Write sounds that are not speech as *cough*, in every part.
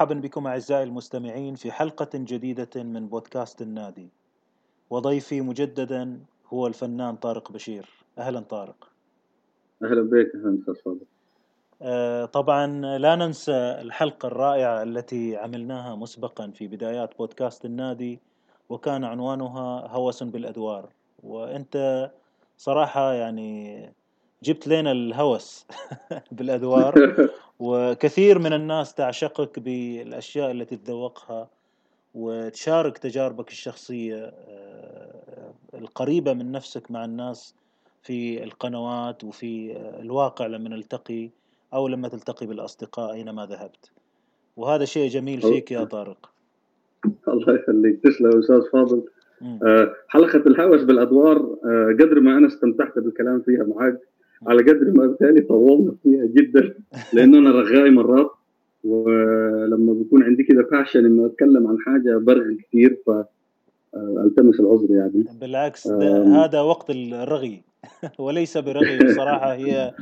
مرحبا بكم أعزائي المستمعين في حلقة جديدة من بودكاست النادي. وضيفي مجددا هو الفنان طارق بشير. أهلا طارق. أهلا بك أهلا أستاذ فاضل. آه، طبعا لا ننسى الحلقة الرائعة التي عملناها مسبقا في بدايات بودكاست النادي وكان عنوانها هوس بالأدوار. وأنت صراحة يعني جبت لنا الهوس *laughs* بالأدوار. *laughs* وكثير من الناس تعشقك بالأشياء التي تذوقها وتشارك تجاربك الشخصية آه، القريبة من نفسك مع الناس في القنوات وفي الواقع لما نلتقي أو لما تلتقي بالأصدقاء أينما ذهبت. وهذا شيء جميل فيك يا طارق. الله يخليك. تسلم أستاذ فاضل. آه، حلقة الهوس بالأدوار آه، قدر ما أنا استمتعت بالكلام فيها معك على قدر ما بالتالي طولنا فيها جدا لأن أنا رغاي مرات ولما بيكون عندي كذا باشن إنه أتكلم عن حاجة برغي كثير ف ألتمس العذر يعني. بالعكس هذا وقت الرغي. *laughs* وليس برغي بصراحة هي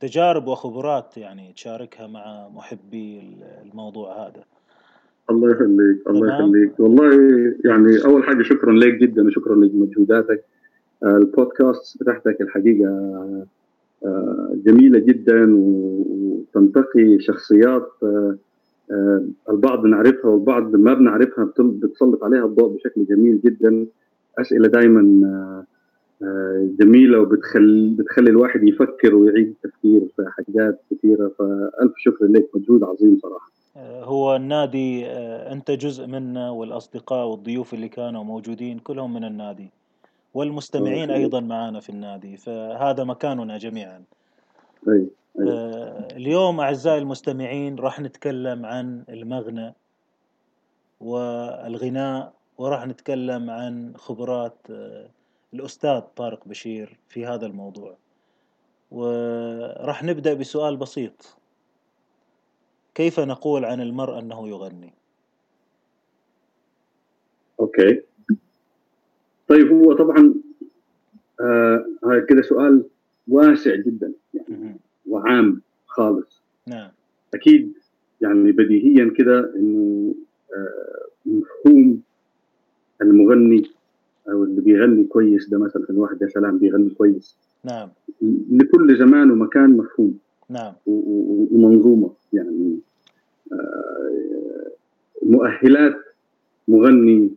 تجارب وخبرات يعني تشاركها مع محبي الموضوع هذا. الله يخليك الله يخليك. والله يعني أول حاجة شكرا لك جدا وشكرا لمجهوداتك. آه، البودكاست بتاعتك الحقيقة جميلة جدا وتنتقي شخصيات آه، آه، البعض نعرفها والبعض ما بنعرفها بتسلط عليها الضوء بشكل جميل جدا. أسئلة دائما جميلة وبتخلي بتخلي الواحد يفكر ويعيد التفكير في حاجات كثيرة. فألف شكر لك مجهود عظيم صراحة. هو النادي أنت جزء منه والأصدقاء والضيوف اللي كانوا موجودين كلهم من النادي. والمستمعين أيضا معنا في النادي فهذا مكاننا جميعا. أي. أي. آه، اليوم أعزائي المستمعين راح نتكلم عن المغنى والغناء وراح نتكلم عن خبرات آه، الأستاذ طارق بشير في هذا الموضوع. وراح نبدأ بسؤال بسيط. كيف نقول عن المرء أنه يغني؟ أوكي. طيب هو طبعا آه هذا كده سؤال واسع جدا يعني وعام خالص. نعم. أكيد يعني بديهيا كده إنه آه مفهوم المغني أو اللي بيغني كويس ده مثلا واحد يا سلام بيغني كويس. نعم. لكل زمان ومكان مفهوم. نعم. ومنظومة يعني آه مؤهلات مغني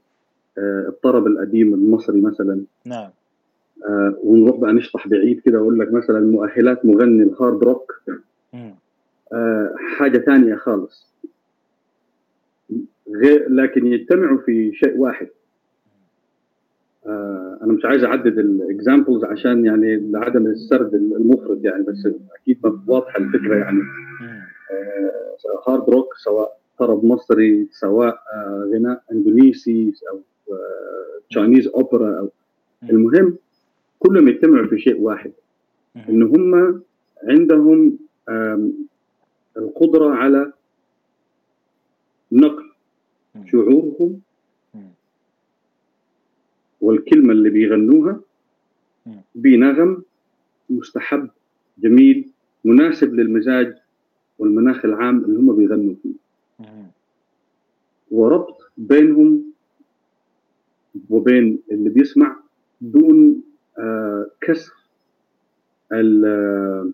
الطرب القديم المصري مثلا. نعم. آه ونروح بقى نشطح بعيد كده أقول لك مثلا مؤهلات مغني ال hard rock. آه حاجة ثانية خالص. غير لكن يجتمعوا في شيء واحد. آه أنا مش عايز أعدد ال examples عشان يعني لعدم السرد المفرط يعني بس أكيد واضحة الفكرة يعني. آه hard rock سواء طرب مصري سواء آه غناء إندونيسي أو Chinese opera أو المهم كلهم يجتمعوا في شيء واحد. إن هم عندهم القدرة على نقل شعورهم والكلمة اللي بيغنوها بنغم مستحب جميل مناسب للمزاج والمناخ العام اللي هم بيغنوا فيه. وربط بينهم وبين اللي بيسمع دون آه كسر آه،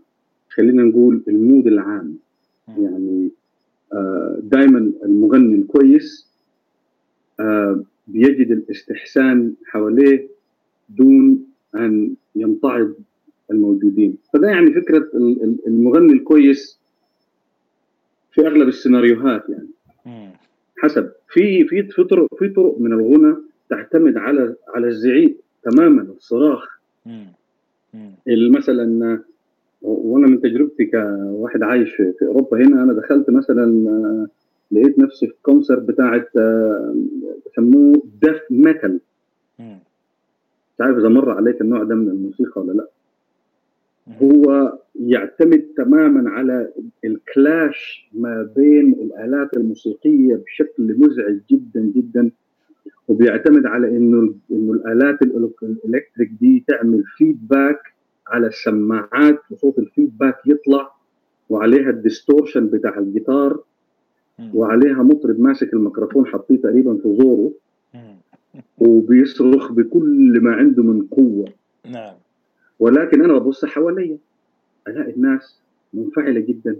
خلينا نقول المود العام. يعني آه دائما المغني الكويس آه بيجد الاستحسان حواليه دون أن يمتعض الموجودين. فده يعني فكرة المغني الكويس في أغلب السيناريوهات يعني. حسب في في في طرق في طرق من الغنى تعتمد على على الزعيق تماما الصراخ. مثلا وأنا من تجربتي كواحد عايش في أوروبا هنا أنا دخلت مثلا لقيت نفسي في كونسرت بتاعه بسموه death metal مش عارف إذا مر عليك النوع ده من الموسيقى ولا لأ. هو يعتمد تماما على ال clash ما بين الآلات الموسيقية بشكل مزعج جدا جدا. وبيعتمد على إنه إنه الآلات ال electric دي تعمل feedback على السماعات وصوت ال feedback يطلع وعليها ال distortion بتاع الجيتار وعليها مطرب ماسك الميكروفون حاطيه تقريبا في زوره *laughs* وبيصرخ بكل ما عنده من قوة. نعم. ولكن أنا ببص حواليا ألاقي الناس منفعلة جدا.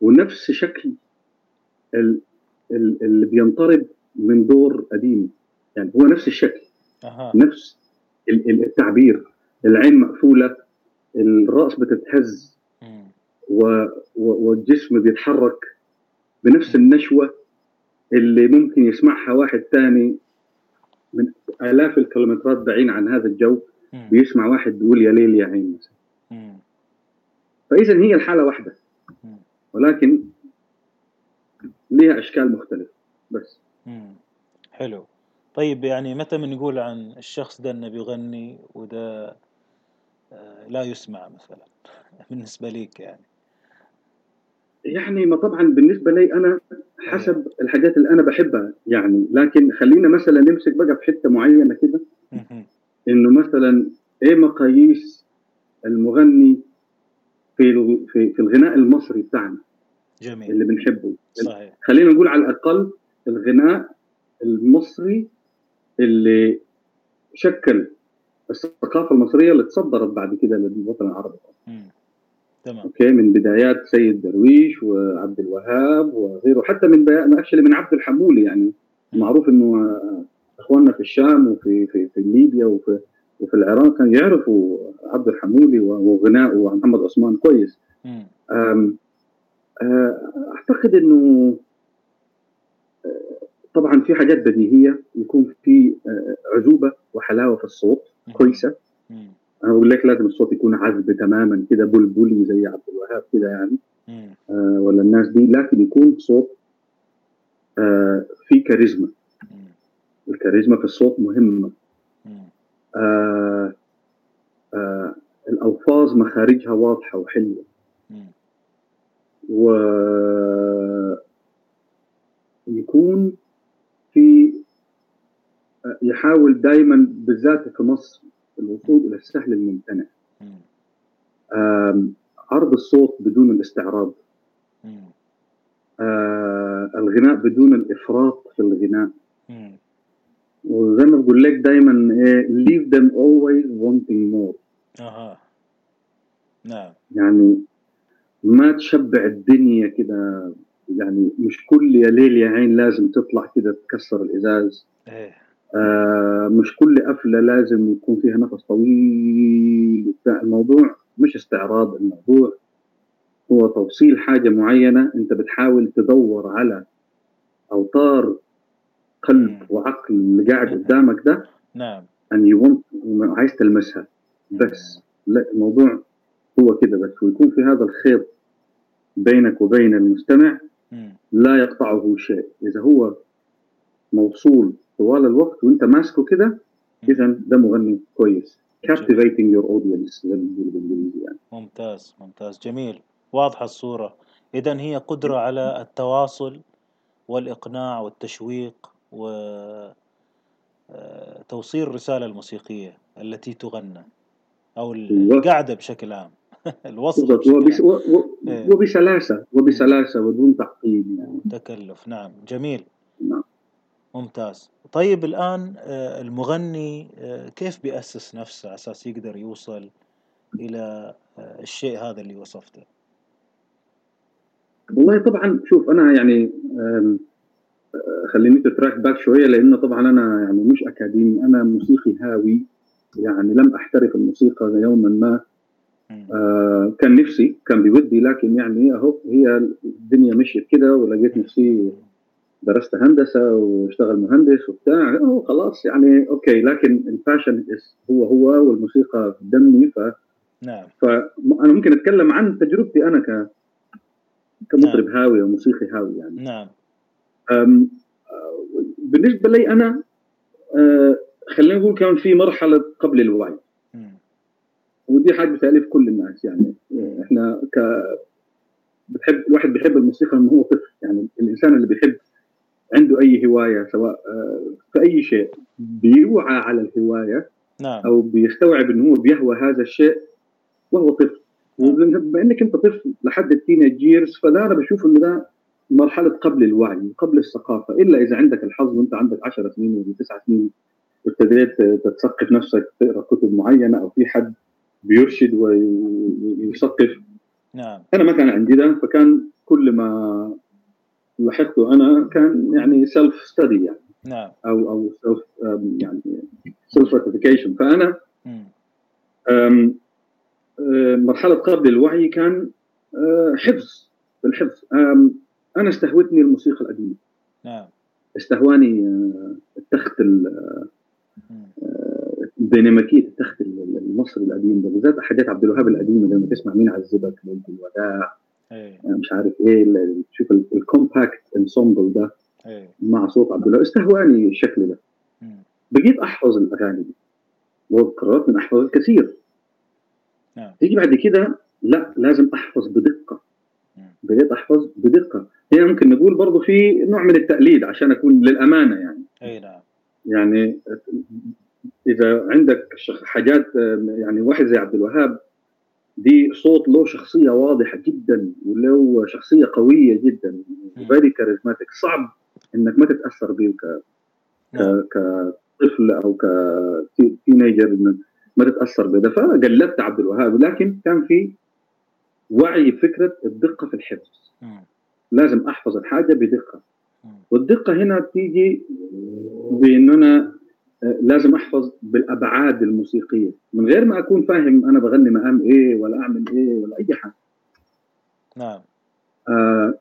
ونفس شكل اللي بينطرب من دور قديم. يعني هو نفس الشكل أه. نفس التعبير. العين مقفولة الرأس بتتهز. و... والجسم بيتحرك بنفس النشوة اللي ممكن يسمعها واحد ثاني من آلاف الكيلومترات بعيد عن هذا الجو بيسمع واحد بيقول يا ليل يا عين مثلا. فاذا هي الحالة واحدة. ولكن لها أشكال مختلفة. بس. حلو. طيب يعني متى بنقول عن الشخص ده إنه بيغني وده آه، لا يسمع مثلا؟ *laughs* بالنسبة ليك يعني. يعني ما طبعا بالنسبة لي أنا حسب. الحاجات اللي أنا بحبها يعني. لكن خلينا مثلا نمسك بقى في حتة معينة كده. إنه مثلا إيه مقاييس المغني في في في الغناء المصري بتاعنا؟ جميل. اللي بنحبه. صحيح. خلينا نقول على الأقل الغناء المصري اللي شكل الثقافة المصرية اللي تصدرت بعد كده للوطن العربي. تمام. okay من بدايات سيد درويش وعبد الوهاب وغيره حتى من actually من عبد الحمولي يعني. معروف إنه إخواننا في الشام وفي في في ليبيا وفي وفي العراق كانوا يعرفوا عبد الحمولي وغناءه ومحمد عثمان كويس. أعتقد إنه طبعا في حاجات بديهية يكون في عذوبه وحلاوة في الصوت كويسة. أنا بقول لك لازم الصوت يكون عذب تماما كده بلبلي زي عبد الوهاب كده يعني. آه ولا الناس دي لكن يكون صوت آه في كاريزما. الكاريزما في الصوت مهمة. آه آه الألفاظ مخارجها واضحة وحلوة. و يكون آه، يحاول دائما بالذات في مصر الوصول إلى السهل الممتنع. عرض الصوت بدون الاستعراض. الغناء بدون الإفراط في الغناء. وزي ما بقول لك دايما إيه leave them always wanting more. أها. نعم. يعني ما تشبع الدنيا كده يعني مش كل يا ليل يا عين لازم تطلع كده تكسر الإزاز. إيه. آه مش كل قفلة لازم يكون فيها نفس طويل. بتاع الموضوع مش استعراض الموضوع هو توصيل حاجة معينة. انت بتحاول تدور على أوتار قلب وعقل اللي قاعد قدامك ده نعم. ان يو عايز تلمسها. بس لا الموضوع هو كده بس. ويكون في هذا الخيط بينك وبين المستمع لا يقطعه شيء. إذا هو موصول طوال الوقت وانت ماسكه كده اذا ده مغني كويس. Captivating your audience زي ما بالإنجليزي يعني. ممتاز ممتاز جميل. واضحة الصورة. اذا هي قدرة على التواصل والإقناع والتشويق و آه، توصيل الرساله الموسيقية التي تغنى أو القعده بشكل عام. *laughs* الوصف وبس إيه. وبسلاسة وبسلاسة ودون تعقيد يعني. تكلف. نعم جميل. ممتاز. طيب الآن آه، المغني آه، كيف بيأسس نفسه على أساس يقدر يوصل إلى آه، الشيء هذا اللي وصفته؟ والله طبعا شوف أنا يعني خليني track back شوية لأنه طبعا أنا يعني مش أكاديمي أنا موسيقي هاوي يعني لم أحترف الموسيقى يوما ما. آه كان نفسي كان بودي لكن يعني أهو هي الدنيا مشيت كده ولقيت نفسي درست هندسة واشتغل مهندس وبتاع خلاص يعني okay لكن ال passion هو هو والموسيقى في دمي ف نعم. فانا ممكن أتكلم عن تجربتي أنا ك كمطرب نعم. هاوي وموسيقي هاوي يعني. نعم. أم... بالنسبة لي أنا أه خلينا نقول كان في مرحلة قبل الوعي. ودي حاجة بتالف كل الناس يعني. إحنا ك بتحب الواحد بيحب الموسيقى من هو طفل يعني. الإنسان اللي بيحب عنده أي هواية سواء آه، في أي شيء. بيوعى على الهواية نعم. أو بيستوعب إنه هو بيهوى هذا الشيء وهو طفل. نعم. وبما إنك أنت طفل لحد التينيج جيرز فده أنا بشوف إنه ده مرحلة قبل الوعي قبل الثقافة. إلا إذا عندك الحظ وأنت عندك 10 سنين ولا 9 سنين وابتديت تتثقف نفسك تقرأ كتب معينة أو في حد بيرشد ويثقف. نعم. أنا ما كان عندي ده فكان كل ما لاحظته أنا كان يعني self study يعني. نعم. أو أو self يعني self rectification فأنا أم مرحلة قبل الوعي كان حفظ الحفظ أنا استهوتني الموسيقى القديمة. نعم. استهواني التخت ديناميكيه التخت المصري القديم ده بالذات حاجات عبد الوهاب القديمة لما تسمع مين عذبك ليلة الوداع. أيه. مش عارف إيه تشوف ال compact ensemble ده أيه. مع صوت عبد الوهاب استهواني الشكل ده. مم. بقيت أحفظ الأغاني دي. وقررت ان أحفظ الكثير نعم. تيجي بعد كده لا لازم أحفظ بدقة. بقيت أحفظ بدقة. هنا ممكن نقول برضه في نوع من التقليد عشان أكون للأمانة يعني. اي نعم. يعني إذا عندك حاجات يعني واحد زي عبد الوهاب دي صوت له شخصية واضحة جدا وله شخصية قوية جدا very charismatic صعب إنك ما تتأثر به ك نعم. كطفل أو ك teenager ما تتأثر بده فقلدت عبد الوهاب لكن كان في وعي بفكرة الدقة في الحفظ. لازم أحفظ الحاجة بدقة مم. والدقة هنا بتيجي بان أنا لازم أحفظ بالأبعاد الموسيقية. من غير ما أكون فاهم أنا بغني مقام إيه ولا أعمل إيه ولا أي حاجة. نعم. آه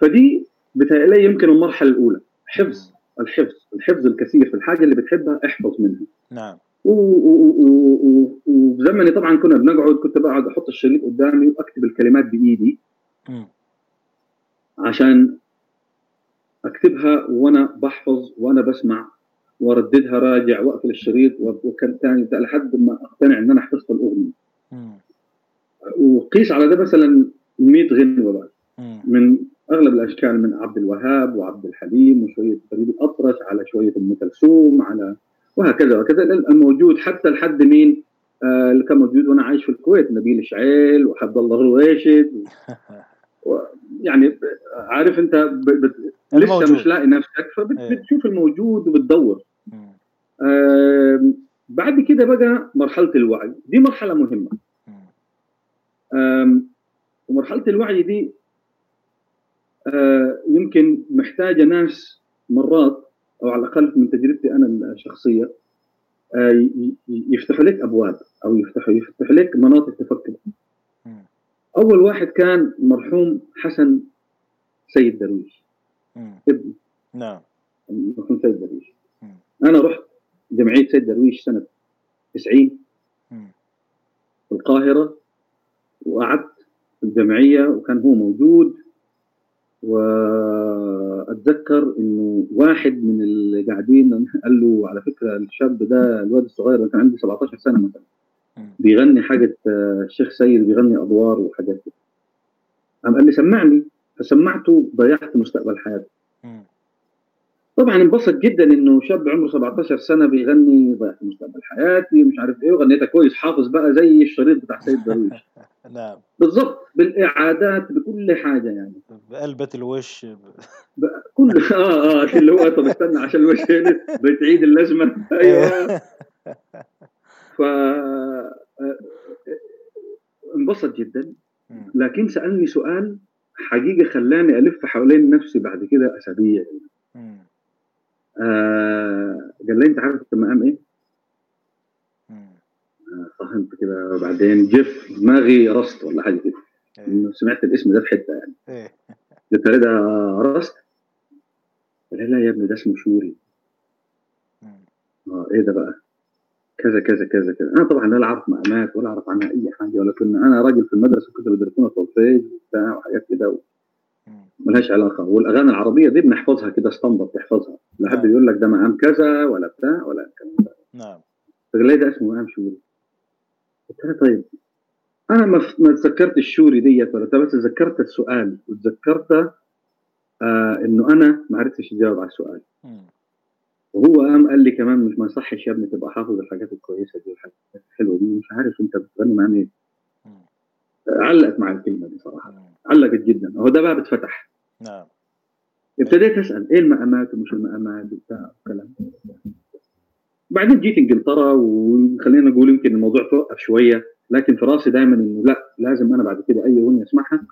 فدي بتهيألي يمكن المرحلة الأولى. حفظ الحفظ الحفظ الكثير في الحاجة اللي بتحبها احفظ منها. نعم. وزمني طبعا كنا بنقعد كنت بقعد أحط الشريط قدامي وأكتب الكلمات بإيدي. مم. عشان أكتبها وأنا بحفظ وأنا بسمع وارددها راجع واقفل الشريط وكان ثاني لحد ما أقتنع إن أنا حفظت الأغنية. وقيس على ده مثلا 100 غنوة بقى. من أغلب الأشكال من عبد الوهاب وعبد الحليم وشوية فريد الأطرش على شوية أم كلثوم على وهكذا وكذا الموجود حتى لحد مين آه اللي كان موجود وأنا عايش في الكويت نبيل شعيل وعبد الله الرويشد *laughs* و... يعني عارف أنت ب... ب... لسه الموجود. مش لاقي نفسك إيه. فبتشوف الموجود وبتدور مم. آه بعد كده بقى مرحلة الوعي دي مرحلة مهمة ومرحلة الوعي دي آه، يمكن محتاجة ناس مرات أو على الأقل من تجربتي أنا الشخصية آه، يفتحوا لك أبواب أو يفتحوا يفتحوا لك مناطق تفكر. أول واحد كان مرحوم حسن سيد درويش مم. ابن نعم مرحوم سيد درويش. أنا رحت جمعية سيد درويش سنة 90 مم. في القاهرة وقعدت في الجمعية وكان هو موجود وأتذكر إنه واحد من اللي قاعدين *laughs* قال له على فكرة الشاب ده الواد الصغير كان عنده 17 سنة مثلا. بيغني حاجة آه، الشيخ سيد بيغني أدوار وحاجات كده قام قال لي سمعني فسمعته ضيعت مستقبل حياتي. طبعا انبسط جدا إنه شاب عمره 17 سنة بيغني ضيعت مستقبل حياتي مش عارف إيه وغنيتها كويس حافظ بقى زي الشريط بتاع سيد درويش. *laughs* نعم. بالضبط بالإعادات بكل حاجة يعني. بقلبة الوش. ب- كل *laughs* آه آه اللي هو طب استنى عشان الوش هنا بتعيد اللازمه *laughs* أيوه. ف آه، انبسط جدا. لكن سألني سؤال حقيقه خلاني ألف حوالين نفسي بعد كده أسابيع. مم. آه قال لي أنت عارف المقام إيه؟ آه، فهمت كده وبعدين جف دماغي رست ولا حاجة كده إيه. إنه سمعت الاسم ده في حتة يعني إيه. قلت له ده رست؟ قال لا يا ابني ده اسمه شوري. آه إيه ده بقى؟ كذا كذا كذا كذا أنا طبعا لا أعرف مقامات ولا أعرف عنها أي حاجة ولكن أنا راجل في المدرسة كنت بدرسونا سولفيج وبتاع وحاجات كده. ملهاش علاقة. والأغاني العربية دي بنحفظها كده standard تحفظها لا حد نعم. يقول لك ده مقام كذا ولا بتاع ولا الكلام ده. نعم. فقال لي ده اسمه مقام شوري. قلت له طيب أنا ما ما تذكرت الشوري ديت ولا؟ بس تذكرت السؤال وتذكرت آه إنه أنا ما عرفتش اجاوب على السؤال. مم. وهو قام قال لي كمان مش ما يصحش يا ابني تبقى حافظ الحاجات الكويسة دي والحاجات الحلوة دي مش عارف أنت بتغني مع مين مم. علقت مع الكلمة دي صراحة. علقت جدا. هو ده باب اتفتح نعم. ابتديت أسأل إيه المقامات ومش المقامات وبتاع الكلام بعدين جيت إنجلترا وخلينا نقول يمكن الموضوع توقف شوية لكن في راسي دائما إنه لا لازم أنا بعد كده أي أغنية أسمعها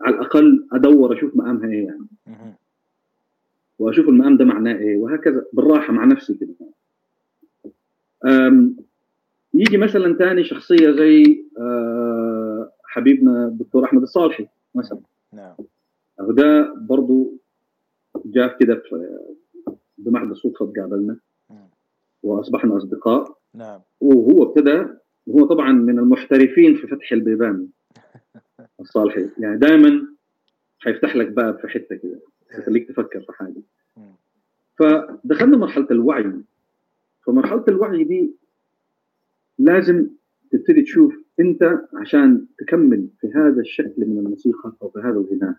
على الأقل أدور أشوف مقامها إيه يعني. وأشوف المقام ده معناه إيه وهكذا بالراحة مع نفسي كده. يجي مثلا ثاني شخصية زي آه، حبيبنا الدكتور أحمد الصالحي مثلا نعم. وده برضه جاء كده بمحض الصدفه تقابلنا وأصبحنا أصدقاء. نعم. وهو ابتدى وهو طبعا من المحترفين في فتح البيبان. *laughs* الصالحي. يعني دائما حيفتح لك باب في حتة كده يخليك تفكر في حاجة. فدخلنا مرحلة الوعي. فمرحلة الوعي دي لازم تبتدي تشوف أنت عشان تكمل في هذا الشكل من الموسيقى أو في هذا الغناء.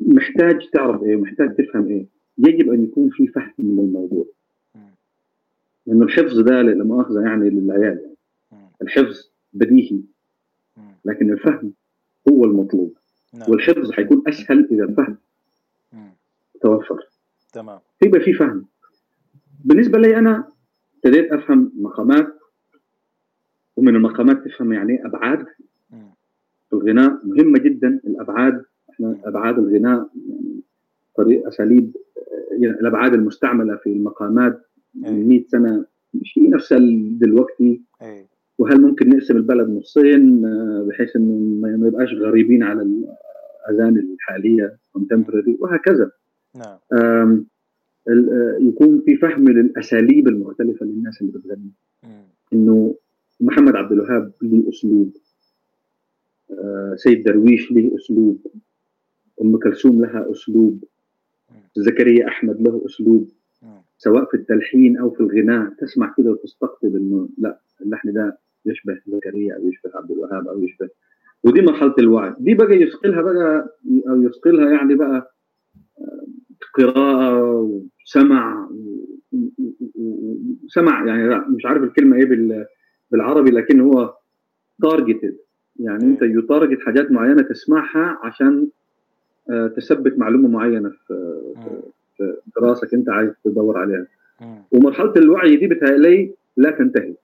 محتاج تعرف إيه محتاج تفهم إيه. يجب أن يكون في فهم للموضوع لأنه الحفظ ده لا مؤاخذه يعني للعيال. يعني. الحفظ بديهي. لكن الفهم هو المطلوب. نعم. والحفظ حيكون أسهل إذا الفهم توفر. تمام. يبقى في فهم. بالنسبة لي أنا ابتديت أفهم مقامات ومن المقامات تفهم يعني أبعاد الغناء. مهمة جدا الأبعاد. إحنا أبعاد الغناء يعني طريق أساليب يعني الأبعاد المستعملة في المقامات من 100 سنة. مش هي نفسها دلوقتي. وهل ممكن نقسم البلد نصين؟ آه، بحيث إنه ما يبقاش غريبين على الأذان الحالية contemporary وهكذا. نعم. آه، يكون في فهم للأساليب المختلفة للناس اللي بتغني. إنه محمد عبد الوهاب له أسلوب آه، سيد درويش له أسلوب أم كلثوم لها أسلوب زكريا أحمد له أسلوب. سواء في التلحين أو في الغناء تسمع كده وتستقطب إنه لا اللحن ده يشبه زكريا أو يشبه عبد الوهاب أو يشبه. ودي مرحلة الوعي دي بقى يثقلها بقى أو يثقلها يعني بقى آه، قراءة وسمع وسمع يعني مش عارف الكلمة إيه بالعربي لكن هو تارجتد يعني أنت يتارجت حاجات معينة تسمعها عشان آه، تثبت معلومة معينة في في راسك أنت عايز تدور عليها. ومرحلة الوعي دي بتهيألي لا تنتهي.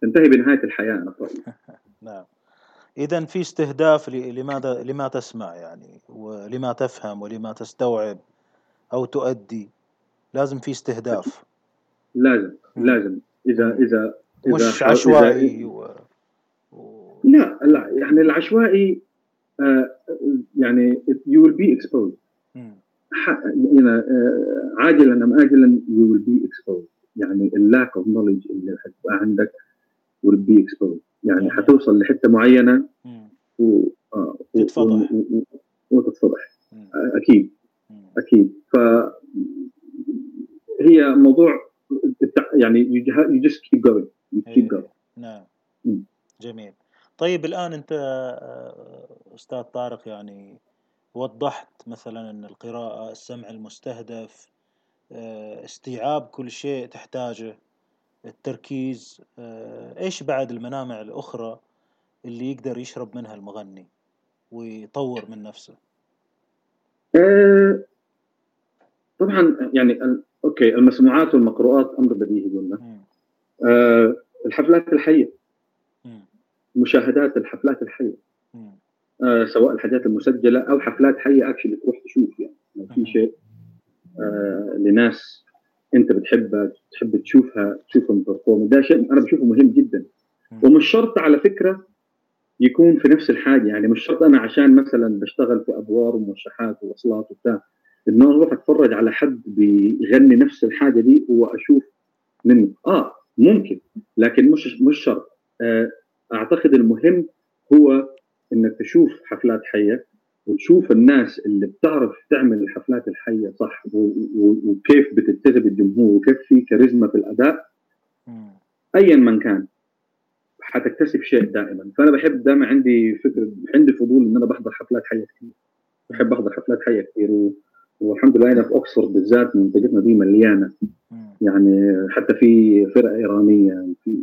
تنتهي بنهاية الحياة أنا رأيي. *laughs* نعم. اذا في استهداف لماذا لما تسمع يعني ولما تفهم ولما تستوعب أو تؤدي. لازم في استهداف. لازم لازم. إذا اذا, إذا مش عشوائي و... و... لا لا يعني العشوائي آه يعني you will be exposed. يعني عاجلا أم اجلا you will be exposed. يعني ال lack of knowledge اللي حتبقى عندك will be exposed. يعني حتوصل لحتة معينة و... آه تتفضح. وتتفضح. أكيد. أكيد. ف هي موضوع يعني you just keep going. Going. نعم. جميل. طيب الآن أنت آه، أستاذ طارق يعني وضحت مثلا أن القراءة السمع المستهدف آه، استيعاب كل شيء تحتاجه التركيز آه، إيش بعد المنامع الأخرى اللي يقدر يشرب منها المغني ويطور من نفسه؟ آه، طبعا يعني okay المسموعات والمقروءات أمر بديهي قلنا الحفلات الحية. مشاهدات الحفلات الحية. آه سواء الحاجات المسجلة أو حفلات حية actually تروح تشوف يعني. لو في شيء آه لناس أنت بتحبها تحب تشوفها تشوفهم perform ده شيء أنا بشوفه مهم جدا. ومش شرط على فكرة يكون في نفس الحاجة يعني. مش شرط أنا عشان مثلا بشتغل في أدوار وموشحات ووصلات وبتاع انه أروح أتفرج على حد بيغني نفس الحاجة دي وأشوف منه. آه ممكن لكن مش مش شرط. آه أعتقد المهم هو إنك تشوف حفلات حية وتشوف الناس اللي بتعرف تعمل الحفلات الحية صح وكيف بتتخذ الجمهور وكيف في كاريزما في الأداء. ايا من كان حتكتسب شيء دائما. فأنا بحب دائما عندي فكرة عندي فضول إن أنا بحضر حفلات حية كثير بحب أحضر حفلات حية كثير. والحمد لله هنا في اوكسفورد بالذات منطقتنا دي مليانة. يعني حتى في فرقة إيرانية في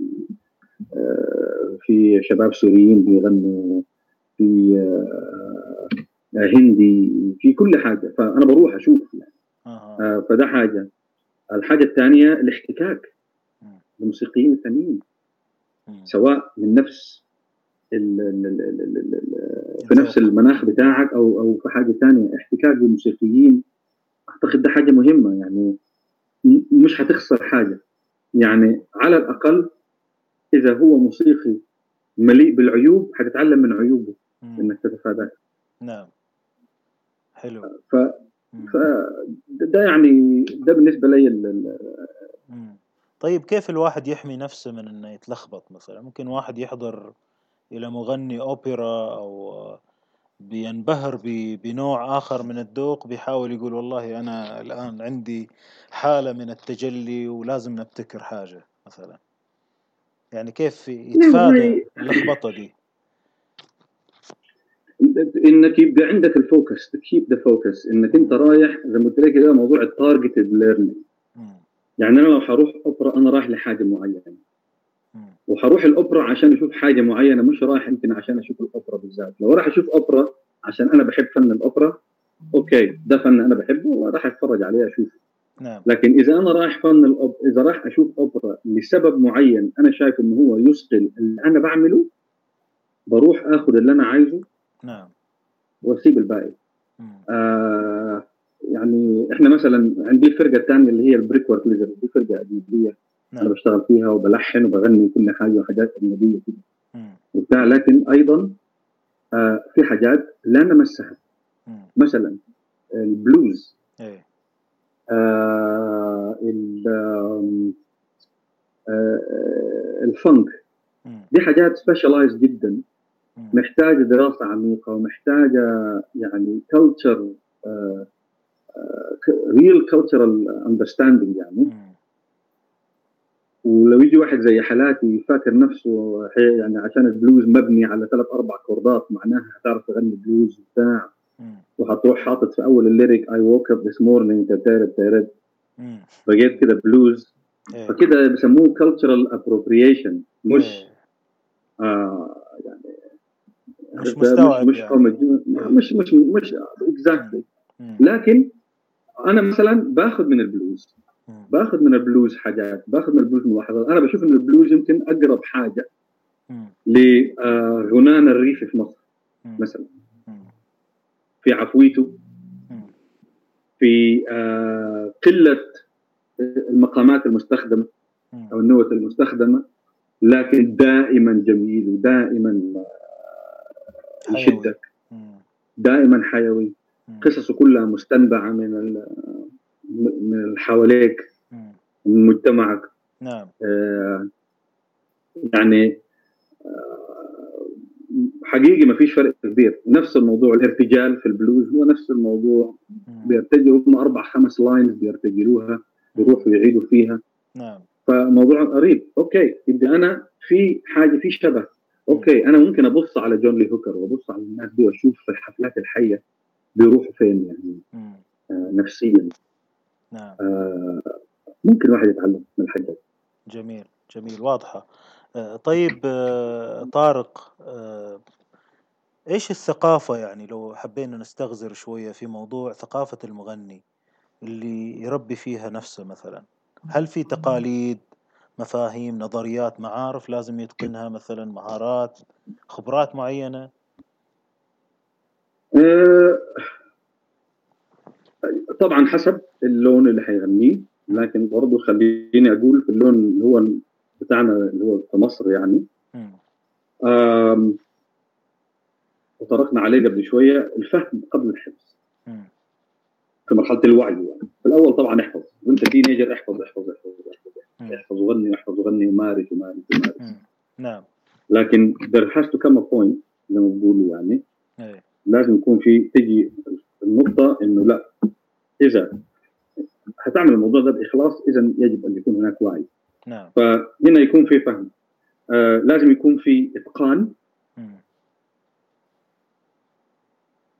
آه، في شباب سوريين بيغنوا في آه، هندي في كل حاجة. فأنا بروح أشوف يعني. آه فده حاجة. الحاجة الثانية الاحتكاك بالموسيقيين الثانيين سواء من نفس ال ال ال في نفس المناخ بتاعك أو أو في حاجة ثانية احتكاك بالموسيقيين أعتقد ده حاجة مهمة. يعني مش هتخسر حاجة. يعني على الأقل إذا هو موسيقي مليء بالعيوب حتتعلم من عيوبه إنك تتفاداها نعم. حلو. ف ف ده يعني ده بالنسبة لي طيب كيف الواحد يحمي نفسه من إنه يتلخبط مثلا؟ ممكن واحد يحضر إلى مغني أوبرا أو بينبهر بنوع آخر من الذوق بيحاول يقول والله أنا الآن عندي حالة من التجلي ولازم نبتكر حاجة مثلا. يعني كيف يتفادى اللخبطة دي؟ إنك يبقى عندك الـ focus to keep the focus إنك أنت رايح زي ما قلت لك موضوع الـ targeted learning يعني أنا لو حروح أوبرا أنا رايح لحاجة معينة. وحروح الأوبرا عشان أشوف حاجة معينة مش رايح يمكن عشان أشوف الأوبرا بالذات. لو راح أشوف أوبرا عشان أنا بحب فن الأوبرا okay ده فن أنا بحبه وراح أتفرج عليه أشوفه. نعم. لكن إذا أنا رايح فن الأوب... إذا راح أشوف أوبرا لسبب معين أنا شايف إنه هو يثقل اللي أنا بعمله بروح آخذ اللي أنا عايزه نعم. وأسيب الباقي. آه يعني إحنا مثلا عندي الفرقة الثانية اللي هي البريك ورك دي فرقة أجنبية. نعم. أنا بشتغل فيها وبلحن وبغني كل حاجة وحاجات أجنبية كده. وبتاع. لكن أيضا آه في حاجات لا نمسها. مثلا البلوز. إيه. آه آه الـ funk. دي حاجات specialized جدا. محتاجة دراسة عميقة ومحتاجه يعني culture real cultural understanding يعني. ولو يجي واحد زي حالاتي فاكر نفسه يعني عشان البلوز مبني على ثلاث أربع chordات معناها هتعرف تغني بلوز وبتاع. وهتروح حاطط في أول الـ lyric I woke up this morning تيرد تيرد بقيت كده بلوز. إيه. فكده بيسموه cultural appropriation مش إيه. آه يعني مش مستوعب مش يعني. مش مش مش exactly لكن أنا مثلا باخذ من البلوز. باخذ من البلوز حاجات باخذ من البلوز ملاحظات. أنا بشوف إن البلوز يمكن أقرب حاجة لغنانا الريفي في مصر مثلا. في عفويته في آه قلة المقامات المستخدمة أو النوت المستخدمة لكن دائما جميل ودائما آه يشدك. دائما حيوي. قصصه كلها مستنبعة من من حواليك من مجتمعك. نعم. آه يعني آه حقيقي ما فيش فرق كبير. نفس الموضوع الارتجال في البلوز هو نفس الموضوع. بيرتجلوا هم أربع خمس lines بيرتجلوها بيروحوا يعيدوا فيها. نعم. فموضوع قريب okay يبقى أنا في حاجة في شبه. okay أنا ممكن أبص على جون لي هوكر وأبص على الناس دي وأشوف في الحفلات الحية بيروحوا فين يعني؟ آه نفسيا. نعم. آه ممكن الواحد يتعلم من الحاجات جميل جميل واضحة. آه طيب آه طارق إيش الثقافة يعني لو حبينا نستغزر شوية في موضوع ثقافة المغني اللي يربي فيها نفسه مثلا؟ هل في تقاليد مفاهيم نظريات معارف لازم يتقنها مثلا مهارات خبرات معينة؟ طبعا حسب اللون اللي حيغنيه لكن برضه خليني أقول في اللون اللي هو بتاعنا اللي هو في مصر يعني. وطرقنا عليه قبل شوية الفهم قبل الحفظ. في مرحلة الوعي يعني. في الأول طبعا احفظ. وأنت تينيجر احفظ احفظ احفظ احفظ. احفظ وغني احفظ وغني ومارس ومارس ومارس نعم. لكن there has to come a point زي ما بيقولوا يعني أي. لازم يكون في تجي النقطة إنه لا. إذا هتعمل الموضوع ده بإخلاص إذا يجب أن يكون هناك وعي. نعم. فهنا يكون في فهم. آه لازم يكون في إتقان.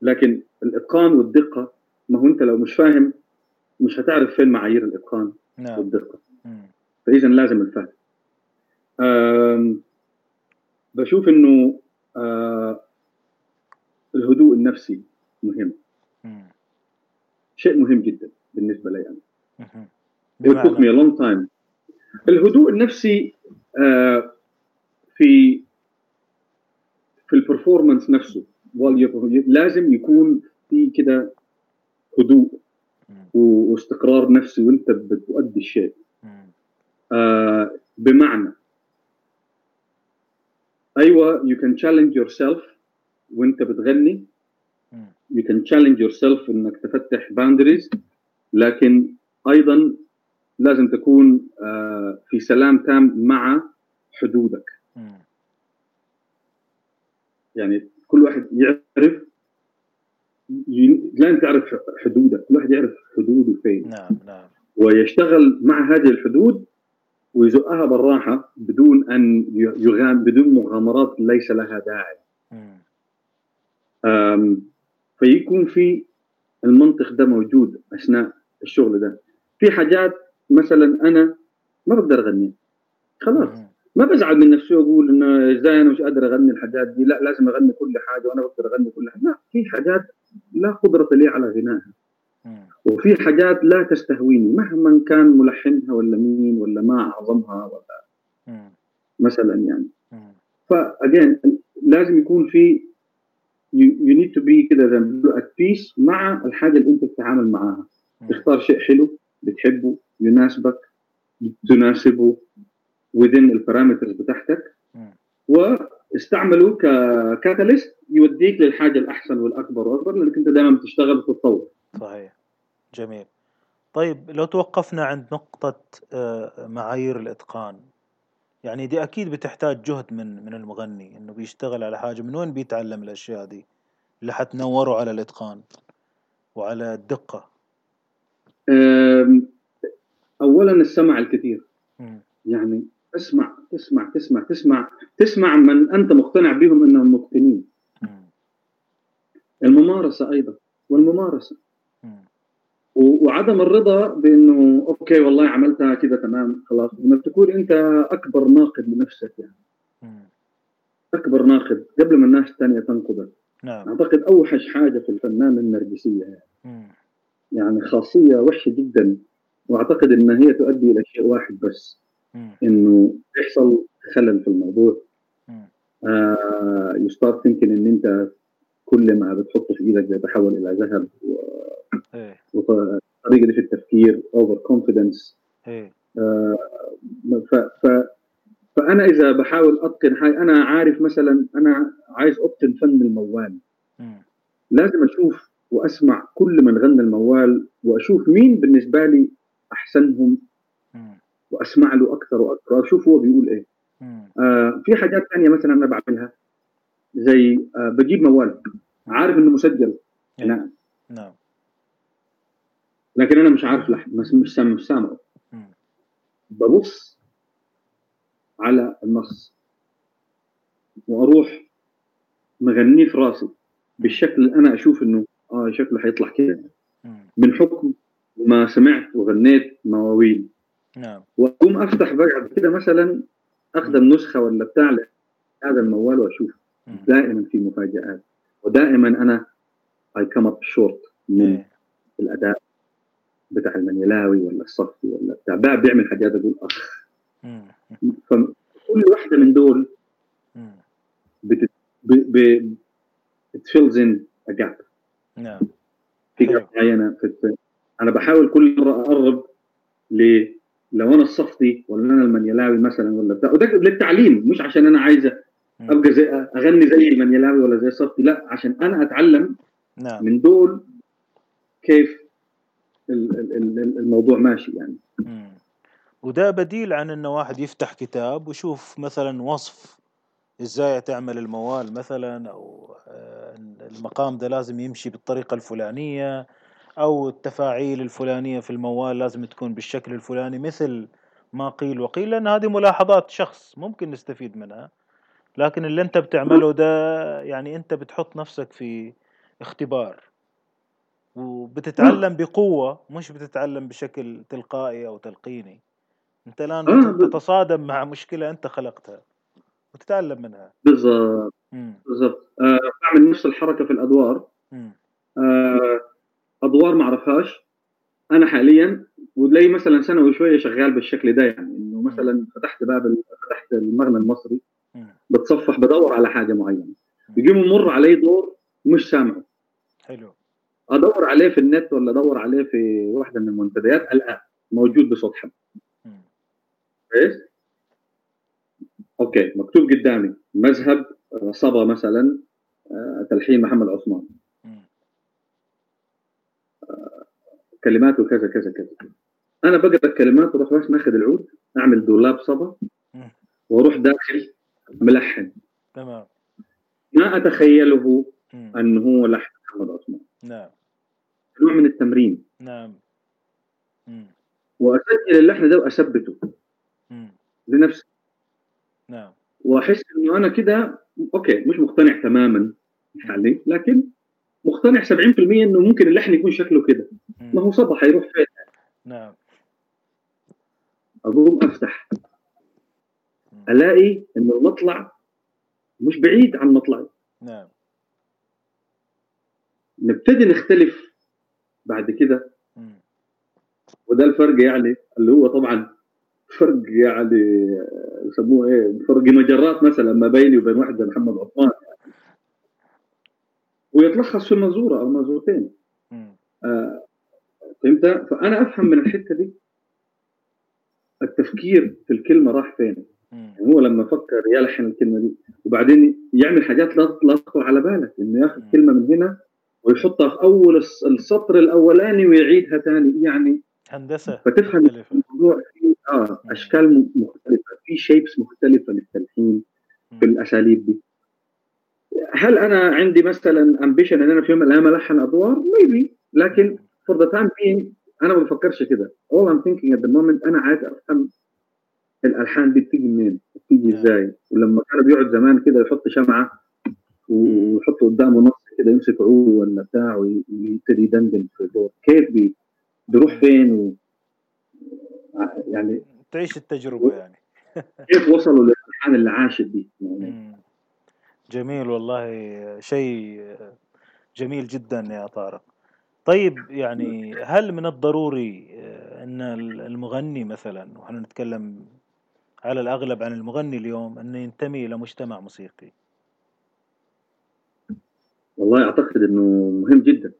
لكن الإتقان والدقة ما هو أنت لو مش فاهم مش هتعرف فين معايير الإتقان نعم. والدقة. فإذا لازم الفهم. آم، بشوف إنه آه، الهدوء النفسي مهم. شيء مهم جدا بالنسبة لي أنا. it took me a long time. الهدوء النفسي آه في في البرفورمانس نفسه لازم يكون في كده هدوء واستقرار نفسي وانت بتؤدي الشيء. آه بمعنى أيوه you can challenge yourself وانت بتغني. You can challenge yourself إنك تفتح boundaries لكن أيضا لازم تكون آه في سلام تام مع حدودك. يعني كل واحد يعرف لازم تعرف حدودك. كل واحد يعرف حدوده فين. نعم نعم. ويشتغل مع هذه الحدود ويزقها بالراحة بدون أن يغام بدون مغامرات ليس لها داعي. فيكون في المنطق ده موجود أثناء الشغل ده. في حاجات مثلا أنا ما بقدر أغني. خلاص. ما بزعل من نفسي وأقول إنه إزاي أنا مش قادر أغني الحاجات دي. لا لازم أغني كل حاجة وأنا بقدر أغني كل حاجة. لا في حاجات لا قدرة لي على غنائها وفي حاجات لا تستهويني مهما كان ملحنها ولا مين ولا ما أعظمها ولا مثلا يعني. ف again لازم يكون في you need to be كده زي ما بيقولوا at peace مع الحاجة اللي أنت بتتعامل معاها. تختار شيء حلو بتحبه يناسبك تناسبه within الـ parameters بتاعتك. واستعمله ك catalyst يوديك للحاجة الأحسن والأكبر واكبر لأنك أنت دائما بتشتغل وتتطور. صحيح. جميل. طيب لو توقفنا عند نقطة آه، معايير الإتقان يعني دي أكيد بتحتاج جهد من من المغني إنه بيشتغل على حاجة. من وين بيتعلم الأشياء دي؟ اللي حتنوره على الإتقان وعلى الدقة. أولا السمع الكثير. م. يعني اسمع تسمع تسمع تسمع تسمع من أنت مقتنع بهم إنهم متقنين الممارسة أيضا والممارسة وعدم الرضا بإنه أوكي والله عملتها كذا تمام خلاص. إنك تكون أنت أكبر ناقد لنفسك يعني. أكبر ناقد قبل ما الناس الثانية تنقدك نعم. أعتقد أوحش حاجة في الفنان النرجسية يعني. يعني خاصية وحشة جدا. وأعتقد إن هي تؤدي إلى شيء واحد بس. إنه يحصل خلل في الموضوع. you start thinking إن أنت كل ما بتحطه في إيدك بيتحول إلى ذهب و... إيه. وطريقه دي في التفكير overconfidence إيه. آه، ف... ف... فأنا إذا بحاول أتقن حاجة أنا عارف مثلا أنا عايز اتقن فن الموال. لازم أشوف وأسمع كل من غنى الموال وأشوف مين بالنسبة لي أحسنهم وأسمع له أكثر وأكثر وأشوف هو بيقول إيه. آه في حاجات ثانية مثلا أنا بعملها زي آه بجيب موال. عارف إنه مسجل؟ إيه. نعم. نعم. لكن أنا مش عارف لحن مش سامع مش سامعه. ببص على النص. وأروح مغنيه في راسي بالشكل اللي أنا أشوف إنه آه شكله حيطلع كده. من حكم ما سمعت وغنيت مواويل. نعم. وأقوم أفتح بعد كده مثلا اخدم نسخه ولا بتاع هذا الموال وأشوف دائما في مفاجآت. ودائما أنا اي كم اب شورت من إيه. الأداء. بتاع المنيلاوي ولا الصفي ولا بتاع بيعمل حاجات أقول اخ فكل واحدة من دول بت ب فيلز ان جاب نعم. في جاب معينة أنا بحاول كل مرة أقرب ل لو أنا الصفتي ولا أنا المنيلاوي مثلا ولا بتاع وده للتعليم مش عشان أنا عايزه أبقى زي أغني زي المنيلاوي ولا زي الصفتي لا عشان أنا أتعلم نعم. من دول كيف الموضوع ماشي يعني. وده بديل عن إنه واحد يفتح كتاب ويشوف مثلا وصف إزاي تعمل الموال مثلا أو آه، المقام ده لازم يمشي بالطريقة الفلانية أو التفاعيل الفلانية في الموال لازم تكون بالشكل الفلاني مثل ما قيل وقيل لأن هذه ملاحظات شخص ممكن نستفيد منها. لكن اللي أنت بتعمله ده يعني أنت بتحط نفسك في اختبار. وبتتعلم بقوة مش بتتعلم بشكل تلقائي أو تلقيني. أنت الآن بتتصادم مع مشكلة أنت خلقتها وتتعلم منها. بالضبط. بالضبط. آه بعمل نفس الحركة في الأدوار. آه أدوار ما أعرفهاش. أنا حاليا ولي مثلا سنة وشوية شغال بالشكل ده يعني إنه مثلا فتحت باب فتحت المغنى المصري. بتصفح بدور على حاجة معينة. بيجي مر علي دور مش سامعه. حلو. أدور عليه في النت ولا أدور عليه في واحدة من المنتديات؟ الان موجود بصوت حد كويس؟ أوكي مكتوب قدامي. مذهب صبا مثلا آه، تلحين محمد عثمان. آه، كلماته كذا كذا كذا. أنا بقرأ الكلمات وأروح بس ماخذ العود أعمل دولاب صبا وأروح داخل ملحن. تمام. ما أتخيله أنه هو لحن محمد عثمان. نعم. نوع من التمرين. نعم. واسجل اللحن ده واثبته لنفسي نعم. وأحس إنه أنا كده أوكي مش مقتنع تماما يعني لكن مقتنع 70% إنه ممكن اللحن يكون شكله كده. ما هو صبح حيروح فين نعم. أقوم أفتح. ألاقي إنه المطلع مش بعيد عن مطلعي. نعم. نبتدي نختلف بعد كده. وده الفرق يعني اللي هو طبعا فرق يعني يسموه إيه فرق مجرات مثلا ما بيني وبين واحد زي محمد عثمان. ويتلخص في مزوره أو مزورتين آه فهمت؟ فأنا أفهم من الحتة دي التفكير في الكلمة راح فين. يعني هو لما فكر يلحن الكلمة دي وبعدين يعمل حاجات لا تخطر على بالك إنه ياخذ كلمة من هنا ويحطها في أول السطر الأولاني ويعيدها ثاني يعني هندسة. فتفهم الموضوع في آه أشكال مختلفة. في shapes مختلفة للتلحين في الأساليب دي. هل أنا عندي مثلا ambition إن أنا في يوم من الأيام ألحن أدوار؟ maybe لكن for the time being أنا ما بفكرش كده. All I'm thinking at the moment أنا عايز أفهم الألحان دي بتيجي منين؟ بتيجي إزاي؟ ولما كان بيقعد زمان كده يحط شمعة ويحط قدامه نص كده يمسك عود ولا بتاع ويبتدي يدندن في الدور. كيف بي بيروح فين و... يعني تعيش التجربة يعني. *laughs* كيف وصلوا للالحان اللي عاشت دي يعني جميل والله شيء جميل جدا يا طارق. طيب يعني هل من الضروري إن المغني مثلا ونحن نتكلم على الأغلب عن المغني اليوم إنه ينتمي إلى مجتمع موسيقي؟ والله أعتقد إنه مهم جدا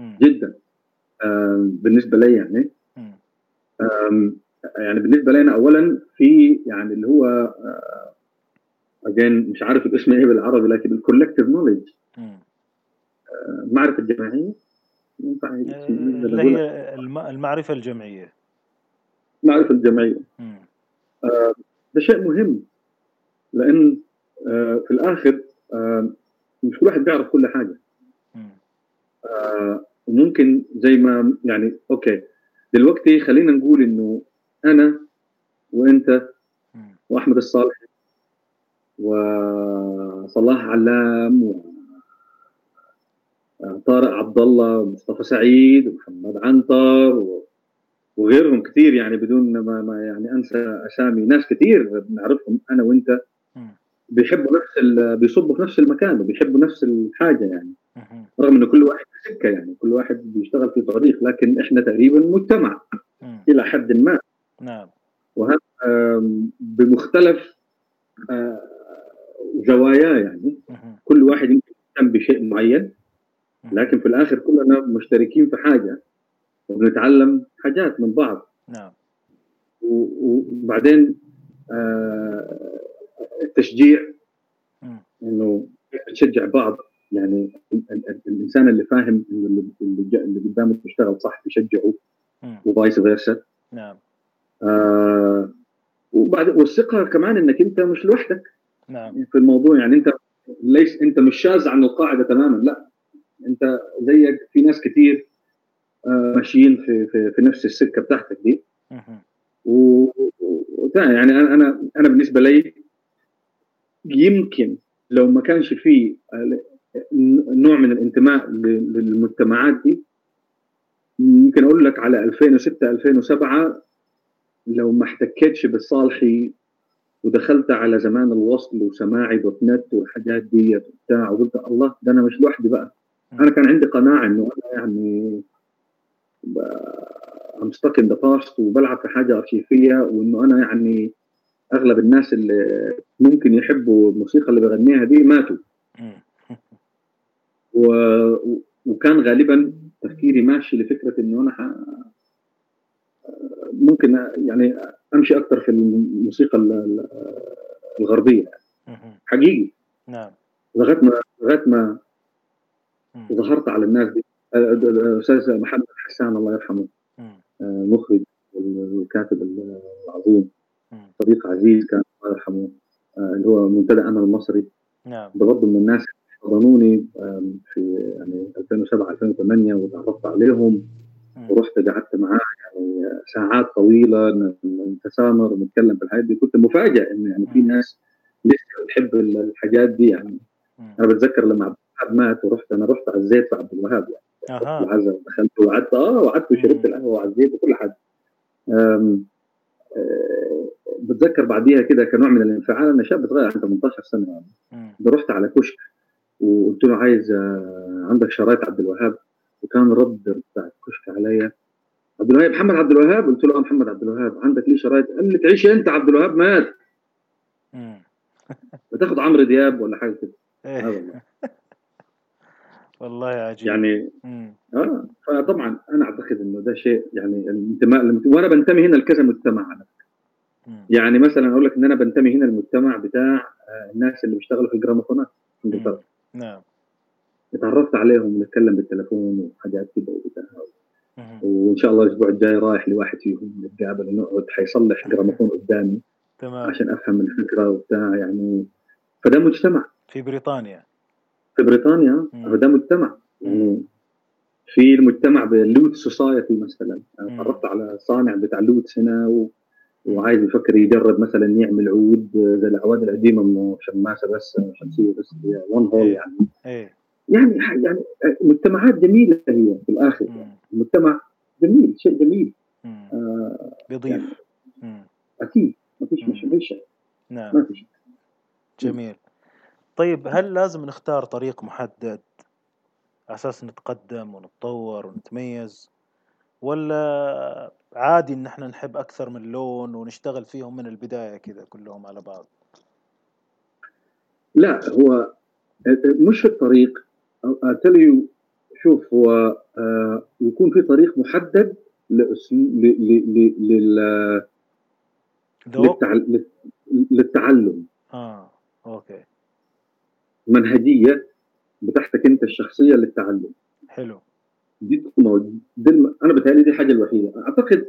جدا. بالنسبة لي يعني يعني بالنسبة لنا اولا في يعني اللي هو اجين مش عارف الاسم إيه بالعربي لكن الكولكتيف نولج المعرفه الجماعيه ينفع اللي هي المعرفة الجمعيه المعرفه الجمعيه ده شيء مهم لأن في الآخر مش كل واحد بيعرف كل حاجة. آه وممكن زي ما يعني أوكي. دلوقتي خلينا نقول إنه أنا وأنت وأحمد الصالح وصلاح علام وطارق عبد الله ومصطفى سعيد ومحمد عنتر وغيرهم كثير يعني بدون ما, ما يعني أنسى أسامي. ناس كثير بنعرفهم أنا وأنت. بيحبوا نفس بيصبوا في نفس المكان وبيحبوا نفس الحاجة يعني. رغم انه كل واحد في سكة يعني كل واحد بيشتغل في طريق لكن إحنا تقريبا مجتمع إلى حد ما. نعم. وهذا بمختلف زواياه يعني. كل واحد يمكن يهتم بشيء معين لكن في الآخر كلنا مشتركين في حاجة وبنتعلم حاجات من بعض. نعم. وبعدين التشجيع إنه تشجع بعض. يعني الإنسان اللي فاهم إنه اللي, اللي قدامه بيشتغل صح بيشجعه وفايس فيرسا نعم. آه وبعد والثقة كمان إنك أنت مش لوحدك. نعم. في الموضوع يعني أنت ليس أنت مش شاذ عن القاعدة تماما لا. أنت زيك في ناس كتير آه ماشيين في, في في نفس السكة بتاعتك دي. و يعني أنا أنا أنا بالنسبة لي يمكن لو ما كانش فيه نوع من الانتماء للمجتمعات دي يمكن أقول لك على 2006 2007 لو ما احتكيتش بالصالحي ودخلت على زمان الوصل وسماعي dot net والحاجات دي وبتاع وقلت الله ده أنا مش لوحدي بقى. أنا كان عندي قناعة إنه أنا يعني I'm stuck in the past وبلعب في حاجة أرشيفية وإنه أنا يعني أغلب الناس اللي ممكن يحبوا الموسيقى اللي بغنيها دي ماتوا. و... وكان غالبا تفكيري ماشي لفكرة إنه أنا ح... ممكن يعني أمشي أكثر في الموسيقى الغربية. حقيقي. نعم. لغاية ما لغاية ما ظهرت على الناس دي. الاستاذ محمد حسان الله يرحمه. المخرج والكاتب العظيم. صديق عزيز كان الله يرحمه اللي هو منتدى أمل المصري نعم. برضه من الناس حضنوني في يعني 2007 2008 وتعرفت عليهم. ورحت قعدت معاه يعني ساعات طويلة نتسامر ونتكلم في الحاجات دي. كنت مفاجئ انه يعني في ناس لسه بتحب الحاجات دي يعني. أنا بتذكر لما عبد الوهاب مات ورحت أنا رحت عزيت في عبد الوهاب يعني. أها. العزاء دخلت وقعدت آه وقعدت وشربت القهوة وعزيت وكل حاجة. بتذكر بعديها كده كنوع من الانفعال أنا شاب صغير عندي 18 سنة. يعني رحت على كشك وقلت له عايز عندك شرايط عبد الوهاب؟ وكان رد بتاع الكشك عليا. عبد الوهاب محمد عبد الوهاب؟ قلت له آه محمد عبد الوهاب. عندك ليه شرايط؟ قال لي تعيش أنت عبد الوهاب مات. *laughs* بتاخد عمرو دياب ولا حاجة كده. إيه. آه والله. *laughs* والله عجيب. يعني مم. آه فطبعا أنا أعتقد إنه ده شيء يعني الانتماء. وأنا بنتمي هنا لكذا مجتمع على فكرة. يعني مثلا أقول لك إن أنا بنتمي هنا المجتمع بتاع آه، الناس اللي بيشتغلوا في الجراموفونات في إنجلترا. نعم. اتعرفت عليهم ونتكلم بالتليفون وحاجات كده وبتاع. وإن شاء الله الأسبوع الجاي رايح لواحد فيهم نتقابل ونقعد حيصلح جراموفون قدامي تمام. عشان أفهم الفكرة وبتاع يعني. فده مجتمع. في بريطانيا. في بريطانيا. فده مجتمع. يعني في المجتمع بال Lute Society مثلا. تعرفت على صانع بتاع lutes هنا و... وعايز يفكر يجرب مثلا يعمل عود زي العواد القديمة إنه شماسه بس شمسية بس ون هول. يعني إيه يعني يعني مجتمعات جميلة هي في الآخر مم. المجتمع جميل شيء جميل. آه بيضيف مم. أكيد ما فيش. مش ما فيش نعم ما في شيء جميل طيب هل لازم نختار طريق محدد على أساس نتقدم ونتطور ونتميز ولا عادي إن إحنا نحب أكثر من لون ونشتغل فيهم من البداية كذا كلهم على بعض؟ لا هو مش الطريق. اتلي شوف هو آه، يكون في طريق محدد لل- للتعلم. آه أوكي. منهجية بتاعتك أنت الشخصية للتعلم. حلو. دي تكون دي. أنا بتهيألي دي الحاجة الوحيدة أعتقد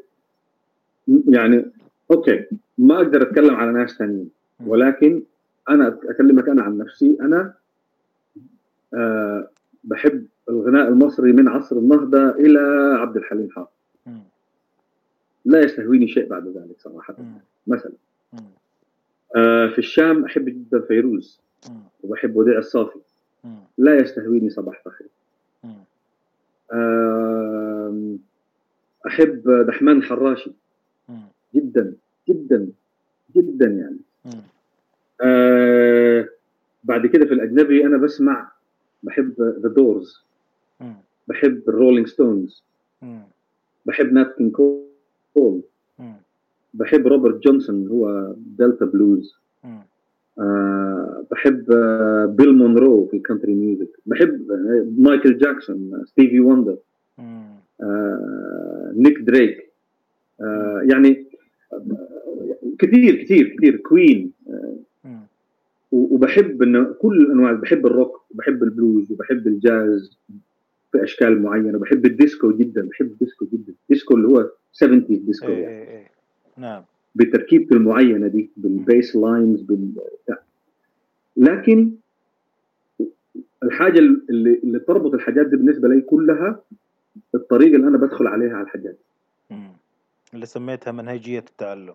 يعني أوكي ما أقدر أتكلم على ناس ثانيين. ولكن أنا أكلمك أنا عن نفسي أنا آه بحب الغناء المصري من عصر النهضة إلى عبد الحليم حافظ. لا يستهويني شيء بعد ذلك صراحة. مثلا. آه في الشام أحب جدا فيروز. وبحب وديع الصافي. لا يستهويني صباح فخري أحب دحمان الحراشي مم. جدا جدا جدا يعني. آه بعد كده في الأجنبي أنا بسمع بحب The Doors. بحب ال Rolling Stones. بحب Nat King Cole. بحب روبرت جونسون هو Delta blues. آه بحب آه بيل مونرو في ال country music بحب آه مايكل جاكسون ستيفي وندر. آه نيك دريك. آه يعني كثير كثير كثير Queen. وبحب انه كل الانواع بحب الروك وبحب البلوز وبحب الجاز في اشكال معينة. بحب الديسكو جدا بحب الديسكو جدا. الديسكو اللي هو 70 disco إيه يعني. إيه إيه. نعم. بتركيبته المعينة دي بال bass lines بال. لكن الحاجة اللي, اللي تربط الحاجات دي بالنسبة لي كلها الطريقة اللي أنا بدخل عليها على الحاجات مم. اللي سميتها منهجية التعلم.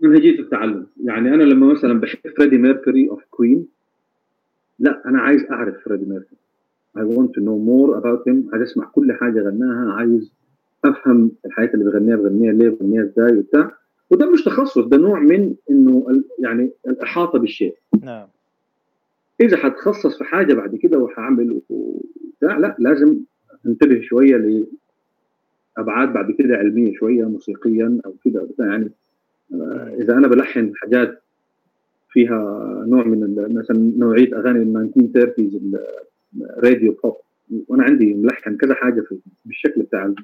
منهجية التعلم. يعني أنا لما مثلا بحب فريدي ميركوري of Queen لا أنا عايز أعرف فريدي ميركوري I want to know more about him. عايز أسمع كل حاجة غناها عايز أفهم الحاجات اللي بغنيها بغنيها ليه بغنيها إزاي وبتاع. وده مش تخصص ده نوع من إنه يعني الإحاطة بالشيء. نعم. إذا حتخصص في حاجة بعد كده وحعمل وبتاع لا لازم انتبه شوية لأبعاد بعد كده علمية شوية موسيقيا أو كده. يعني آه، إذا أنا بلحن حاجات فيها نوع من مثلا نوعية أغاني ال 1930 radio pop. وأنا عندي ملحن كذا حاجة في بالشكل بتاع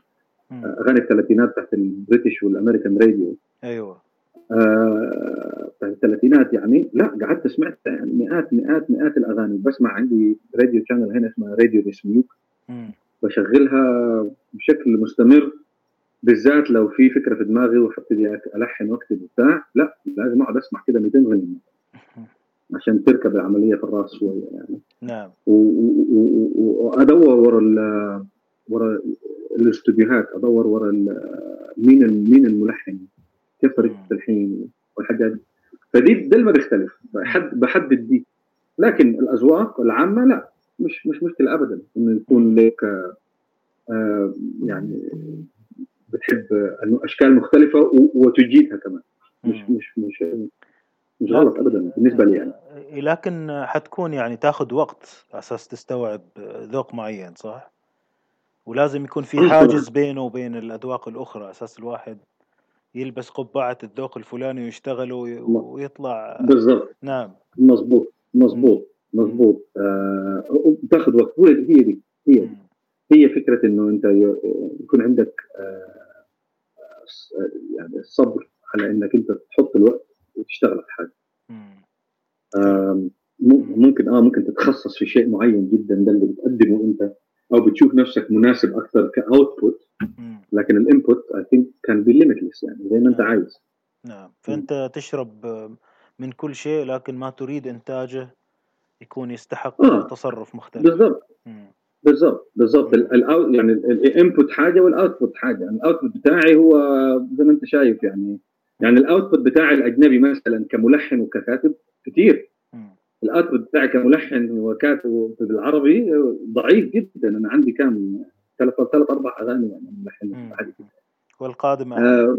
أغاني الثلاثينات تحت ال British وال American radio. أيوه. آه الثلاثينات يعني لا قعدت سمعت يعني مئات مئات مئات الأغاني. بسمع عندي radio channel هنا اسمها Radio Dismuke بشغلها بشكل مستمر بالذات لو في فكرة في دماغي وحبتدي ألحن وأكتب وبتاع لا لازم أقعد أسمع كده 200 غنية. *laughs* عشان تركب العملية في الراس شوية يعني. نعم. وأدور ورا ورا الأستوديوهات أدور ورا مين مين الملحن. كيف طريقه التلحين والحاجات فدي ده اللي ما بيختلف. بحد بحدد دي. لكن الأذواق العامة لا مش مش مشكلة ابدا. انه يكون لك آه يعني بتحب أشكال مختلفة وتجيدها كمان. مش مش مش مش غلط ابدا بالنسبة لي يعني. لكن حتكون يعني تاخذ وقت أساس تستوعب ذوق معين صح؟ ولازم يكون في حاجز بينه وبين الأذواق الأخرى أساس الواحد يلبس قبعة الذوق الفلاني ويشتغل ويطلع. بالضبط. نعم. مظبوط مظبوط مظبوط. آه تاخذ وقت. هي دي هي. هي فكرة إنه أنت يكون عندك آه يعني الصبر على إنك أنت تحط الوقت وتشتغل على حاجة آه ممكن آه ممكن تتخصص في شيء معين جدا ده اللي بتقدمه أنت. أو بتشوف نفسك مناسب أكثر ك output لكن ال input I think can be limitless يعني زي ما أنت نعم. عايز. نعم. فأنت تشرب من كل شيء لكن ما تريد إنتاجه يكون يستحق آه. تصرف مختلف. بالضبط. بالضبط. بالضبط. يعني ال input حاجة وال output حاجة. يعني ال output بتاعي هو زي ما أنت شايف يعني يعني ال output بتاعي الأجنبي مثلا كملحن وككاتب كثير ال output بتاعي كملحن وكاتب بالعربي ضعيف جدا. أنا عندي كام؟ ثلاث ثلاث أربع أغاني يعني ملحن والقادم آه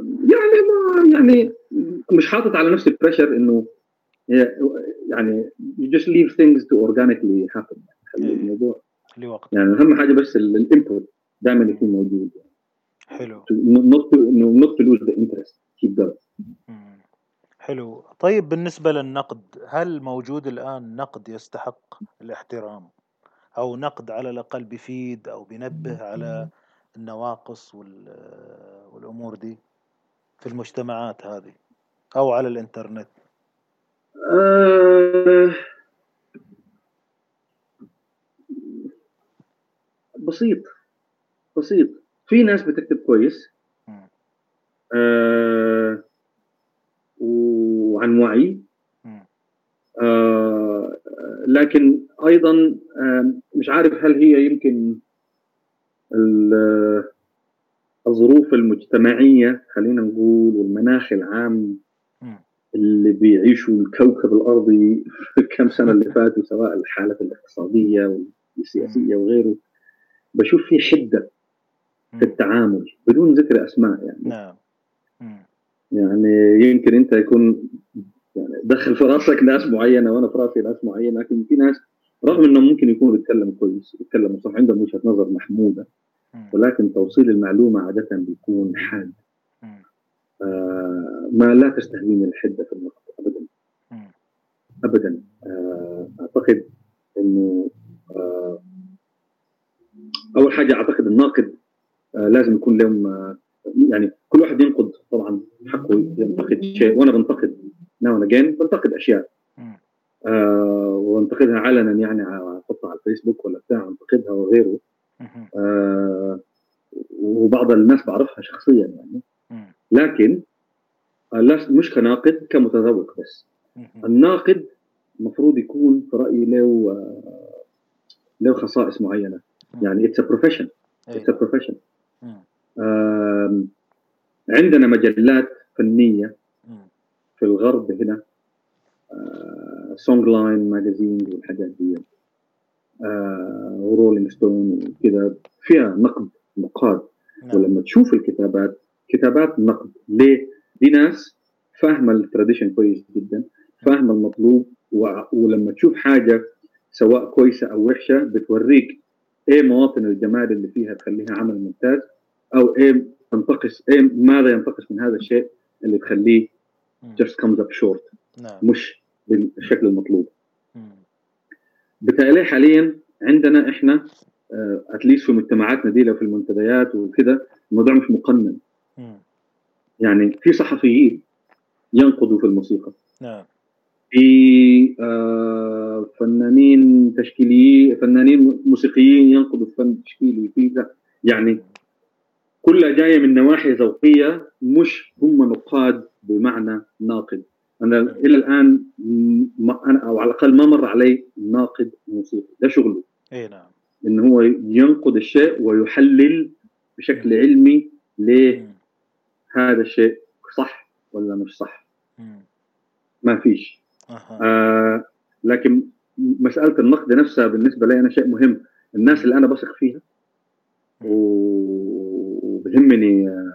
يعني ما يعني مش حاطط على نفسي pressure إنه يعني you just leave things to organically happen. يعني الموضوع لوقت يعني أهم حاجة بس ال input دائما يكون موجود. يعني. حلو not to, not to lose the interest. Keep going. حلو. طيب بالنسبة للنقد هل موجود الآن نقد يستحق الاحترام؟ أو نقد على الأقل بيفيد أو بينبه على النواقص والأمور دي في المجتمعات هذه أو على الإنترنت؟ أه بسيط. بسيط. في ناس بتكتب كويس. أه وعن وعي. آه لكن أيضا آه مش عارف هل هي يمكن الظروف المجتمعية خلينا نقول والمناخ العام اللي بيعيشوا الكوكب الأرضي في كم سنة اللي فاتوا سواء الحاله الاقتصادية والسياسية وغيره بشوف في حده في التعامل بدون ذكر أسماء يعني. نعم. يعني يمكن انت يكون يعني دخل في راسك ناس معينة وأنا في راسي ناس معينة لكن في ناس رغم إنهم ممكن يكونوا بيتكلموا كويس بيتكلموا صح عندهم وجهة نظر محمودة ولكن توصيل المعلومة عادة بيكون حاد. آه ما لا تستهويني الحدة في النقد ابدا. ابدا. آه أعتقد إنه آه أول حاجة أعتقد الناقد آه لازم يكون لهم آه يعني كل واحد ينقد طبعا حقه ينتقد شيء. وأنا بنتقد ناو اجين بنتقد أشياء. آه وانتقدها علنا يعني أحطها على الفيسبوك ولا بتاع انتقدها وغيره. آه وبعض الناس بعرفها شخصيا يعني. لكن مش كناقد كمتذوق بس. الناقد المفروض يكون في رايي له آه له خصائص معينة. يعني it's profession it's profession عندنا مجلات فنية في الغرب هنا Songlines magazine والحاجات دي آه و Rolling Stone وكذا فيها نقد نقاد نعم. ولما تشوف الكتابات كتابات نقد ليه؟ دي ناس فاهمة ال tradition كويس جدا فاهمة المطلوب و... ولما تشوف حاجة سواء كويسة أو وحشة بتوريك إيه مواطن الجمال اللي فيها تخليها عمل ممتاز أو إيه تنتقص إيه ماذا ينتقص من هذا الشيء اللي تخليه just comes up short. نعم. مش بالشكل المطلوب. بالتالي حاليا عندنا إحنا اتليست آه، في مجتمعاتنا دي لو في المنتديات وكذا الموضوع مش مقنن. يعني في صحفيين ينقدوا في الموسيقى. نعم. في آه فنانين تشكيليين فنانين موسيقيين ينقدوا الفن التشكيلي في يعني كلها جاية من نواحي ذوقية مش هم نقاد بمعنى ناقد. أنا إلى الآن ما أنا أو على الأقل ما مر علي ناقد موسيقي ده شغله إي نعم. ان هو ينقد الشيء ويحلل بشكل علمي ليه هذا الشيء صح ولا مش صح. ما فيش. آه لكن مسألة النقد نفسها بالنسبة لي أنا شيء مهم. الناس اللي أنا بثق فيها وبهمني آه،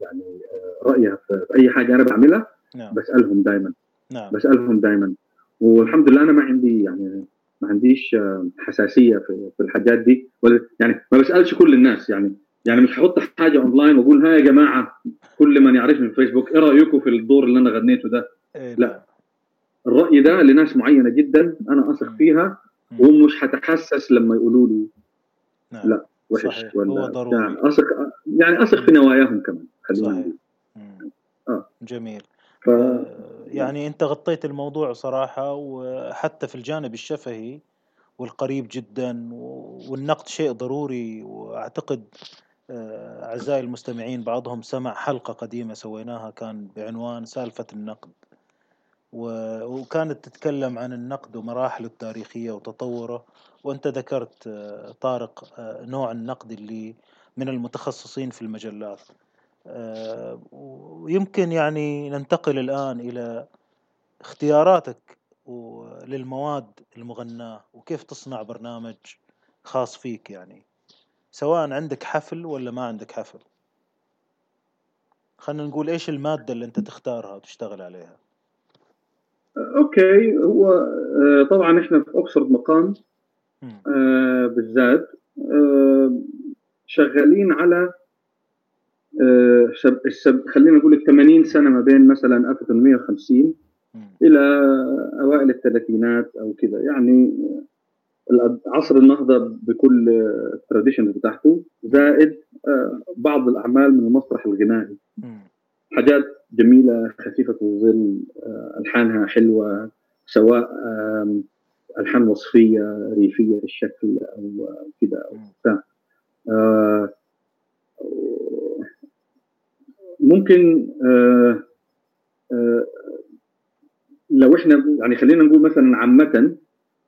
يعني آه، رأيها في أي حاجة أنا بعملها نعم. بسألهم دائما نعم. بسألهم دائما والحمد لله أنا ما عندي يعني ما عنديش آه، حساسية في, في الحاجات دي. ولا يعني ما بسألش كل الناس يعني يعني مش هحط حاجة اونلاين وأقول ها يا جماعة كل من يعرفني في فيسبوك إيه رأيكم في الدور اللي أنا غنيته ده؟ إيه لا. الرأي ده لناس معينة جدا أنا أثق فيها ومش هتحسس لما يقولوا لي. نعم. لا. وحش صحيح. ولا هو ضروري. يعني اثق يعني أثق في نواياهم كمان خلينا آه. جميل. ف... آه، يعني أنت غطيت الموضوع صراحة وحتى في الجانب الشفهي والقريب جدا والنقد شيء ضروري وأعتقد آه، أعزائي المستمعين بعضهم سمع حلقة قديمة سويناها كان بعنوان سالفة النقد. وكانت تتكلم عن النقد ومراحله التاريخية وتطوره. وأنت ذكرت آه، طارق آه، نوع النقد اللي من المتخصصين في المجلات. ويمكن يعني ننتقل الآن إلى اختياراتك للمواد المغناة وكيف تصنع برنامج خاص فيك يعني. سواء عندك حفل ولا ما عندك حفل. خلينا نقول إيش المادة اللي أنت تختارها وتشتغل عليها؟ okay هو آه، طبعا إحنا في اوكسفورد مقام. آه بالذات آه شغالين على آه خلينا نقول ال 80 سنة ما بين مثلا 1850 إلى أوائل الثلاثينات أو كذا يعني عصر النهضة بكل ال traditions بتاعته زائد بعض الأعمال من المسرح الغنائي. حاجات جميلة خفيفة الظل ألحانها حلوة سواء الحان وصفية ريفية الشكل أو كذا أو بتاع آه، ممكن لو إحنا يعني خلينا نقول مثلا عامة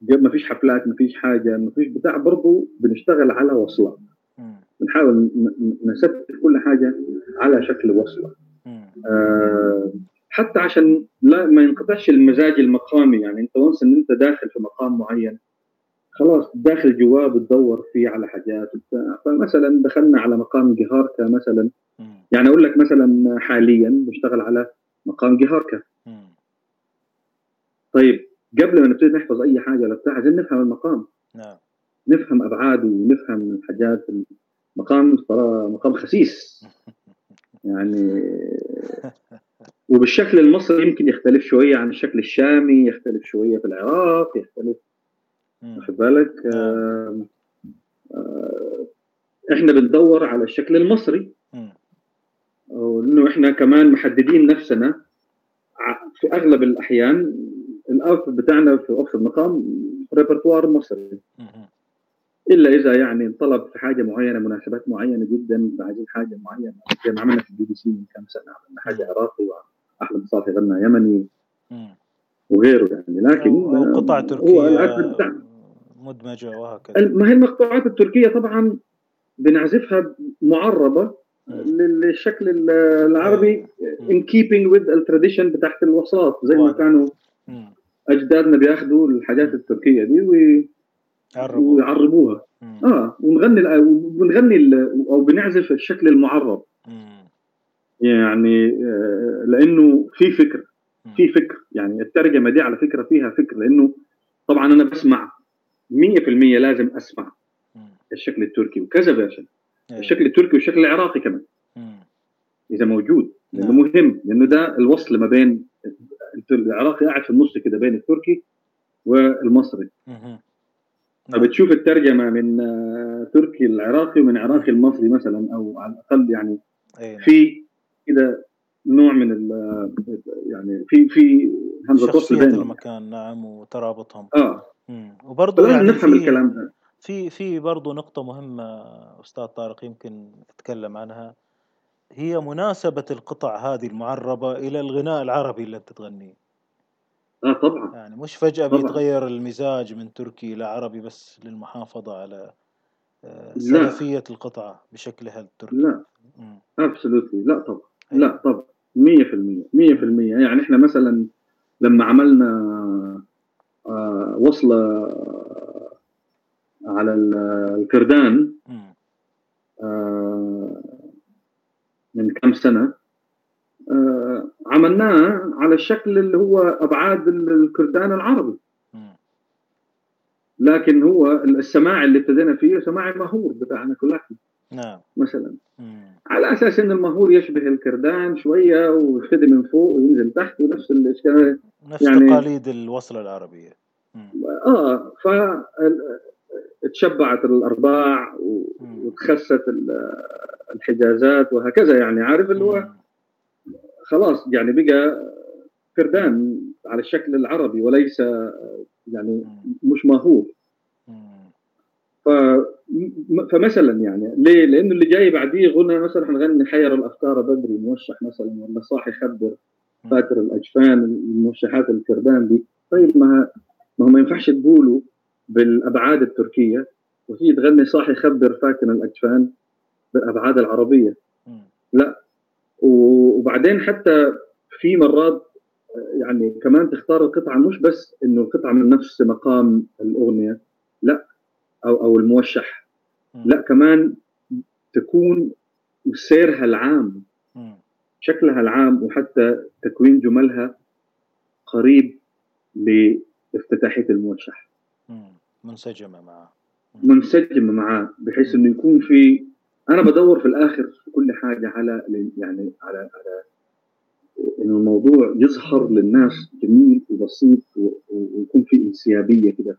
ما فيش حفلات ما فيش حاجة ما فيش بتاع برضه بنشتغل على وصلة. بنحاول نثبت كل حاجة على شكل وصلة. آه حتى عشان لا ما ينقطعش المزاج المقامي. يعني انت وانس إن انت داخل في مقام معين خلاص داخل جواه بتدور فيه على حاجات فمثلا دخلنا على مقام جهاركا مثلا. يعني أقول لك مثلا حاليا بشتغل على مقام جهاركا. طيب قبل ما نبتدي نحفظ أي حاجة ولا بتاع عايزين نفهم المقام. نعم. نفهم أبعاده ونفهم الحاجات المقام مقام خسيس. *laughs* يعني *laughs* وبالشكل المصري يمكن يختلف شوية عن الشكل الشامي يختلف شوية في العراق يختلف. واخد بالك؟ آه. آه إحنا بندور على الشكل المصري. وانه إحنا كمان محددين نفسنا. في أغلب الأحيان ال output بتاعنا في وقت المقام repertoire مصري. إلا إذا يعني انطلب في حاجة معينة مناسبات معينة جدا عايزين حاجة معينة. زي ما عملنا في البي بي سي من كم سنة عملنا حاجة عراقي وأحمد صافي غنى يمني وغيره يعني. لكن قطع تركيه مدمجة وهكذا. ما هي المقطوعات التركية طبعا بنعزفها معربه للشكل العربي in keeping with ال tradition بتاعت الوصلات زي ما كانوا أجدادنا بياخذوا الحاجات التركية دي ويعربوها. آه ونغني ونغني أو بنعزف الشكل المعرب. يعني آه، لأنه في فكر. في فكر. يعني الترجمة دي على فكرة فيها فكر لأنه طبعا أنا بسمع 100% لازم أسمع الشكل التركي وكذا version. إيه. الشكل التركي والشكل العراقي كمان. إذا موجود لأنه نعم. مهم لأنه ده الوصل ما بين العراقي قاعد في النص كده بين التركي والمصري. فبتشوف الترجمة من آه، تركي العراقي ومن عراقي المصري مثلا أو على الأقل يعني أيه. في كده نوع من يعني في في همزة وصل بين المكان نعم وترابطهم. آه. وبرضه يعني نفهم الكلام ده. في في برضه نقطة مهمة أستاذ طارق يمكن تتكلم عنها. هي مناسبة القطع هذه المعربة إلى الغناء العربي اللي أنت تغنيه. آه طبعا. يعني مش فجأة طبعًا. بيتغير المزاج من تركي إلى عربي بس للمحافظة على آه، سلفية القطعة بشكلها التركي. لا. ابسولوتلي لا طبعا. لا طبعا. 100% 100% يعني إحنا مثلا لما عملنا آه وصلة على الكردان آه من كم سنة آه عملناه على الشكل اللي هو أبعاد الكردان العربي. لكن هو السماع اللي ابتدينا فيه سماع المهور بتاعنا كلنا نعم. مثلا. مم. على أساس إن المهور يشبه الكردان شوية ويبتدي من فوق وينزل تحت ونفس الاشكال نفس يعني تقاليد الوصلة العربية. مم. آه ف تشبعت الأرباع وتخست الحجازات وهكذا يعني عارف اللي هو خلاص يعني بقى كردان على الشكل العربي وليس يعني مش ماهور. ف فمثلا يعني ليه؟ لأنه اللي جاي بعديه غنى مثلا حنغني حير الأفكار بدري موشح مثلا ولا صاحي خبر فاتر الأجفان الموشحات الكردان دي. طيب ما ما هو ما ينفعش تقولوا بالأبعاد التركية وتيجي تغني صاحي خبر فاتن الأجفان بالأبعاد العربية. لا وبعدين حتى في مرات يعني كمان تختار القطعة مش بس إنه القطعة من نفس مقام الأغنية لا أو أو الموشح. لا كمان تكون سيرها العام شكلها العام وحتى تكوين جملها قريب لافتتاحية الموشح. منسجمة معه. منسجمة معاه بحيث إنه يكون في أنا بدور في الآخر في كل حاجة على يعني على على انه الموضوع يظهر للناس جميل وبسيط ويكون في انسيابية كده.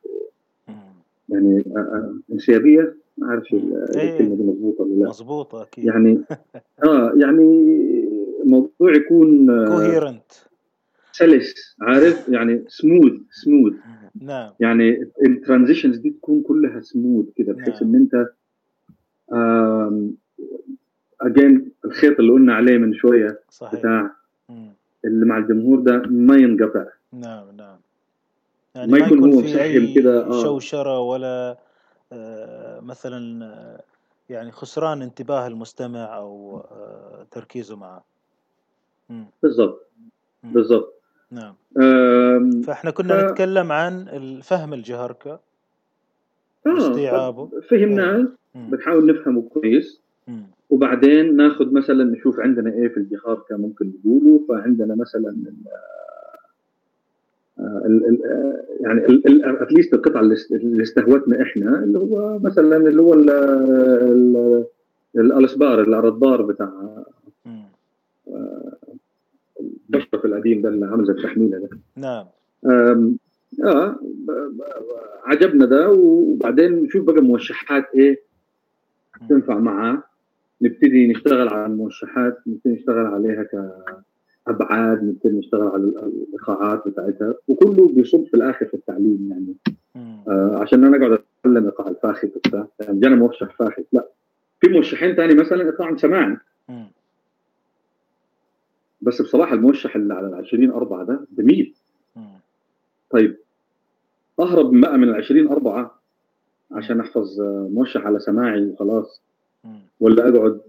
يعني انسيابية؟ ما أعرفش إيه. الكلمة دي مضبوطه ولا لا. مضبوطه أكيد. يعني *laughs* آه يعني الموضوع يكون coherent سلس عارف؟ يعني smooth smooth نعم. يعني ال transitions دي تكون كلها سموث كده بحيث نعم. إن أنت again الخيط اللي قلنا عليه من شوية صحيح. بتاع اللي مع الجمهور ده ما ينقطع. نعم نعم. يعني ما, يكون, يكون هو مسحب كده آه. شوشرة ولا آه مثلا آه يعني خسران انتباه المستمع أو آه تركيزه معه. بالضبط. بالضبط. نعم. فإحنا كنا ف... نتكلم عن الفهم الجهركة. آه استيعابه فهمناه بنحاول نفهمه كويس. وبعدين ناخذ مثلا نشوف عندنا إيه في الجهاركة ممكن نقوله. فعندنا مثلا ال ال يعني اتليست القطعة اللي استهوتنا إحنا اللي هو مثلا اللي هو الأسبار الردبار بتاع البشرف القديم ده اللي عامل زي التحميلة ده. نعم. آه عجبنا ده. وبعدين نشوف بقى موشحات إيه. تنفع معاه نبتدي نشتغل على الموشحات نبتدي نشتغل عليها كابعاد نبتدي نشتغل على الإيقاعات بتاعتها. وكله بيصب في الآخر في التعليم يعني. آه عشان أنا أقعد أتعلم إيقاع الفاخت وبتاع. يعني جانا موشح فاخت لا. في موشحين ثاني مثلا إيقاع سماعي. بس بصراحة الموشح اللي على ال 20 4 ده جميل. طيب أهرب بقى من ال 20 4 عشان أحفظ موشح على سماعي وخلاص. ولا أقعد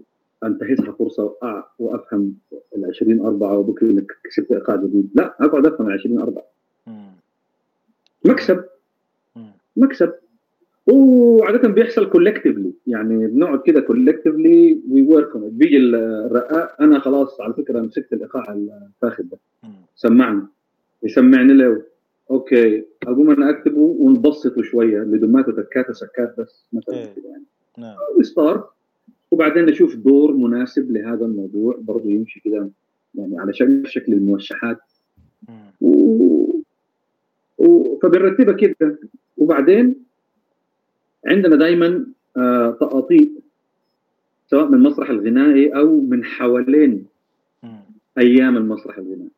أنتهزها فرصة وأفهم ال 20 4 وبكرة إنك كسبت إيقاع جديد. لا أقعد أفهم ال 20 4 مكسب. مكسب. وعادة بيحصل كولكتيفلي يعني بنقعد كده كولكتيفلي وي ورك بيجي الرقاق أنا خلاص على فكرة مسكت الإيقاع الفاخر ده. سمعني. يسمعني له أوكي. أقوم أنا أكتبه ونبسطه شوية. لدمات وتكات وسكات بس مثلا إيه. كده يعني. نعم. وستارت وبعدين نشوف دور مناسب لهذا الموضوع. برضه يمشي كده يعني على شكل شكل الموشحات. و... و... فبنرتبها كده. وبعدين عندنا دائما آه تقاطيع سواء من المسرح الغنائي أو من حوالين. أيام المسرح الغنائي.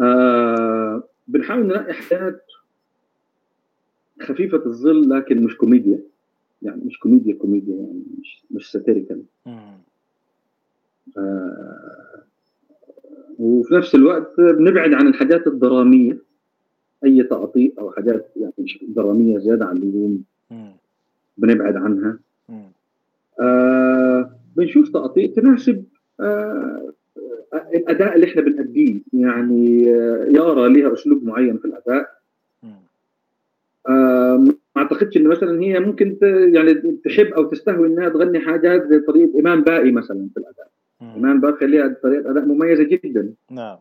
آه بنحاول نلاقي حاجات خفيفة الظل لكن مش كوميديا يعني مش كوميديا كوميديا يعني مش مش satirical. آه وفي نفس الوقت بنبعد عن الحاجات الدرامية أي تقاطيع أو حاجات يعني درامية زيادة عن اللزوم. بنبعد عنها. آه بنشوف تقاطيع تناسب آه الأداء اللي إحنا بنأديه يعني آه يارا لها أسلوب معين في الأداء. ما أعتقدش إن مثلا هي ممكن يعني تحب أو تستهوي إنها تغني حاجات زي طريقه إمام باقي مثلا في الأداء. مم. إمام باقي لها طريقة أداء مميزة جدا. نعم.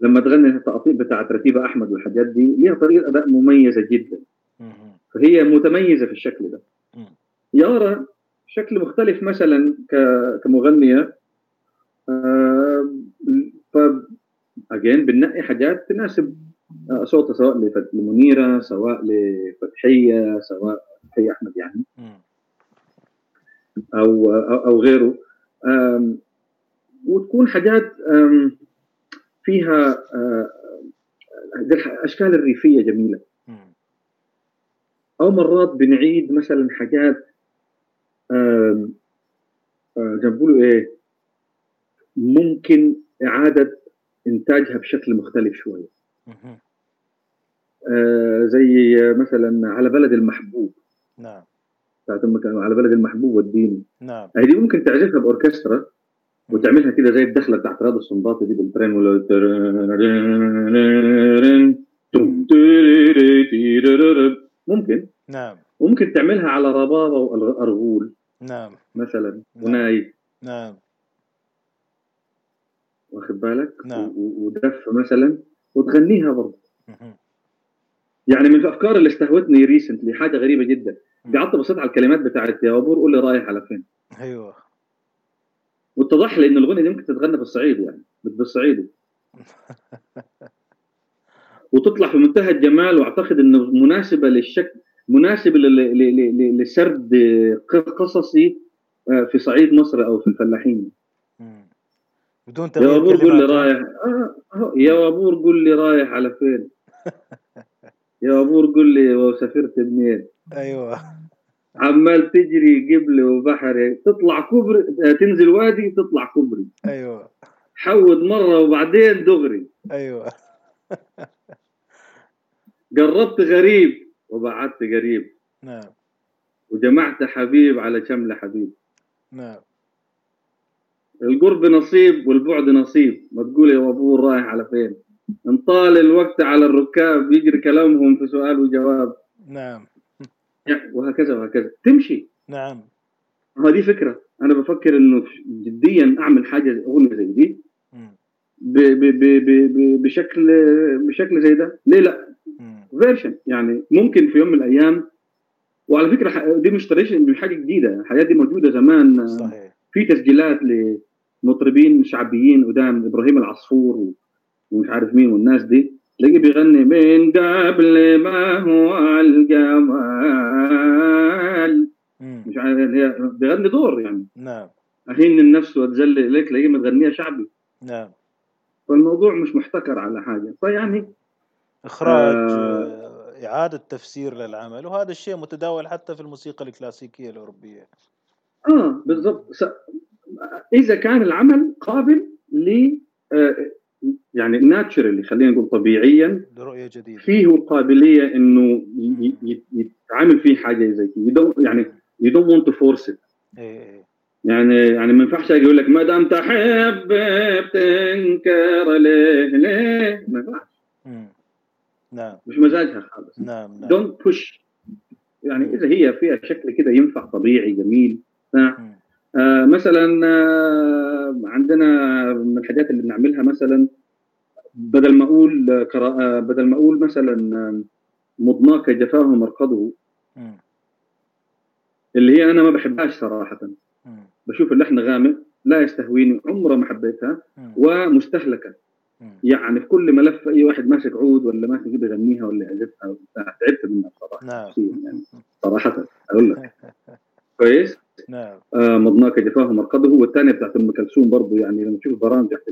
لما تغني التقاطيع بتاعت رتيبه أحمد والحاجات دي ليها طريقة أداء مميزة جدا. مم. فهي متميزة في الشكل ده. مم. يارا شكل مختلف مثلا كمغنية ف اجين بننقي حاجات تناسب آه، صوتها سواء لمنيره سواء لفتحية سواء فتحية أحمد يعني. أو أو, أو غيره وتكون حاجات فيها آه، زي الاشكال الريفية جميلة. أو مرات بنعيد مثلا حاجات آه، ما بيقولوا إيه ممكن إعادة إنتاجها بشكل مختلف شوية. آه، زي مثلا على بلد المحبوب. نعم. بتاعت على بلد المحبوب والدين نعم. هذه ممكن تعزفها بأوركسترا وتعملها كده زي الدخلة بتاعت رياض السنباطي دي بالترين ولا ممكن. نعم. وممكن تعملها على ربابة وأرغول. نعم. مثلا. نعم. وناي. نعم. واخد بالك؟ نعم. ودف مثلا وتغنيها برضه. يعني من الأفكار اللي استهوتني ريسنتلي حاجة غريبة جدا. قعدت بصيت على الكلمات بتاعت يا ابور قول لي رايح على فين؟ أيوه. واتضح لي إن الأغنية دي ممكن تتغنى بالصعيد يعني بالصعيدي *laughs* وتطلع في منتهى الجمال وأعتقد إنه مناسبة للشكل مناسبة لسرد قصصي آه، في صعيد مصر أو في الفلاحين. بدون يا تغيير وابور قول لي؟ رايح. آه يا وابور قول لي رايح على فين؟ *laughs* يا وابور قول لي وسافرت منين؟ أيوه. عمال تجري قبلي وبحري. تطلع كوبري تنزل وادي تطلع كوبري. أيوه. حود مرة وبعدين دغري. أيوه. *laughs* قربت غريب وبعدت قريب. نعم. وجمعت حبيب على شمل حبيب. نعم. القرب نصيب والبعد نصيب. ما تقول يا ابوه رايح على فين. انطال الوقت على الركاب يجري كلامهم في سؤال وجواب. نعم. وهكذا وهكذا. تمشي. نعم. هذه فكرة. أنا بفكر إنه جديا أعمل حاجة أغنية زي دي. ب ب ب ب ب بشكل بشكل زي ده. ليه لا؟ مم. فيرجن يعني ممكن في يوم من الأيام. وعلى فكرة دي مش مش حاجة جديدة. الحياة دي موجودة زمان. صحيح. في تسجيلات لمطربين شعبيين قدام إبراهيم العصفور ومش عارف مين والناس دي. تلاقيه بيغني من قبل ما هو الجمال. مش عارف هي بيغني دور يعني. نعم. أهين النفس واتذلل إليك تلاقيه متغنيها شعبي. نعم. فالموضوع مش محتكر على حاجة. فيعني إخراج آه. آه، إعادة تفسير للعمل. وهذا الشيء متداول حتى في الموسيقى الكلاسيكية الأوروبية. آه بالضبط. إذا كان العمل قابل ل آه، يعني ناتشرالي خلينا نقول طبيعيا لرؤية جديدة. فيه القابليه إنه يتعامل فيه حاجة زي don't- يعني want to force it. إيه إيه يعني يعني ما ينفعش أجي أقول لك ما دام تحب بتنكر ليه ليه؟ ما ينفعش. نعم. مش مزاجها خالص. نعم نعم. Don't push. يعني إذا هي فيها شكل كده ينفع طبيعي جميل. آه مثلا آه عندنا من الحاجات اللي بنعملها مثلا بدل ما أقول آه بدل ما أقول مثلا مضناك جفاه مرقده اللي هي أنا ما بحبهاش صراحة. بشوف اللحن غامق لا يستهويني عمره ما حبيتها ومستهلكة. يعني في كل ملف أي واحد ماسك عود ولا ماسك كده يغنيها ولا يعزفها تعبت منها صراحة نعم. يعني صراحة. أقول لك. *laughs* كويس؟ نعم. آه مضناك جفاه مرقده والثانيه بتاعت أم كلثوم برضه يعني لما تشوف برامج تحت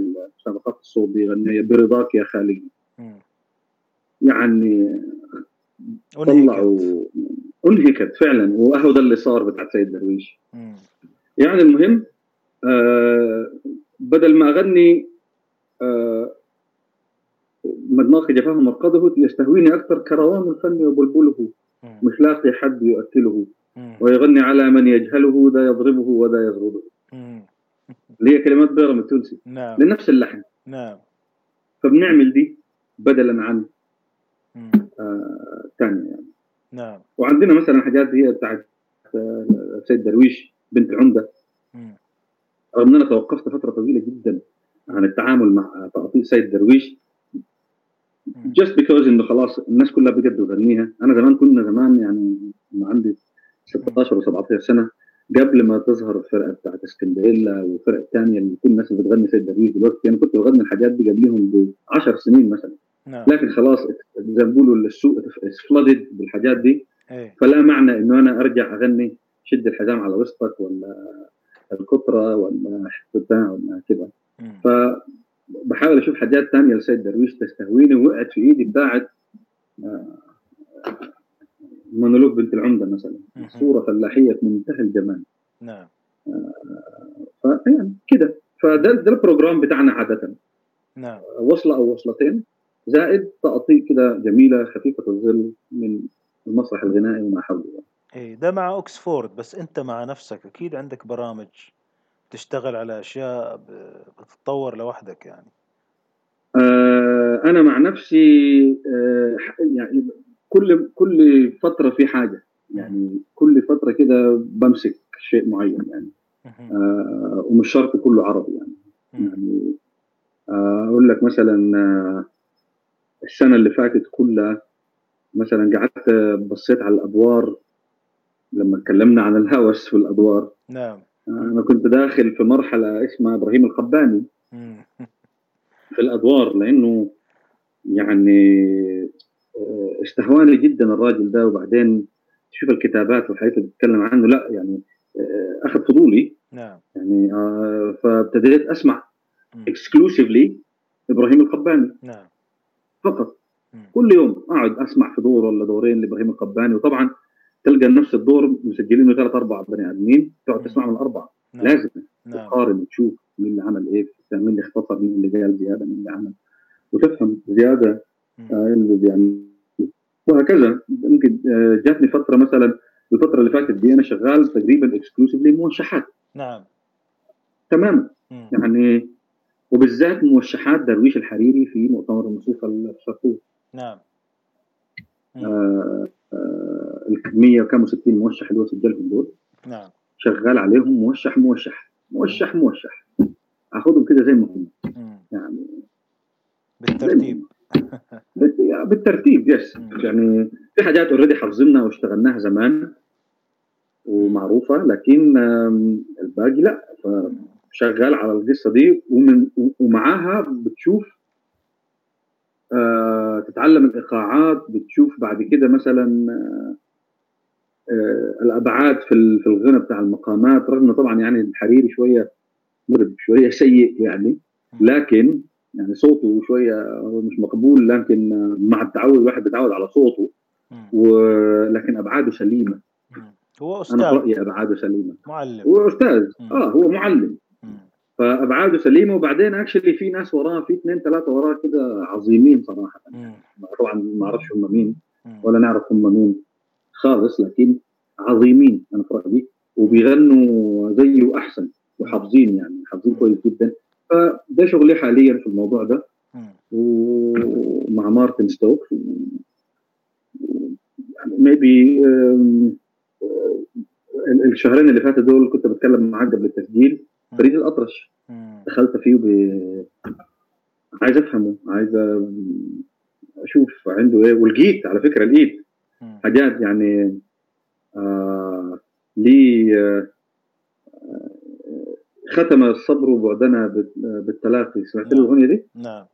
مسابقات الصوت دي يغني برضاك يا خالي يعني طلعوا أنهكت فعلا. ده اللي صار بتاع سيد درويش. يعني المهم آه بدل ما أغني آه مدماغي جفاه مرقده يستهويني أكثر كروان الفن وبلبله. مش لاقي حد يؤكله ويغني على من يجهله ذا يضربه وذا يزرده اللي هي كلمات بيرم التونسي. نعم. لنفس اللحن. نعم. فبنعمل دي بدلا عن آه ثانية يعني. نعم. وعندنا مثلا حاجات هي بتاعت آه سيد درويش بنت العمده رغم ان أنا توقفت فترة طويلة جدا عن التعامل مع تقطيع سيد درويش. جاست بيكوز إنه خلاص الناس كلها بقت تغنيها أنا زمان كنا زمان يعني عندي 16 و17 سنة قبل ما تظهر الفرقة بتاعت اسكندريلا والفرقه الثانية اللي كل الناس بتغني سيد درويش دلوقتي. أنا كنت بغني الحاجات دي قبلهم ب 10 سنين مثلا. نعم. لكن خلاص زي ما بيقولوا السوق فلودد بالحاجات دي. أيه. فلا معنى إنه أنا أرجع أغني شد الحزام على وسطك ولا الكترة ولا بتاع ولا كده. فبحاول أشوف حاجات ثانية لسيد درويش تستهويني وقعت في إيدي بتاعت مونولوج بنت العمدة مثلا. صورة فلاحية في منتهى الجمال. نعم. فيعني كده. فده ده ال program بتاعنا عادة. نعم. وصلة أو وصلتين. زائد تقطيع كده جميلة خفيفة الظل من المسرح الغنائي وما حوله إيه ده مع اوكسفورد بس أنت مع نفسك أكيد عندك برامج تشتغل على أشياء بتتطور لوحدك يعني. آه أنا مع نفسي آه يعني كل كل فترة في حاجة. يعني كل فترة كده بمسك شيء معين يعني. آه ومش شرط كله عربي يعني. يعني آه أقول لك مثلا آه السنة اللي فاتت كلها مثلا قعدت بصيت على الأدوار. لما اتكلمنا عن الهوس في الأدوار. نعم. أنا كنت داخل في مرحلة اسمها إبراهيم القباني في الأدوار لأنه يعني استهواني جدا الراجل ده وبعدين تشوف الكتابات والحاجات اللي بتتكلم عنه. لا يعني أخذ فضولي. نعم. يعني فابتديت أسمع اكسكلوسيفلي إبراهيم القباني. نعم. فقط. كل يوم أقعد أسمع في دور ولا دورين لإبراهيم القباني. وطبعا تلقى نفس الدور مسجلينه ثلاث أربع بني آدمين. تقعد تسمع من الأربعة. نعم. لازم نعم. تقارن وتشوف مين اللي عمل إيه مين اللي اختصر مين اللي قال زيادة مين اللي عمل. وتفهم زيادة آه يعني وهكذا يمكن آه جاتني فترة مثلا الفترة اللي فاتت دي أنا شغال تقريبا اكسكلوسيفلي موشحات. نعم. تمام. يعني وبالذات موشحات درويش الحريري في مؤتمر الموسيقى الشرقية. نعم. آه آه ال 160 موشح اللي هو سجلهم دول نعم. شغال عليهم موشح موشح موشح موشح. اخذهم كده زي ما هم. يعني بالترتيب. بالترتيب yes يعني في حاجات already حافظينها واشتغلناها زمان ومعروفة لكن الباقي لا. فشغال على القصة دي ومن ومعاها بتشوف آه تتعلم الإيقاعات بتشوف بعد كده مثلا آه آه الأبعاد في في الغنى بتاع المقامات رغم طبعا يعني الحريري شوية مرب شوية سيء يعني لكن يعني صوته شوية مش مقبول لكن مع التعود الواحد بيتعود على صوته. ولكن أبعاده سليمة. هو أستاذ. أنا رايي أبعاده سليمة. معلم. هو أستاذ. آه هو معلم. فأبعاده سليمة وبعدين اكشلي في ناس وراه في اثنين ثلاثة وراه كده عظيمين صراحة. طبعا ما أعرفش هم مين ولا نعرف هم مين. خالص لكن عظيمين أنا في رأيي وبيغنوا زيه واحسن وحافظين يعني حافظين كويس جدا. فده شغلي حاليا في الموضوع ده. ومع مارتن ستوك يعني maybe الشهرين اللي فاتوا دول كنت بتكلم معاك قبل التسجيل. فريد الأطرش دخلت فيه ب... عايز أفهمه عايز أشوف عنده إيه. ولقيت على فكرة لقيت حاجات يعني آه لي آه ختم الصبر بعدنا بالتلاقي سمعت نعم. الأغنية دي؟ نعم.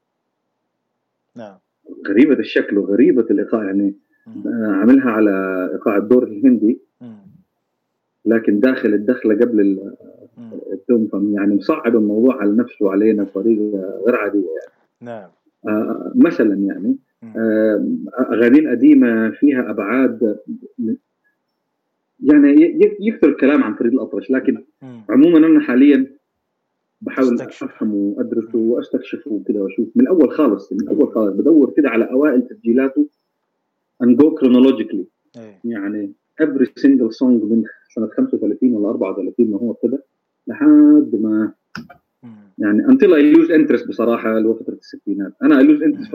نعم. غريبة الشكل وغريبة الإيقاع. يعني عاملها على إيقاع الدور الهندي. لكن داخل الدخلة قبل الدوم يعني مصعب الموضوع على نفسه وعلينا بطريقة غير عادية يعني. نعم. آه مثلا يعني آه أغاني القديمة فيها أبعاد يعني يكثر الكلام عن فريد الأطرش لكن عموما أنا حاليا بحاول افهمه وادرسه واستكشفه وكذا وأشوف. من الأول خالص من الأول خالص بدور كذا على أوائل تسجيلاته and go chronologically. أيه. يعني every single song من سنة 35 ولا 34 ما هو ابتدى لحد ما يعني until I lose interest بصراحة اللي هو فتره الستينات. أنا I lose interest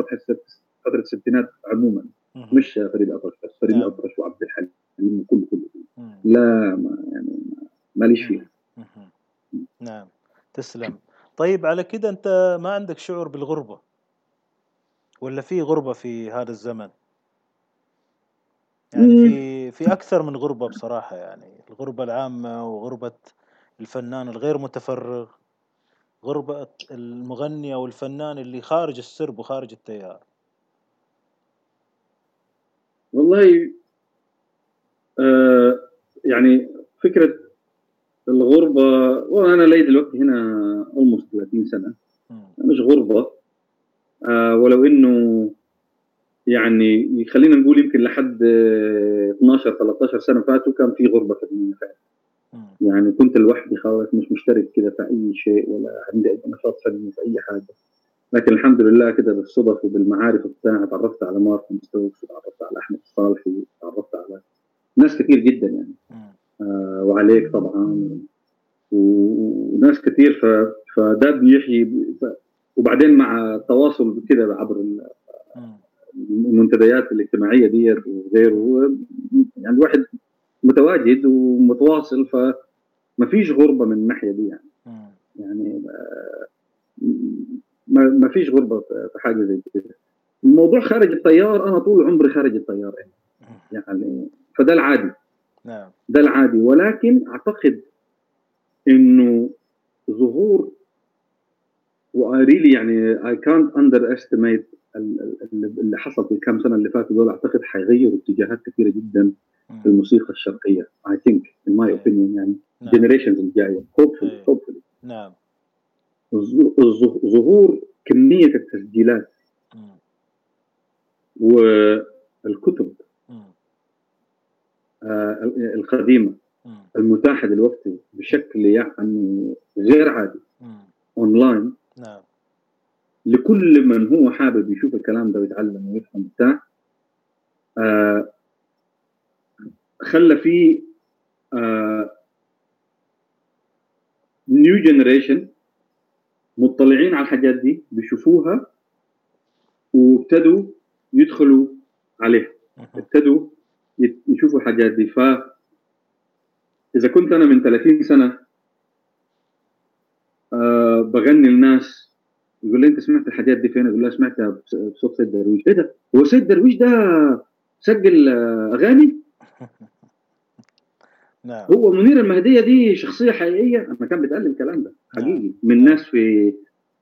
فترة الستينات عموما. مش فريد الاطرش بس فريد نعم. الأطرش وعبد الحليم وكله كله لا ما يعني ماليش فيها. نعم. تسلم. طيب على كده أنت ما عندك شعور بالغربة؟ ولا في غربة في هذا الزمن؟ يعني في في أكثر من غربة بصراحة يعني الغربة العامة وغربة الفنان الغير متفرغ غربة المغني أو الفنان اللي خارج السرب وخارج التيار. والله آه يعني فكرة الغربة وأنا لي دلوقتي هنا almost 30 سنة. مش غربة آه ولو إنه يعني خلينا نقول يمكن لحد 12 13 سنة فاتوا كان في غربة في فعلا. يعني كنت لوحدي خالص مش مشترك كده في أي شيء ولا عندي أي نشاط فني في أي حاجة. لكن الحمد لله كده بالصدف وبالمعارف بتاعي تعرفت على مارك ستوكس وتعرفت على أحمد الصالحي وتعرفت على ناس كثير جدا يعني. آه وعليك طبعا. وناس كثير فده بيحيي وبعدين مع التواصل كده عبر المنتديات الاجتماعية ديت وغيره يعني الواحد متواجد ومتواصل فما فيش غربة من الناحية دي يعني. يعني ما فيش غربة في حاجة زي كده. الموضوع خارج التيار أنا طول عمري خارج التيار. يعني, يعني فده العادي. نعم. ده العادي. ولكن أعتقد إنه ظهور و really يعني اي كانت اندر استيميت اللي حصل في الكام سنة اللي فاتوا دول. أعتقد حيغيروا اتجاهات كثيرة جدا في الموسيقى الشرقية. I think in my opinion يعني generations نعم. الجاية. hopefully hopefully نعم. ظهور كمية التسجيلات والكتب آه القديمة المتاحة دلوقتي بشكل يعني غير عادي اونلاين نعم. لكل من هو حابب يشوف الكلام ده ويتعلم ويفهم بتاع آه خلى في آه new generation مطلعين على الحاجات دي بيشوفوها وابتدوا يدخلوا عليها ابتدوا يشوفوا الحاجات دي ف إذا كنت أنا من 30 سنة أه بغني الناس يقول لي أنت سمعت الحاجات دي فين؟ أقول له سمعتها بصوت سيد درويش، إيه ده؟ هو سيد درويش ده سجل أغاني؟ *laughs* نعم هو منير المهدية دي شخصية حقيقية أنا كان بيتقال الكلام ده حقيقي نعم. من ناس في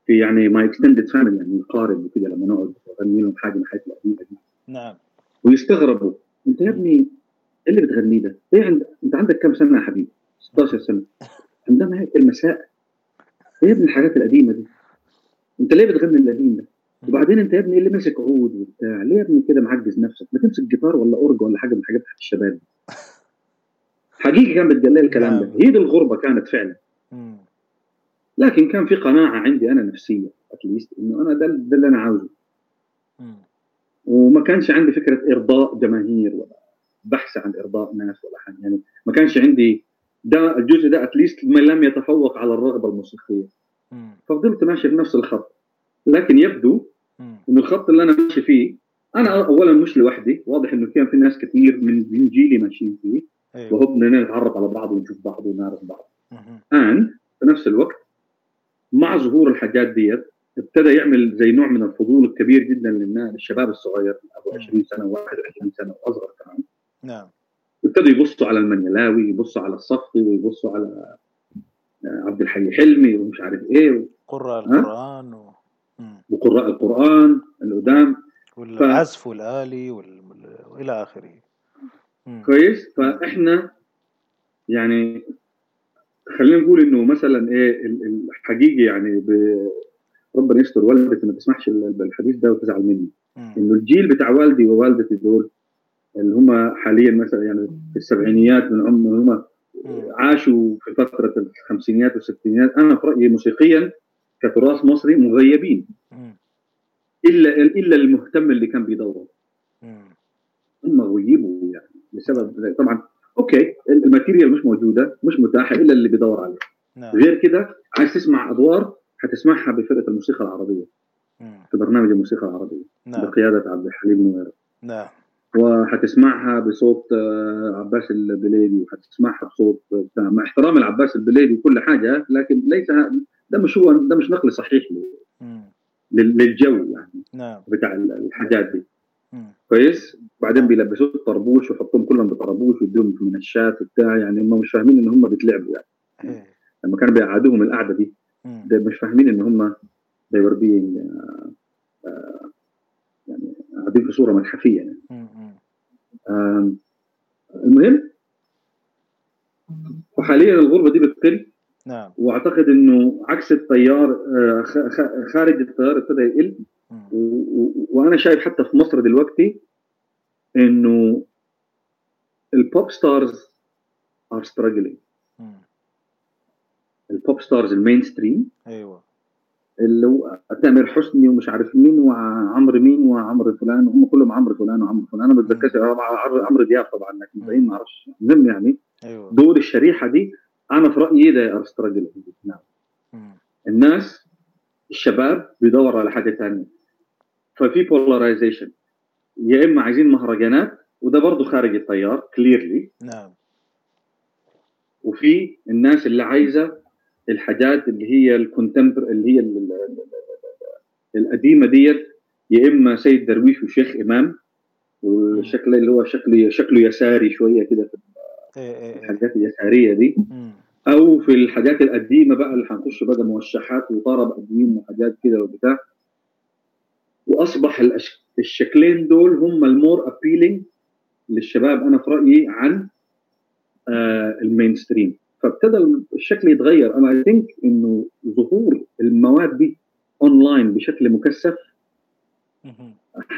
في يعني my extended family يعني القرايب وكده لما نقعد نغني لهم حاجة من الحاجات القديمة دي نعم ويستغربوا أنت يا ابني إيه اللي بتغنيه ده؟ إيه عند... أنت عندك كم سنة يا حبيبي؟ 16 سنة عندما يأتي المساء إيه يا ابني الحاجات القديمة دي؟ أنت ليه بتغني القديم ده؟ وبعدين أنت يا ابني اللي ماسك عود وبتاع ليه يا ابني كده معجز نفسك؟ ما تمسك جيتار ولا أورج ولا حاجة من حاجات الشباب دي. حقيقي كان بتقال الكلام ده. هي دي الغربة كانت فعلا. لكن كان في قناعة عندي أنا نفسيه اتليست إنه أنا ده, ده اللي أنا عاوزه. وما كانش عندي فكرة إرضاء جماهير ولا بحث عن إرضاء ناس ولا حاجة. يعني ما كانش عندي ده الجزء ده اتليست ما لم يتفوق على الرغبة الموسيقية. ففضلت ماشي في نفس الخط. لكن يبدو انه الخط اللي أنا ماشي فيه أنا اولا مش لوحدي. واضح إنه كان في ناس كثير من من جيلي ماشيين فيه. أيوة. وهو بدنا نتعرف على بعض ونشوف بعض ونعرف بعض. اند في نفس الوقت مع ظهور الحاجات ديت ابتدى يعمل زي نوع من الفضول الكبير جدا للناس الشباب الصغير أبو 20 سنة و21 سنة وأصغر كمان. نعم. ابتدوا يبصوا على المنيلاوي يبصوا على الصفي ويبصوا على عبد الحي حلمي ومش عارف إيه قراء القرآن و... وقراء القرآن القدام. والعزف ف... والالي وال... والى آخره. كويس؟ فإحنا يعني خلينا نقول إنه مثلا إيه الحقيقي يعني ربنا يستر والدتي ما تسمعش الحديث ده وتزعل مني. إنه الجيل بتاع والدي ووالدتي دول اللي هم حاليا مثلا يعني في السبعينيات من عمر هم عاشوا في فترة الخمسينيات والستينيات. أنا في رأيي موسيقيا كتراث مصري مغيبين. الا إلا المهتم اللي كان بيدور. هم غيبوا. بسبب طبعا okay ال material مش موجودة مش متاحة إلا اللي بيدور عليها نعم. غير كده عايز تسمع أدوار حتسمعها بفرقة الموسيقى العربية مم. في برنامج الموسيقى العربية نعم. بقيادة عبد الحليم نويرة نعم وحتسمعها بصوت آه، عباس البليدي وحتسمعها بصوت مع احترام العباس البليدي وكل حاجة لكن ليس ده مش هو ده مش نقل صحيح للجو يعني نعم. بتاع الحاجات دي كويس؟ بعدين بيلبسوه الطربوش ويحطوهم كلهم بطربوش ويدوهم في منشات وبتاع يعني هم مش فاهمين إن هم بيتلعبوا يعني. إيه. لما كانوا بيقعدوهم القعدة دي ده مش فاهمين إن هم they were being uh, uh, يعني قاعدين في صورة متحفيه يعني. المهم وحاليا الغربه دي بتقل. نعم. وأعتقد إنه عكس التيار آه، خارج التيار ابتدى يقل. وأنا شايف حتى في مصر دلوقتي إنه ال pop stars are struggling ال pop stars ال mainstream أيوه. اللي هو تامر حسني ومش عارف مين وعمرو مين وعمرو فلان هم كلهم عمرو فلان وعمرو فلان أنا بتذكرش عمرو دياب طبعا لكن الباقيين ما أعرفش. المهم يعني أيوة. دول الشريحة دي أنا في رأيي ده our struggle نعم الناس الشباب بيدوروا على حاجة ثانية ففي polarization يا إما عايزين مهرجانات وده برضه خارج التيار clearly نعم. وفي الناس اللي عايزة الحاجات اللي هي ال contemporary اللي هي القديمة ديت يا إما سيد درويش وشيخ إمام والشكل اللي هو شكله شكله يساري شوية كده في إيه، إيه، إيه. الحاجات اليسارية دي. أو في الحاجات القديمة بقى اللي هنخش بقى موشحات وطرب قديم وحاجات كده وبتاع. وأصبح الشكلين دول هم ال more appealing للشباب أنا في رأيي عن آه ال mainstream فابتدى الشكل يتغير. أنا I think إنه ظهور المواد دي اونلاين بشكل مكثف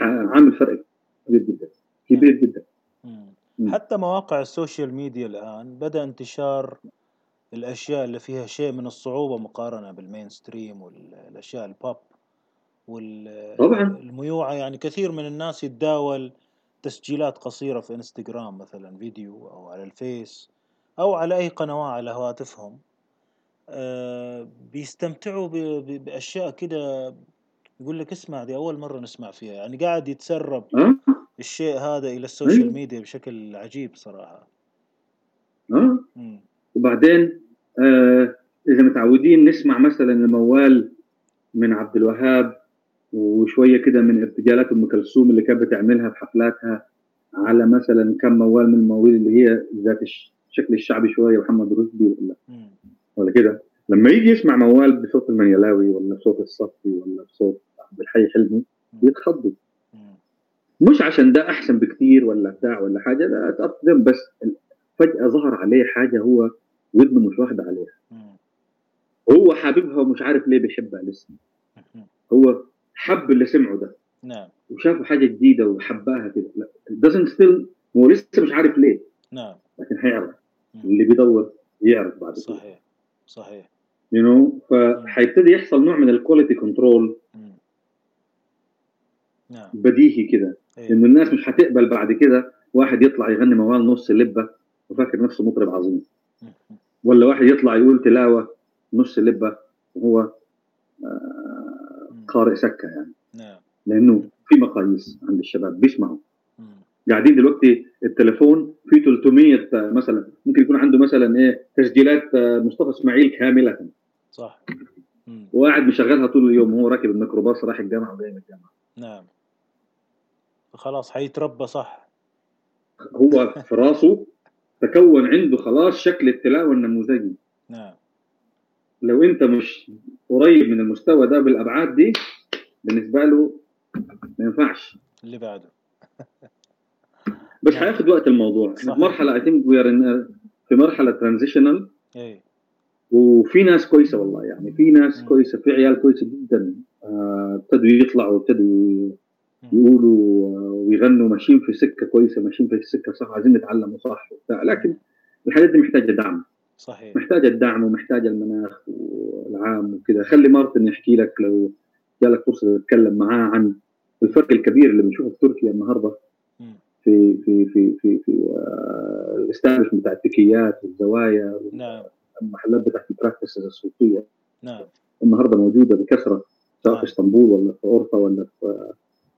عامل فرق كبير جدا كبير جدا. حتى مواقع ال social media الآن بدأ انتشار الأشياء اللي فيها شيء من الصعوبة مقارنة بال mainstream والاشياء البوب والميوعه يعني كثير من الناس يتداول تسجيلات قصيرة في إنستغرام مثلا فيديو أو على الفيس أو على أي قنوات على هواتفهم. آه، بيستمتعوا بأشياء كده يقول لك اسمع دي أول مرة نسمع فيها. يعني قاعد يتسرب الشيء هذا إلى ال social إيه. ميديا بشكل عجيب صراحة. آه وبعدين آه إذا متعودين نسمع مثلا الموال من عبد الوهاب وشوية كده من ارتجالات أم كلثوم اللي كانت بتعملها في حفلاتها على مثلا كم موال من المواويل اللي هي ذات الشكل الشعبي شوية محمد رشدي ولا ولا كده. لما يجي يسمع موال بصوت المنيلاوي ولا بصوت الصفي ولا بصوت عبد الحي حلمي بيتخضوا مش عشان ده أحسن بكثير ولا بتاع ولا حاجة تقدم بس فجأة ظهر عليه حاجة هو ودنه مش واخده عليها. هو حاببها ومش عارف ليه بيحبها لسه. هو حب اللي سمعه ده. نعم. وشافوا حاجة جديدة وحباها كده. لا doesn't still هو لسه مش عارف ليه. نعم. لكن هيعرف. اللي بيدور يعرف بعد كده. صحيح. صحيح. you you know فحيبتدي يحصل نوع من ال quality control نعم. بديهي كده. إيه. إنه الناس مش هتقبل بعد كده واحد يطلع يغني موال نص لبة وفاكر نفسه مطرب عظيم. ولا واحد يطلع يقول تلاوة نص لبة وهو آه قارئ سكه يعني. نعم. لأنه في مقاييس عند الشباب بيسمعوا قاعدين دلوقتي التليفون فيه 300 مثلا ممكن يكون عنده مثلا إيه تسجيلات مصطفى إسماعيل كاملة. صح. وقاعد مشغلها طول اليوم وهو راكب الميكروباص رايح الجامعة وجاي من الجامعة. نعم. خلاص حيتربى صح. هو في راسه تكون عنده خلاص شكل التلاوة النموذجي. نعم. لو انت مش قريب من المستوى ده بالابعاد دي بالنسبة له ما ينفعش. اللي بعده. بس حياخد وقت الموضوع. صحيح. مرحلة اي ثينك في مرحلة ترانزيشنال وفي ناس كويسة والله يعني. في ناس م. كويسة في عيال كويسة جدا. ابتدوا آه يطلعوا وابتدوا يقولوا ويغنوا. ماشيين في سكة كويسة ماشيين في سكة صح عايزين نتعلم صح وبتاع. لكن الحاجات دي محتاجة دعم. صحيح. محتاجة الدعم ومحتاجة المناخ والعام وكذا. خلي مارتن يحكي لك لو جالك فرصة تتكلم معاه عن الفرق الكبير اللي بنشوفه في تركيا النهارده في في في في في آه بتاع التكيات والزوايا نعم. المحلات بتاعت ال practices الصوفية. نعم. النهارده موجودة بكثرة سواء في اسطنبول ولا في اورفا ولا في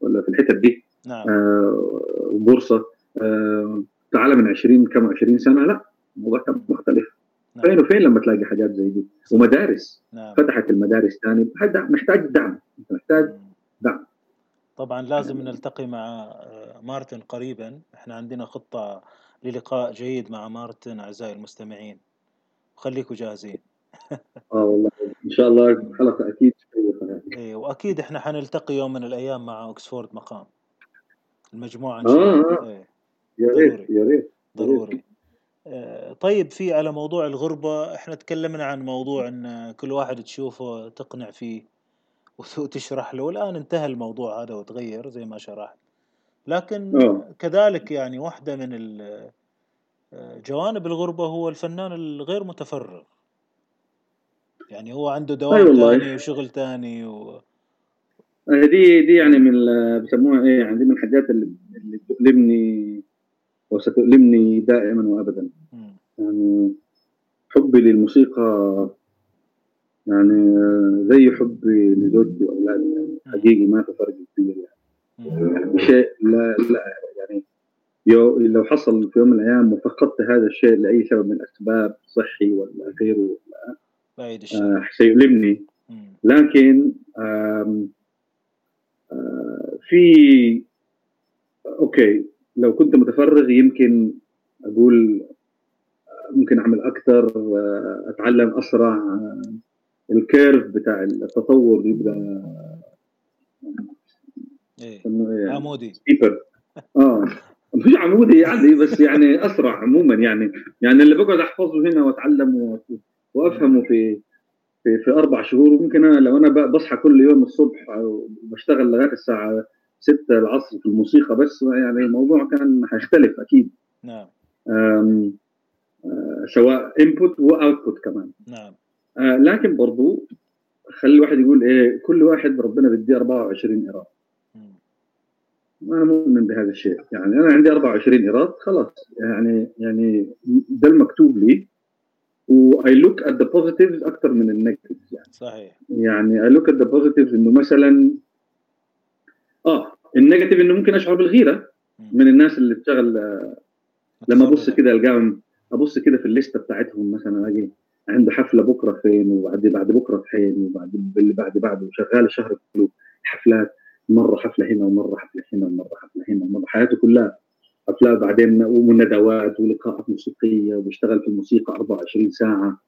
ولا في الحتت دي. نعم. آه بورصه آه تعالى من 20 كم 20 سنة؟ لا الموضوع كان مختلف. نعم. فين وفين لما تلاقي حاجات زي دي؟ ومدارس. نعم. فتحت المدارس ثاني محتاج دعم. أنت محتاج دعم. طبعا لازم نلتقي مع مارتن قريبا. إحنا عندنا خطة للقاء جيد مع مارتن أعزائي المستمعين. خليكم جاهزين. آه والله. إن شاء الله حلقة أكيد إيه وأكيد إحنا حنلتقي يوم من الأيام مع اوكسفورد مقام. المجموعة إن شاء الله. آه. إيه. يا ريت يا ريت. ضروري. طيب في على موضوع الغربة إحنا تكلمنا عن موضوع إن كل واحد تشوفه تقنع فيه وتشرح له والآن انتهى الموضوع هذا وتغير زي ما شرحت. لكن أوه. كذلك يعني واحدة من جوانب الغربة هو الفنان الغير متفرغ. يعني هو عنده دوام أيوة ثاني وشغل ثاني و... دي دي يعني من بيسموها إيه يعني دي من الحاجات اللي, اللي بتؤلمني وستؤلمني دائما وابدا. يعني حبي للموسيقى يعني زي حبي لزوجتي واولادي يعني حقيقي ما في فرق كبير يعني, يعني شيء لا لا يعني لو حصل في يوم من الأيام وفقدت هذا الشيء لأي سبب من الأسباب صحي ولا غيره بعيد آه سيؤلمني. لكن آم آه في okay لو كنت متفرغ يمكن أقول ممكن أعمل أكثر اتعلم أسرع ال curve بتاع التطور يبقى إيه. عمودي steeper آه مش عمودي يعني بس يعني أسرع عموما يعني. يعني اللي بقعد أحفظه هنا واتعلم وأفهمه في في في أربع شهور ممكن أنا لو أنا بصحى كل يوم الصبح وبشتغل لغاية الساعة 6 العصر في الموسيقى بس يعني الموضوع كان هيختلف أكيد. نعم. آه سواء input و output كمان. نعم. آه لكن برضو خلي الواحد يقول إيه كل واحد ربنا بيديه 24 قيراط. أنا مؤمن بهذا الشيء. يعني أنا عندي 24 قيراط خلاص. يعني يعني ده المكتوب لي. و I look at the positives أكثر من ال negatives يعني. صحيح. يعني I look at the positives إنه مثلا آه ال negative إنه ممكن أشعر بالغيرة من الناس اللي بتشتغل لما أبص كده ألقاهم أبص كده في الليستة بتاعتهم مثلا ألاقي عنده حفلة بكرة فين وبعد بعد بكرة فين وبعد اللي بعد بعده وشغال الشهر كله حفلات مرة حفلة هنا ومرة حفلة هنا ومرة حفلة هنا ومرة حياته كلها حفلات بعدين وندوات ولقاءات موسيقية وبيشتغل في الموسيقى 24 ساعة.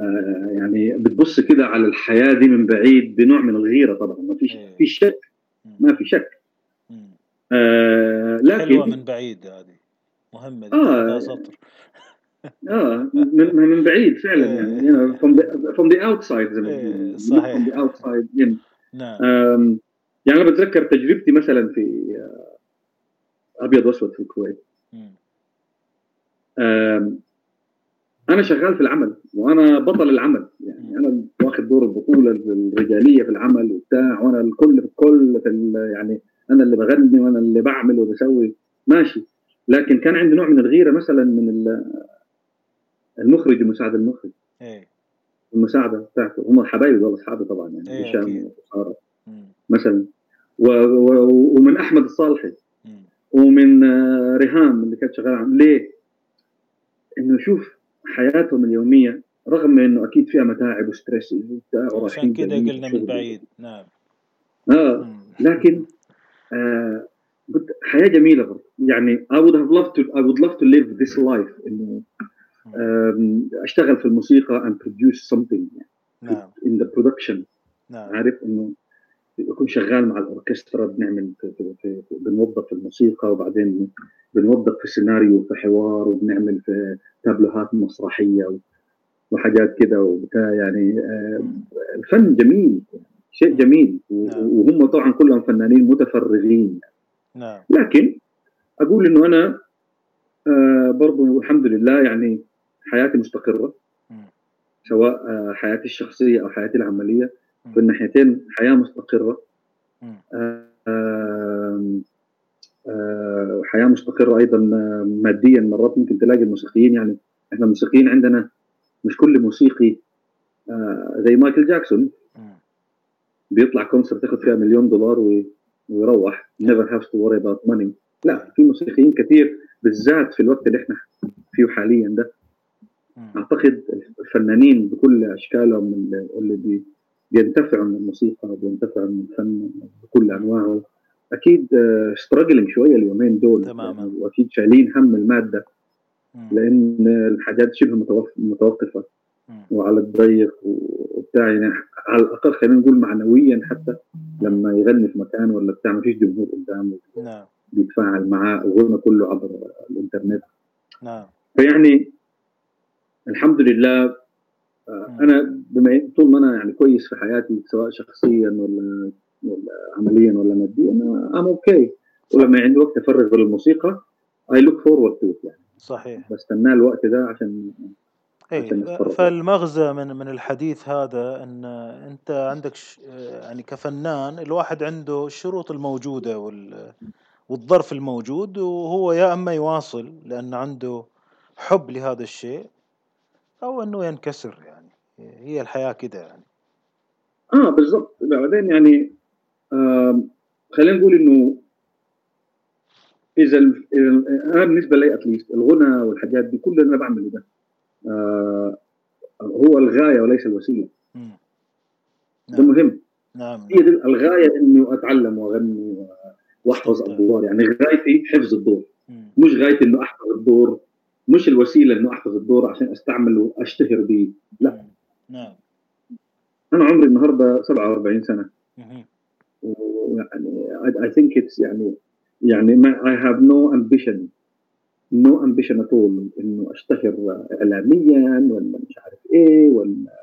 آه يعني بتبص كده على الحياة دي من بعيد بنوع من الغيرة طبعا ما فيش في شك ما في شك. آه لكن حلوة من بعيد هذه. مهمة دي آه. سطر. *laughs* آه من, من بعيد فعلا يعني you know, from the from the outside زي ما إيه صحيح. from the outside in. نعم. يعني أنا بتذكر تجربتي مثلا في أبيض وأسود في الكويت. أنا شغال في العمل وأنا بطل العمل. يعني أنا واخد دور البطولة الرجالية في العمل وبتاع وأنا الكل في الكل في يعني أنا اللي بغني وأنا اللي بعمل وبسوي. ماشي. لكن كان عندي نوع من الغيرة مثلا من المخرج ومساعد المخرج. إيه. المساعدة بتاعته. هم حبايبي والله أصحابي طبعا يعني إيه هشام وسارة مثلا. و و ومن أحمد الصالحي. ومن آه، ريهام اللي كانت شغالة. ليه؟ إنه شوف حياتهم اليومية رغم إنه أكيد فيها متاعب وستريس عشان كذا قلنا من بعيد. نعم. آه لكن آه حياة جميلة برضه. يعني I would have loved to I would love to live this life. إنه أشتغل في الموسيقى and produce something يعني نعم. in the production. نعم. عارف إنه يكون شغال مع الأوركسترا بنعمل في في في بنوظف في الموسيقى وبعدين بنوظف في سيناريو في حوار وبنعمل في تابلوهات مسرحية وحاجات كده وبتاع يعني الفن جميل شيء جميل. نعم. وهم طبعا كلهم فنانين متفرغين. نعم. لكن أقول إنه أنا آه برضو الحمد لله يعني حياتي مستقرة. سواء آه حياتي الشخصية أو حياتي العملية. في الناحيتين حياة مستقرة. حياة مستقرة أيضا ماديا. مرات ممكن تلاقي الموسيقيين يعني إحنا الموسيقيين عندنا مش كل موسيقي آه زي مايكل جاكسون. بيطلع كونسرت تاخذ فيها مليون دولار ويروح. Never has to worry about money. لا في موسيقيين كثير بالذات في الوقت اللي إحنا فيه حاليا ده. أعتقد الفنانين بكل أشكالهم اللي بينتفعوا من الموسيقى بينتفعوا من الفن بكل أنواعه. أكيد ستراجلينج شوية اليومين دول. تماما. يعني وأكيد شايلين هم المادة. لأن الحاجات شبه متوقفة. وعلى الضيق وبتاع. يعني على الأقل خلينا نقول معنويا حتى لما يغني في مكان ولا بتاع ما فيش جمهور قدامه. نعم. بيتفاعل معاه. الغنى كله عبر الإنترنت. نعم. فيعني الحمد لله آه، أنا بما طول ما أنا يعني كويس في حياتي سواء شخصيا ولا ولا عمليا ولا ماديا أنا I'm okay ولما عندي وقت أفرغ للموسيقى I look forward to يعني. صحيح. بستناه الوقت ده عشان اي فالمغزى من من الحديث هذا إن أنت عندك يعني كفنان الواحد عنده الشروط الموجودة وال والظرف الموجود وهو يا أما يواصل لأن عنده حب لهذا الشيء أو أنه ينكسر يعني. هي الحياة كده يعني. آه بالضبط. بعدين يعني آه خلينا نقول إنه إذا أنا بالنسبة لي اتليست الغنى والحاجات دي كل اللي أنا بعمله ده آه هو الغاية وليس الوسيلة. نعم. ده مهم. نعم. هي دي الغاية انه أتعلم وأغني وأحفظ الدور. يعني غايتي حفظ الدور. مش غايتي إنه أحفظ الدور. مش الوسيلة إنه أحفظ الدور عشان استعمله وأشتهر به لا. نعم. أنا عمري النهارده 47 سنة. ويعني I think it's يعني يعني ما have no ambition no ambition at all إنه أشتهر اعلاميا ولا مش عارف إيه ولا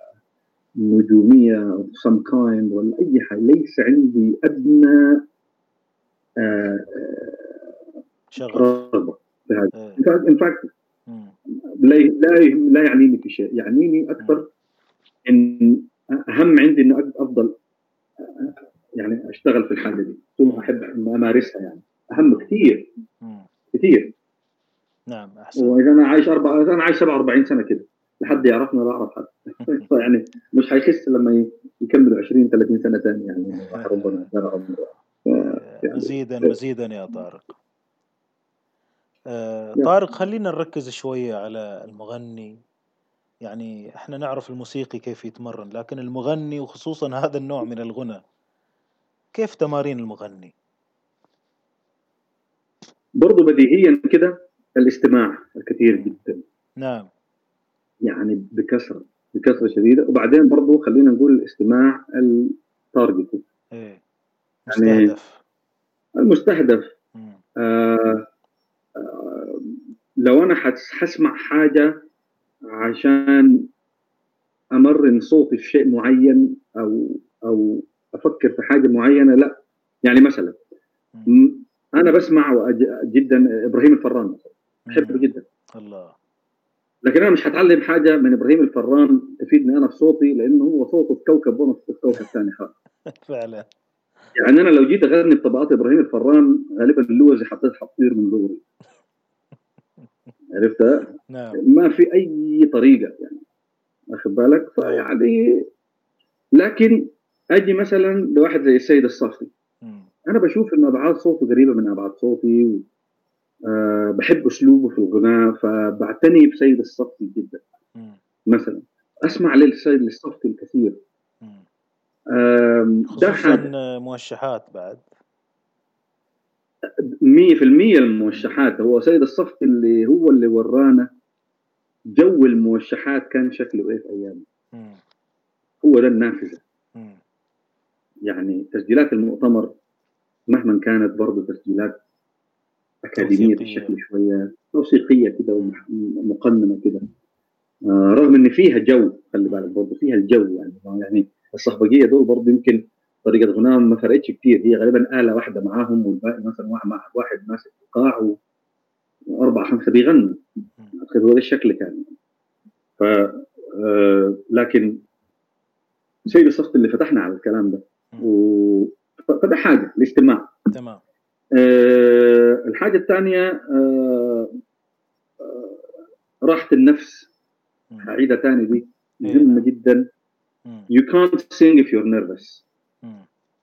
نجومية of some kind ولا أي حاجة. ليس عندي أدنى آه شغف. رغبة في هذا. ان فاكت لا لا لا يعنيني في شيء. يعنيني أكثر إن أهم عندي اني أفضل يعني أشتغل في الحاجة دي طول ما أحب أمارسها يعني. أهم كثير كثير نعم أحسن. وإذا أنا عايش أربع إذا أنا عايش 47 سنة كده لحد يعرفنا لا أعرف حد. *laughs* يعني مش حيخس لما يكملوا 20 30 سنة ثانية يعني. ربنا يعني مزيدا مزيدا يا طارق. آه طارق خلينا نركز شوية على المغني. يعني إحنا نعرف الموسيقي كيف يتمرن لكن المغني وخصوصا هذا النوع من الغنى كيف تمارين المغني؟ برضو بديهيا كده الاستماع الكثير جدا. نعم. يعني بكثرة بكثرة شديدة. وبعدين برضو خلينا نقول الاستماع التارجت إيه. يعني مستهدف. المستهدف. آه آه لو أنا حسمع حاجة عشان أمرن صوتي في شيء معين أو أو أفكر في حاجة معينة لا. يعني مثلا أنا بسمع جدا إبراهيم الفران. بحبه جدا. الله. لكن أنا مش هتعلم حاجة من إبراهيم الفران تفيدني أنا في صوتي لأنه هو صوته في كوكب وأنا في كوكب ثاني خالص. *laughs* فعلا. يعني أنا لو جيت أغني بطبقات إبراهيم الفران غالبا اللوزي حطيت حطير من ظهري عرفتها؟ نعم. ما في أي طريقة يعني. واخد بالك؟ فيعني لكن أجي مثلا لواحد زي السيد الصافي. أنا بشوف إنه أبعاد صوته قريبة من أبعاد صوتي أه بحب أسلوبه في الغناء فبعتني بسيد الصفتي جدا. مثلا أسمع للسيد الصفتي الكثير. خصوصا موشحات بعد. 100% الموشحات. هو سيد الصفتي اللي هو اللي ورانا جو الموشحات كان شكله إيه في أيامه. هو ده النافذة. يعني تسجيلات المؤتمر مهما كانت برضه تسجيلات أكاديمية بشكل شوية موسيقيه كده ومقننه كده. آه رغم إن فيها جو خلي بالك برضه فيها الجو يعني. يعني الصهبجيه دول برضه يمكن طريقة غناهم ما فرقتش كثير هي غالبا آلة واحدة معاهم والباقي مثلا واحد ماسك القاع وأربعة خمسة بيغنوا. أعتقد هو ده الشكل كان. ف آه لكن سيد الصفت اللي فتحنا على الكلام ده. و... فده حاجة الاستماع. تمام. آه الحاجة الثانية آه آه راحة النفس. عيدة ثاني دي مهمة جدا. you can't sing if you're nervous.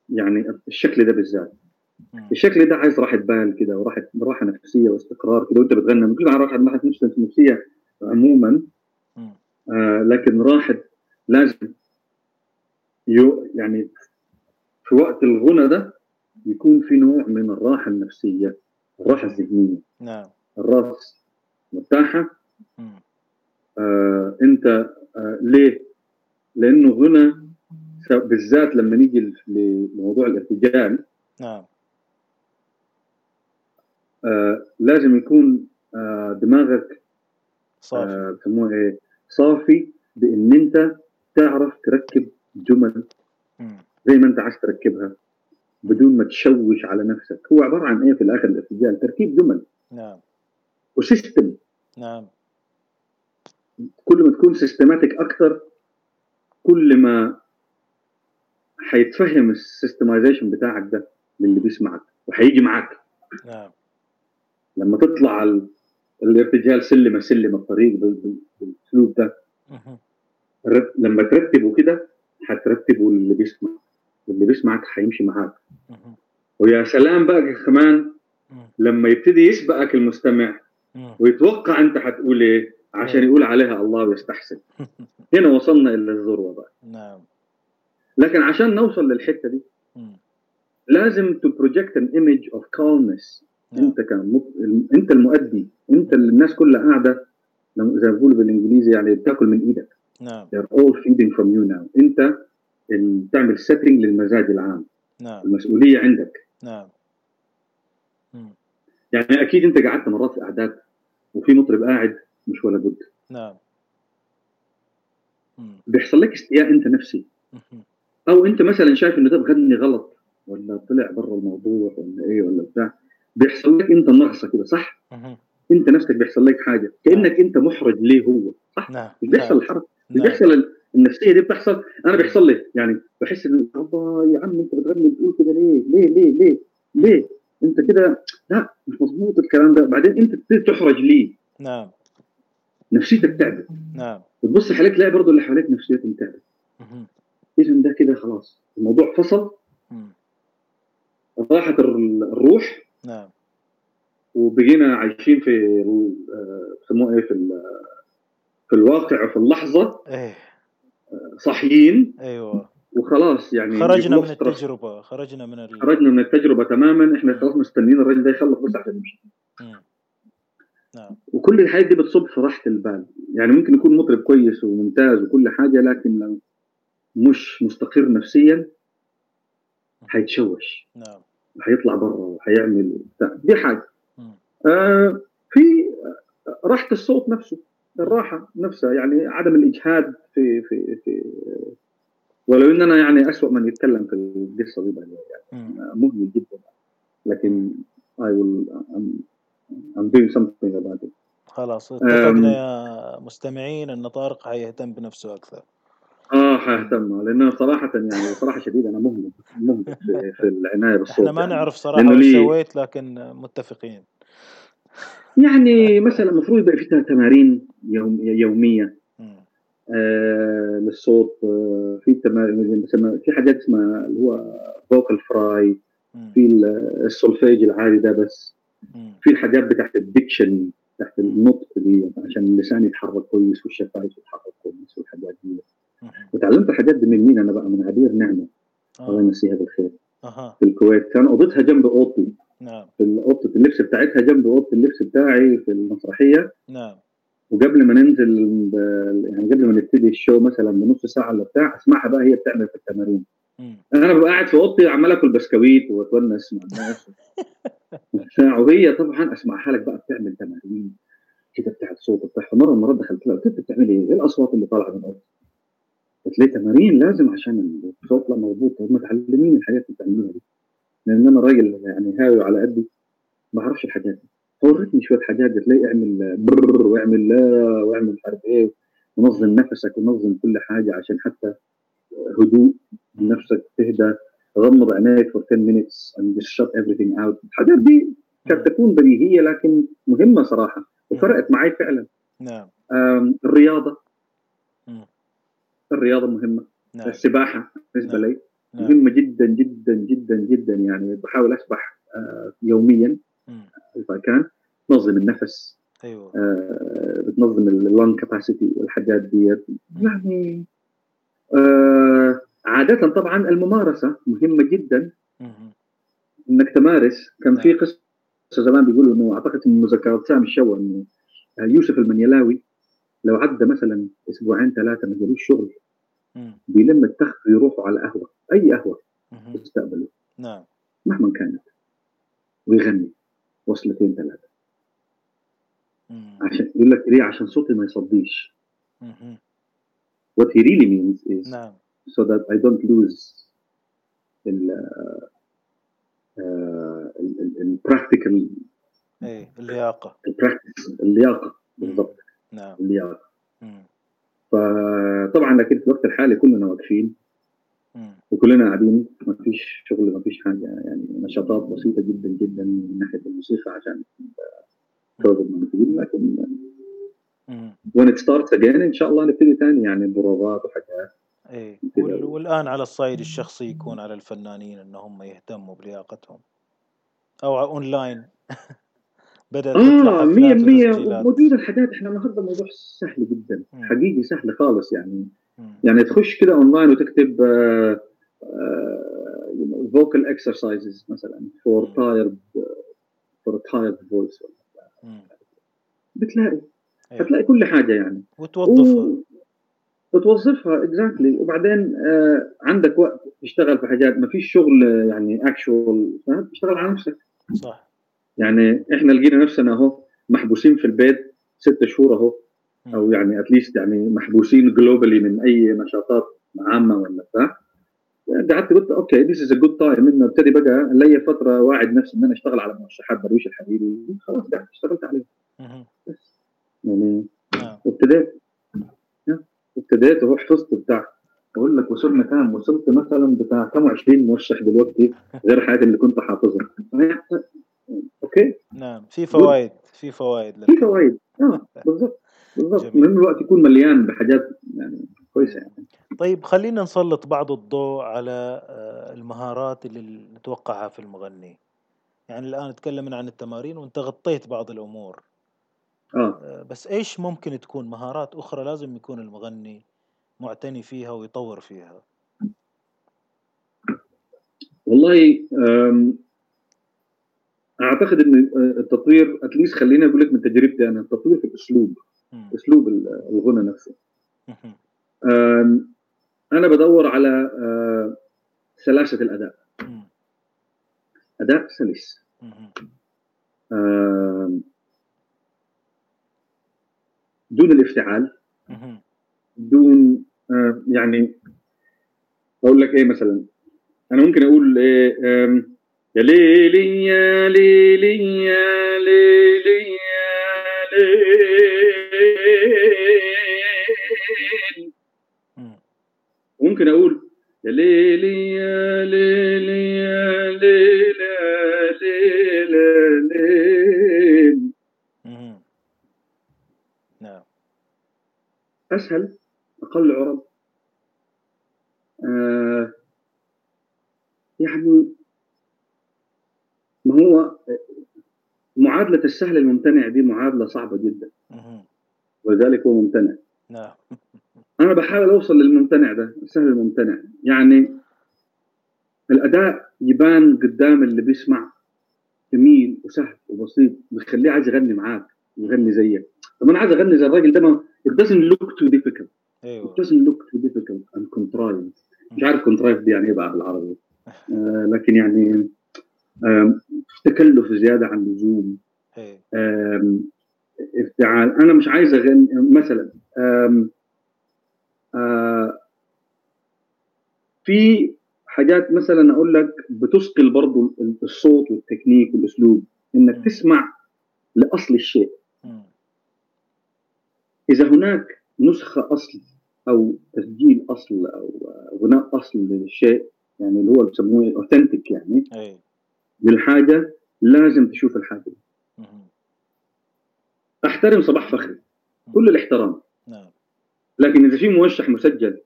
يعني الشكل ده بالذات. الشكل ده عايز راحة بال كده وراحة راحة نفسية واستقرار كده. وانت بتغني ممكن على راحة راحة نفسية عموما. آه لكن راحة لازم يو يعني في وقت الغنى ده يكون في نوع من الراحة النفسية الراحة الذهنية. نعم. الراس مرتاحه آه انت آه ليه؟ لأنه غنى بالذات لما نيجي لموضوع الارتجال نعم. آه لازم يكون آه دماغك صافي. آه إيه؟ صافي بإن أنت تعرف تركب جمل زي ما أنت عايز تركبها بدون ما تشوش على نفسك. هو عبارة عن إيه في الآخر الارتجال؟ تركيب جمل. نعم. و system نعم. كل ما تكون systematic أكثر كل ما حيتفهم ال systemization بتاعك ده للي بيسمعك وحيجي معاك. نعم. لما تطلع الارتجال سلمة سلمة الطريق بالأسلوب ده. لما ترتبه كده حترتبه اللي بيسمع واللي بيسمعك حيمشي معاك. ويا سلام بقى كمان لما يبتدي يسبقك المستمع ويتوقع انت حتقول إيه عشان يقول عليها الله ويستحسن. *laughs* هنا وصلنا إلى الذروة بقى. نعم. لكن عشان نوصل للحتة دي لازم to project an image of calmness انت كان انت المؤدي انت اللي الناس كلها قاعدة زي ما بيقولوا بالإنجليزي يعني بتاكل من إيدك. نعم. They're all feeding from you now. انت اللي بتعمل سيتنج للمزاج العام. نعم. المسؤولية عندك. نعم. يعني أكيد انت قعدت مرات في أعداد وفي مطرب قاعد مش ولا بد. نعم. بيحصل لك استياء انت نفسي. أو أنت مثلا شايف إنه ده بغني غلط ولا طلع برا الموضوع ولا إيه ولا بتاع بيحصل لك أنت نغصه كده صح؟ أنت نفسك بيحصل لك حاجة كأنك أنت محرج ليه هو صح؟ نعم. بيحصل الحركه بيحصل النفسية دي بتحصل أنا بيحصل لي يعني بحس ان الله يا عم أنت بتغني بتقول كده ليه؟ ليه؟ ليه؟ ليه؟ ليه؟ أنت كده لا مش مظبوط الكلام ده. بعدين أنت بتبتدي تحرج ليه؟ نعم. نفسيتك تعبت. نعم. وتبص حواليك تلاقي برضه اللي حواليك نفسيتهم تعبت. اذا ده كده خلاص. الموضوع فصل. راحت الروح. نعم. وبقينا عايشين في بيسموه إيه في في الواقع وفي اللحظة. إيه. صاحيين. أيوه. وخلاص يعني خرجنا من التجربة. خرجنا من ال... خرجنا من التجربة تماما. إحنا خلاص مستنيين الراجل ده يخلص بس عشان نمشي نعم. وكل الحاجات دي بتصب في راحة البال. يعني ممكن يكون مطرب كويس وممتاز وكل حاجة لكن لو مش مستقر نفسيا حيتشوش. نعم. وحيطلع برا وحيعمل بتاع. دي حاجة. آه في راحة الصوت نفسه الراحة نفسها يعني عدم الإجهاد في في في ولو ان أنا يعني اسوء من يتكلم في القصة دي يعني مهمل جدا. لكن I will I'm, I'm doing something about it. خلاص اتفقنا يا مستمعين إن طارق حيهتم بنفسه أكثر. آه حاهتم لأنه صراحة يعني صراحة شديده أنا مهمل مهمل في, في العناية بالصوت إحنا ما نعرف صراحة وش سويت لكن متفقين. يعني مثلا المفروض يبقى في تمارين يوم يومية. آه للصوت. آه في تمارين في حاجات اسمها اللي هو vocal fry في السولفيج العادي ده بس. في الحاجات بتاعت ال diction تحت النطق دي عشان اللسان يتحرك كويس والشفايف تتحرك كويس والحاجات دي. وتعلمت الحاجات دي من مين؟ أنا بقى من عبير نعمة. آه. الله يمسيها بالخير أه. في الكويت. كان أوضتها جنب أوضتي. نعم. في أوضة اللبس بتاعتها جنب أوضة اللبس بتاعي في المسرحية. نعم. وقبل ما ننزل يعني قبل ما نبتدي ال show مثلا بنص ساعة ولا بتاع أسمعها بقى هي بتعمل في التمارين. أنا ببقى قاعد في أوضتي عمال آكل بسكويت وأتونس مع الناس. وهي طبعا أسمعها لك بقى بتعمل تمارين. كده بتاعت صوت بتاعها. مره المرات دخلت لها قلت لها بتعملي إيه؟ إيه الأصوات اللي طالعة من أوضتك؟ لي تمارين لازم عشان الصوت يطلع مضبوط طب ما تعلميني الحاجات اللي بتعمليها دي. لأن أنا راجل يعني هاوي على قدي ما بعرفش الحاجات دي. ورتني شوية حاجات لي اعمل برر واعمل لا واعمل مش عارف إيه ونظم نفسك ونظم كل حاجة عشان حتى هدوء نفسك تهدى غمض عينيك for 10 minutes and just shut everything out. الحاجات دي قد تكون بديهيه لكن مهمة صراحة وفرقت معي فعلا. نعم. الرياضة. الرياضة مهمة نعم. السباحة بالنسبة نعم. لي نعم. مهمة جدا جدا جدا جدا يعني بحاول أسبح آه يوميا إذا كان. تنظم النفس أيوه. آه بتنظم اللونج كاباسيتي والحاجات دي يعني آه عادة طبعا الممارسة مهمة جدا. إنك تمارس. كان في نعم. قصة زمان بيقولوا إنه أعتقد من مذكرات سامي الشوا إنه يوسف المنيلاوي. لو عدى مثلا أسبوعين ثلاثة ما جالوش شغل بيلم التخت ويروحوا على قهوة أي قهوة يستقبلوا. نعم. مهما كانت. ويغني. وصلتين ثلاثة. عشان يقول لك ليه؟ عشان صوتي ما يصديش. what he really means is نعم. so that I don't lose ال uh, ال practical إيه اللياقة. ال practice اللياقة. بالضبط. نعم. اللياقه فطبعا لكن في الوقت الحالي كلنا واقفين. وكلنا قاعدين ما فيش شغل ما فيش حاجة يعني نشاطات بسيطة جدا جدا من ناحية الموسيقى عشان كوفيد موجود لكن when it starts again إن شاء الله نبتدي ثاني يعني بروفات وحاجات. إيه. والآن على الصعيد الشخصي يكون على الفنانين انهم يهتموا بلياقتهم. أو اونلاين *laughs* بدأت آه 100% موجوده الحاجات إحنا النهارده الموضوع سهل جدا. مم. حقيقي سهل خالص يعني. مم. يعني تخش كده اونلاين وتكتب vocal exercises مثلا for tired for tired voice بتلاقي. أيوه. هتلاقي كل حاجة يعني. وتوظفها. و... بتوظفها exactly وبعدين آه عندك وقت تشتغل في حاجات. ما فيش شغل يعني actual تشتغل على نفسك. صح. يعني إحنا لقينا نفسنا أهو محبوسين في البيت ست شهور أهو أو يعني at least يعني محبوسين globally من أي نشاطات عامة ولا بتاع. قعدت قلت okay this is a good time إنه ابتدي بقى لي فترة واعد نفسي إن أنا أشتغل على موشحات درويش الحريري. خلاص قعدت اشتغلت عليه. بس. يعني نعم. ابتديت. ابتديت أهو حفظت بتاع. أقول لك وصلنا كام؟ وصلت مثلا بتاع كم 20 موشح دلوقتي غير الحاجات اللي كنت حافظها. okay؟ نعم في فوائد في فوائد في فوائد. آه بالضبط بالضبط. من الوقت يكون مليان بحاجات يعني كويسة يعني. طيب خلينا نسلط بعض الضوء على آه، المهارات اللي نتوقعها في المغني. يعني الآن تكلمنا عن التمارين وأنت غطيت بعض الأمور. آه. آه بس إيش ممكن تكون مهارات أخرى لازم يكون المغني معتني فيها ويطور فيها؟ والله أعتقد إن التطوير اتليست خليني أقول لك من تجربتي أنا التطوير في الأسلوب أسلوب الغنى نفسه. أنا بدور على سلاسة الأداء. أداء سلس. دون الإفتعال. دون يعني أقول لك إيه مثلا. أنا ممكن أقول إيه يا ليلي يا ليلي يا ليلي يا ليل ممكن أقول يا ليلي يا ليلي يا ليل يا ليل ليل نعم. أسهل أقل عرب آه يعني ما هو معادلة السهل الممتنع دي معادلة صعبة جدا. ولذلك هو ممتنع. نعم. *laughs* أنا بحاول أوصل للممتنع ده السهل الممتنع. يعني الأداء يبان قدام اللي بيسمع جميل وسهل وبسيط بيخليه عايز يغني معاك يغني زيك. طب أنا عايز أغني زي الراجل ده ما it doesn't look too difficult. أيوه. It doesn't look too difficult. And contrived. مش عارف contrived دي يعني إيه بقى بالعربي. *laughs* آه لكن يعني آه تكلف زيادة عن اللزوم. آه افتعال أنا مش عايز اغني مثلا آه آه في حاجات مثلا أقول لك بتثقل برضو الصوت والتكنيك والأسلوب إنك تسمع لأصل الشيء. إذا هناك نسخة أصل أو تسجيل أصل أو غناء أصل للشيء يعني اللي هو بيسموه اوثنتيك يعني أي. للحاجة لازم تشوف الحاجة. دي أحترم صباح فخري. كل الاحترام. نعم. لكن إذا في موشح مسجل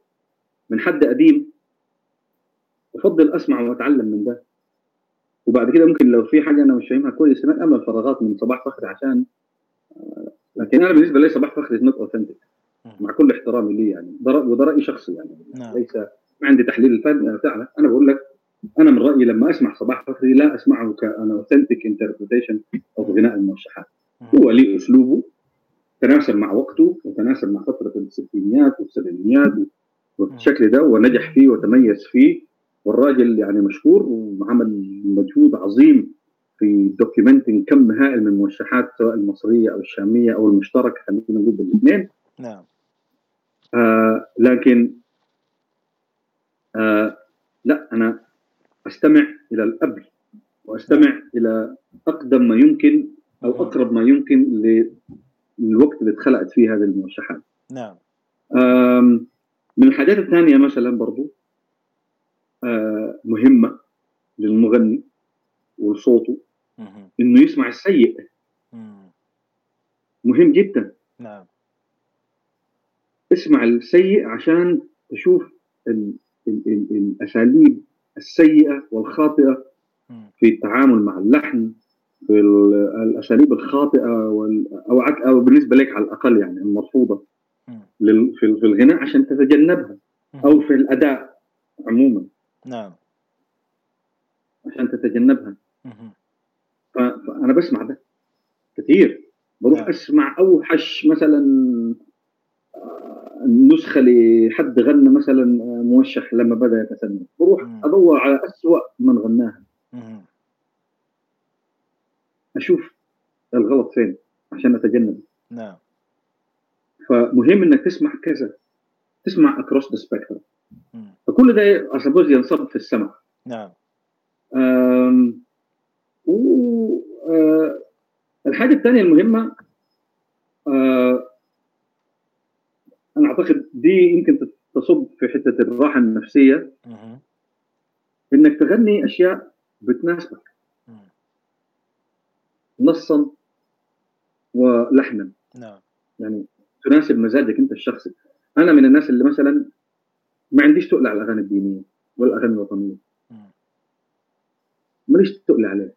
من حد قديم أفضل أسمع وأتعلم من ده. وبعد كده ممكن لو في حاجة أنا مش فاهمها كويس أنا امل فراغات من صباح فخري عشان لكن أنا بالنسبة لي صباح فخري not authentic مع كل احترامي ليه يعني. وده رأي شخصي يعني. نعم. ليس ما عندي تحليل الفن أنا بقول لك أنا من رأيي لما أسمع صباح فخري لا أسمعه كأن authentic interpretation أو غناء الموشحات. هو ليه أسلوبه تناسب مع وقته وتناسب مع فترة الستينيات والسبعينيات والشكل ده ونجح فيه وتميز فيه. والراجل يعني مشهور وعمل مجهود عظيم في دوكيومنتنج كم هائل من الموشحات سواء المصرية أو الشامية أو المشتركة خلينا نقول بالاثنين. نعم. آه لكن آه لا أنا أستمع إلى الاب وأستمع نعم. إلى أقدم ما يمكن أو نعم. أقرب ما يمكن للوقت اللي اتخلقت فيه هذه الموشحات نعم. من الحاجات الثانية مثلا برضو آه مهمة للمغني وصوته إنه يسمع السيء. مهم جدا. نعم. اسمع السيء عشان تشوف ال ال ال الأساليب السيئة والخاطئة في التعامل مع اللحن في الأساليب الخاطئة أو أو بالنسبة لك على الأقل يعني المرفوضة في الغناء عشان تتجنبها أو في الأداء عموما. نعم. عشان تتجنبها. فأنا بسمع ده كثير بروح نعم. أسمع أوحش مثلا آه، نسخه لحد غنى مثلا موشح لما بدأ يتسنى بروح أدور على اسوء من غناها. أشوف الغلط فين عشان أتجنب. نعم. فمهم إنك تسمع كذا تسمع across the spectrum فكل ده I suppose ينصب في السمع. نعم. و آه، الحاجة الثانية المهمة آه، أنا أعتقد دي يمكن تصب في حتة الراحة النفسية إنك تغني أشياء بتناسبك. نصا ولحنا. نعم. يعني تناسب مزاجك أنت الشخصي. أنا من الناس اللي مثلا ما عنديش تقل على الأغاني الدينية والاغاني الوطنية. ماليش تقل عليه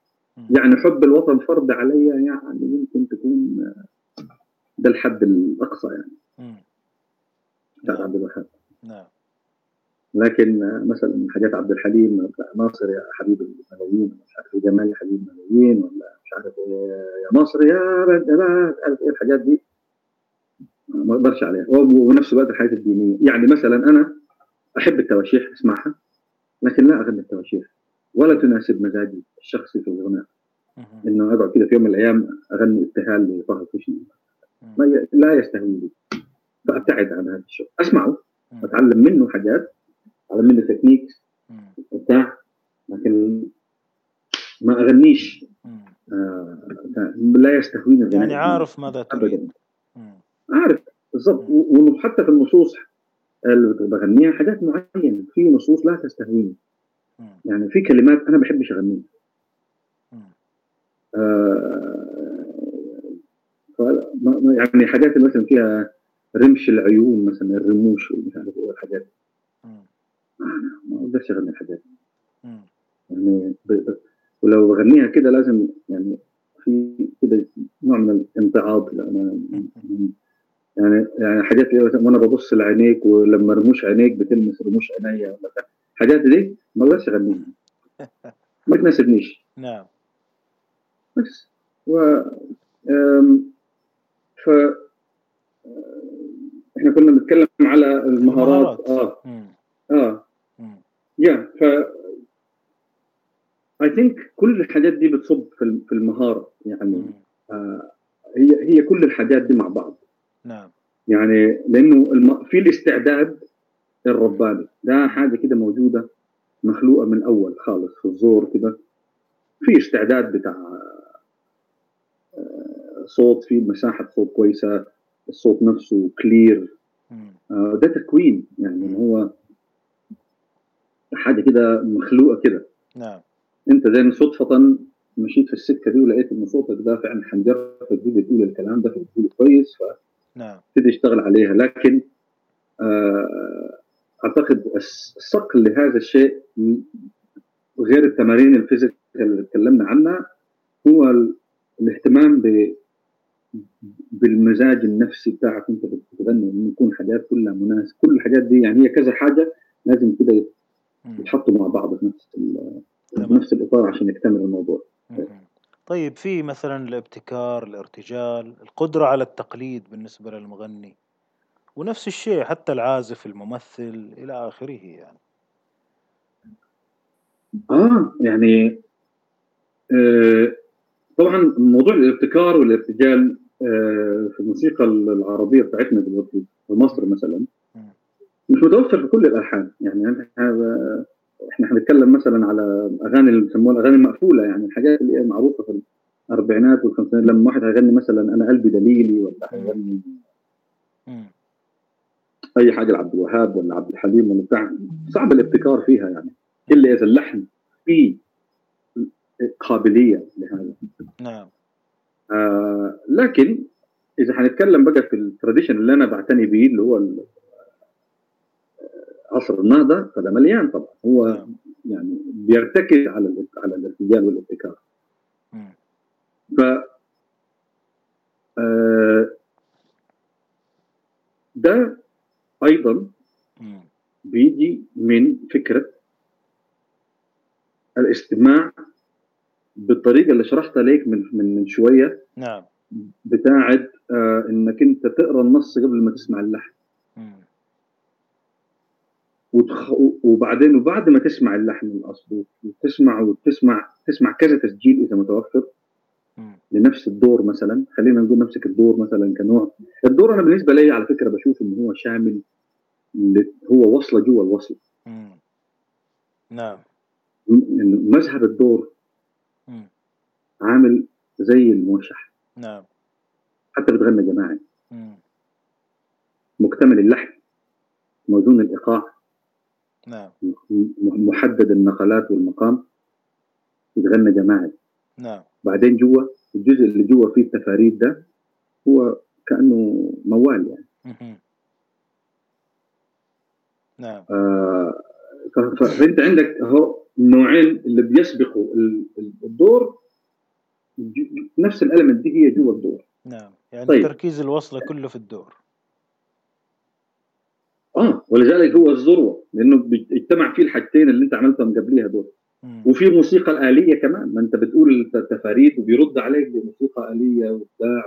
يعني حب الوطن فرض علي يعني يمكن تكون ده الحد الأقصى يعني. بتاع عبد الوهاب. نعم. لكن مثلا حاجات عبد الحليم ناصر يا حبيب الملايين مش عارف إيه، جمال يا حبيب الملايين ولا مش عارف إيه يا ناصر يا مش عارف إيه الحاجات دي. ما أقدرش عليها. ونفس الوقت الحاجات الدينية. يعني مثلا أنا أحب التواشيح أسمعها لكن لا أغني التواشيح. ولا تناسب مزاجي الشخصي في الغناء. إنه أقعد كده في يوم من الأيام أغني إبتهال لطه الكشني لا يستهويني. فابتعد عن هذا الشيء. أسمعه أتعلم منه حاجات أتعلم منه تكنيك بتاع لكن ما أغنيش. آه لا يستهويني يعني عارف ماذا تريد. ابدا. عارف بالضبط. وحتى في النصوص اللي بغنيها حاجات معينة. في نصوص لا تستهويني. يعني في كلمات أنا ما بحبش أغنيها. آه يعني حاجات مثلا فيها رمش العيون مثلا الرموش ومش عارف إيه الحاجات. ما أقدرش أغني الحاجات. يعني ولو بغنيها كده لازم يعني في نوع من الامتعاض يعني يعني حاجات وأنا ببص لعينيك ولما رموش عينيك بتلمس رموش عينيا حاجات دي ما أقدرش أغنيها. *laughs* ما تناسبنيش. نعم. بس. و ف إحنا كنا بنتكلم على المهارات, المهارات. آه. مم. آه. يا ف اي ثينك كل الحاجات دي بتصب في المهارة. يعني آه هي هي كل الحاجات دي مع بعض. نعم. يعني لأنه الم... في الاستعداد الرباني. ده حاجة كده موجودة مخلوقة من أول خالص في الزور كده. في استعداد بتاع آه، صوت في مساحة صوت كويسة. الصوت نفسه كلير آه، ده تكوين يعني هو حاجة كده مخلوقة كده. نعم. انت زي صدفه مشيت في السكة دي ولقيت إن صوتك ده فعلا حنجرتك دي بتقول الكلام ده فبتقوله كويس ف نعم. تبتدي تشتغل عليها. لكن آه أعتقد الصقل لهذا الشيء غير التمارين الفيزيكال اللي تكلمنا عنها هو الاهتمام ب بالمزاج النفسي بتاعك انت بتغني انه يكون حاجات كلها مناسبه كل الحاجات دي يعني هي كذا حاجة لازم كده يتحطوا مع بعض في نفس في نفس الإطار عشان يكتمل الموضوع. طيب في مثلا الابتكار الارتجال القدرة على التقليد بالنسبة للمغني ونفس الشيء حتى العازف الممثل إلى آخره يعني. آه يعني آه طبعا موضوع الابتكار والارتجال آه في الموسيقى العربية بتاعتنا دلوقتي في مصر مثلا مش متوفر في كل الألحان. يعني إحنا هنتكلم مثلا على أغاني اللي بيسموها الأغاني المقفولة يعني الحاجات اللي هي معروفة في الأربعينات والخمسينات. لما واحد هيغني مثلا أنا قلبي دليلي ولا هيغني أي حاجة لعبد الوهاب ولا عبد الحليم ولا بتاع صعب الابتكار فيها يعني. إلا إذا اللحن فيه قابلية لهذا. نعم. آه لكن إذا هنتكلم بقى في التراديشن اللي أنا بعتني بيه اللي هو عصر النهضة فده مليان طبعا. هو نعم. يعني بيرتكز على على الارتجال والابتكار. ف آه، ده أيضا بيجي من فكرة الاستماع بالطريقة اللي شرحتها لك من من من شوية نعم. بتاعت آه إنك أنت تقرأ النص قبل ما تسمع اللحن. وتخ... وبعدين وبعد ما تسمع اللحن الاصلي وتسمع وتسمع تسمع كذا تسجيل إذا متوفر. لنفس الدور مثلا خلينا نقول نمسك الدور مثلا كنوع. الدور أنا بالنسبة لي على فكرة بشوف ان هو شامل هو وصلة جوا الوصل. نعم. مذهب الدور عامل زي الموشح. نعم. حتى بتغنى جماعي. مكتمل اللحن موزون الإيقاع نعم. محدد النقلات والمقام يتغنى جماعي. نعم. بعدين جوا الجزء اللي جوا فيه التفاريد ده هو كأنه موال يعني. نعم. آه فأنت عندك اهو النوعين اللي بيسبقوا الدور. نفس الألمنت دي هي جوا الدور. نعم يعني طيب. تركيز الوصله كله في الدور. آه ولذلك هو الذروة لأنه بيجتمع فيه الحاجتين اللي أنت عملتهم قبليها دول. وفي موسيقى الآلية كمان ما أنت بتقول التفاريد وبيرد عليك بموسيقى آلية وبتاع.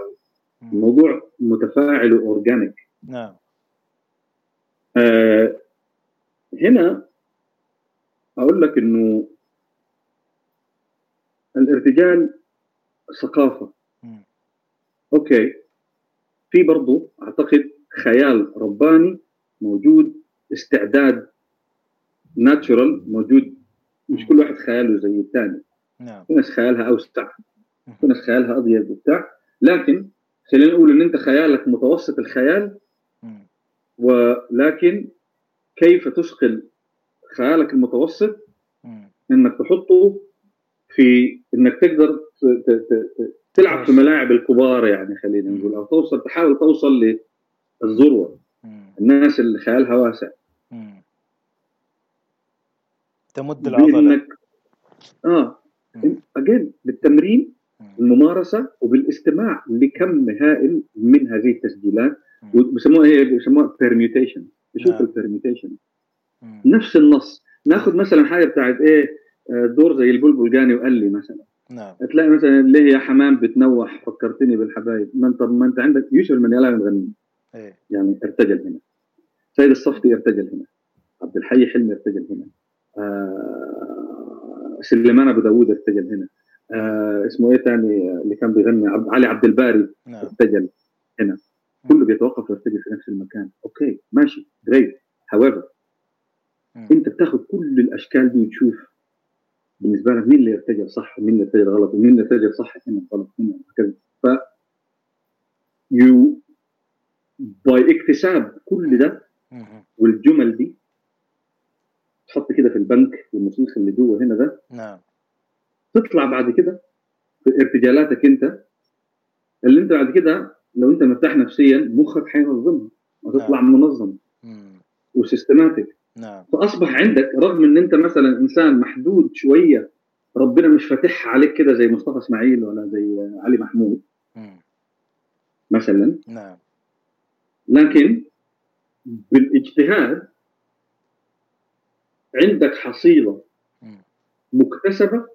الموضوع متفاعل و organic. نعم. آه هنا أقول لك إنه الارتجال ثقافة okay. في برضه أعتقد خيال رباني موجود استعداد ناتشورال موجود. مش كل واحد خياله زي الثاني. نعم. في ناس خيالها أوسع. في ناس خيالها اضيق وبتاع. لكن خلينا نقول إن أنت خيالك متوسط الخيال. ولكن كيف تثقل خيالك المتوسط؟ إنك تحطه في إنك تقدر تلعب في ملاعب الكبار يعني خلينا نقول. أو توصل تحاول توصل للذروة. الناس اللي خيالها واسع تمد العضلة. آه. again بالتمرين الممارسه وبالاستماع لكم هائل من هذه التسجيلات. وبسموها هي بسموها permutation نعم. ال permutation نفس النص. ناخذ مثلا حاجة بتاعت إيه آه، دور زي البلبل جاني وقال لي مثلا. نعم. تلاقي مثلا ليه يا حمام بتنوح فكرتني بالحبايب. ما انت ما انت عندك يوسف المنيلاوي مغني إيه؟ يعني ارتجل هنا. سيد الصفتي ارتجل هنا. عبد الحي حلمي ارتجل هنا. آه سليمان أبو داوود ارتجل هنا. آه اسمه إيه ثاني اللي كان بيغني؟ عبد علي عبد الباري نعم. ارتجل هنا. كله بيتوقف ويرتجل في نفس المكان. okay ماشي great however أنت بتاخذ كل الأشكال دي وتشوف بالنسبة لك مين اللي ارتجل صح ومين اللي ارتجل غلط ومين اللي ارتجل صح هنا غلط هنا وهكذا ف you by اكتساب كل ده والجمل دي تحط كده في البنك الموسيقى اللي جوه هنا ده. نعم. تطلع بعد كده في ارتجالاتك انت اللي انت بعد كده لو انت مرتاح نفسيا مخك حينظمها وتطلع نعم. منظم. و systematic. نعم. فأصبح عندك رغم إن أنت مثلا إنسان محدود شوية ربنا مش فاتحها عليك كده زي مصطفى إسماعيل ولا زي علي محمود. مم. مثلا. نعم. لكن بالاجتهاد عندك حصيلة مكتسبة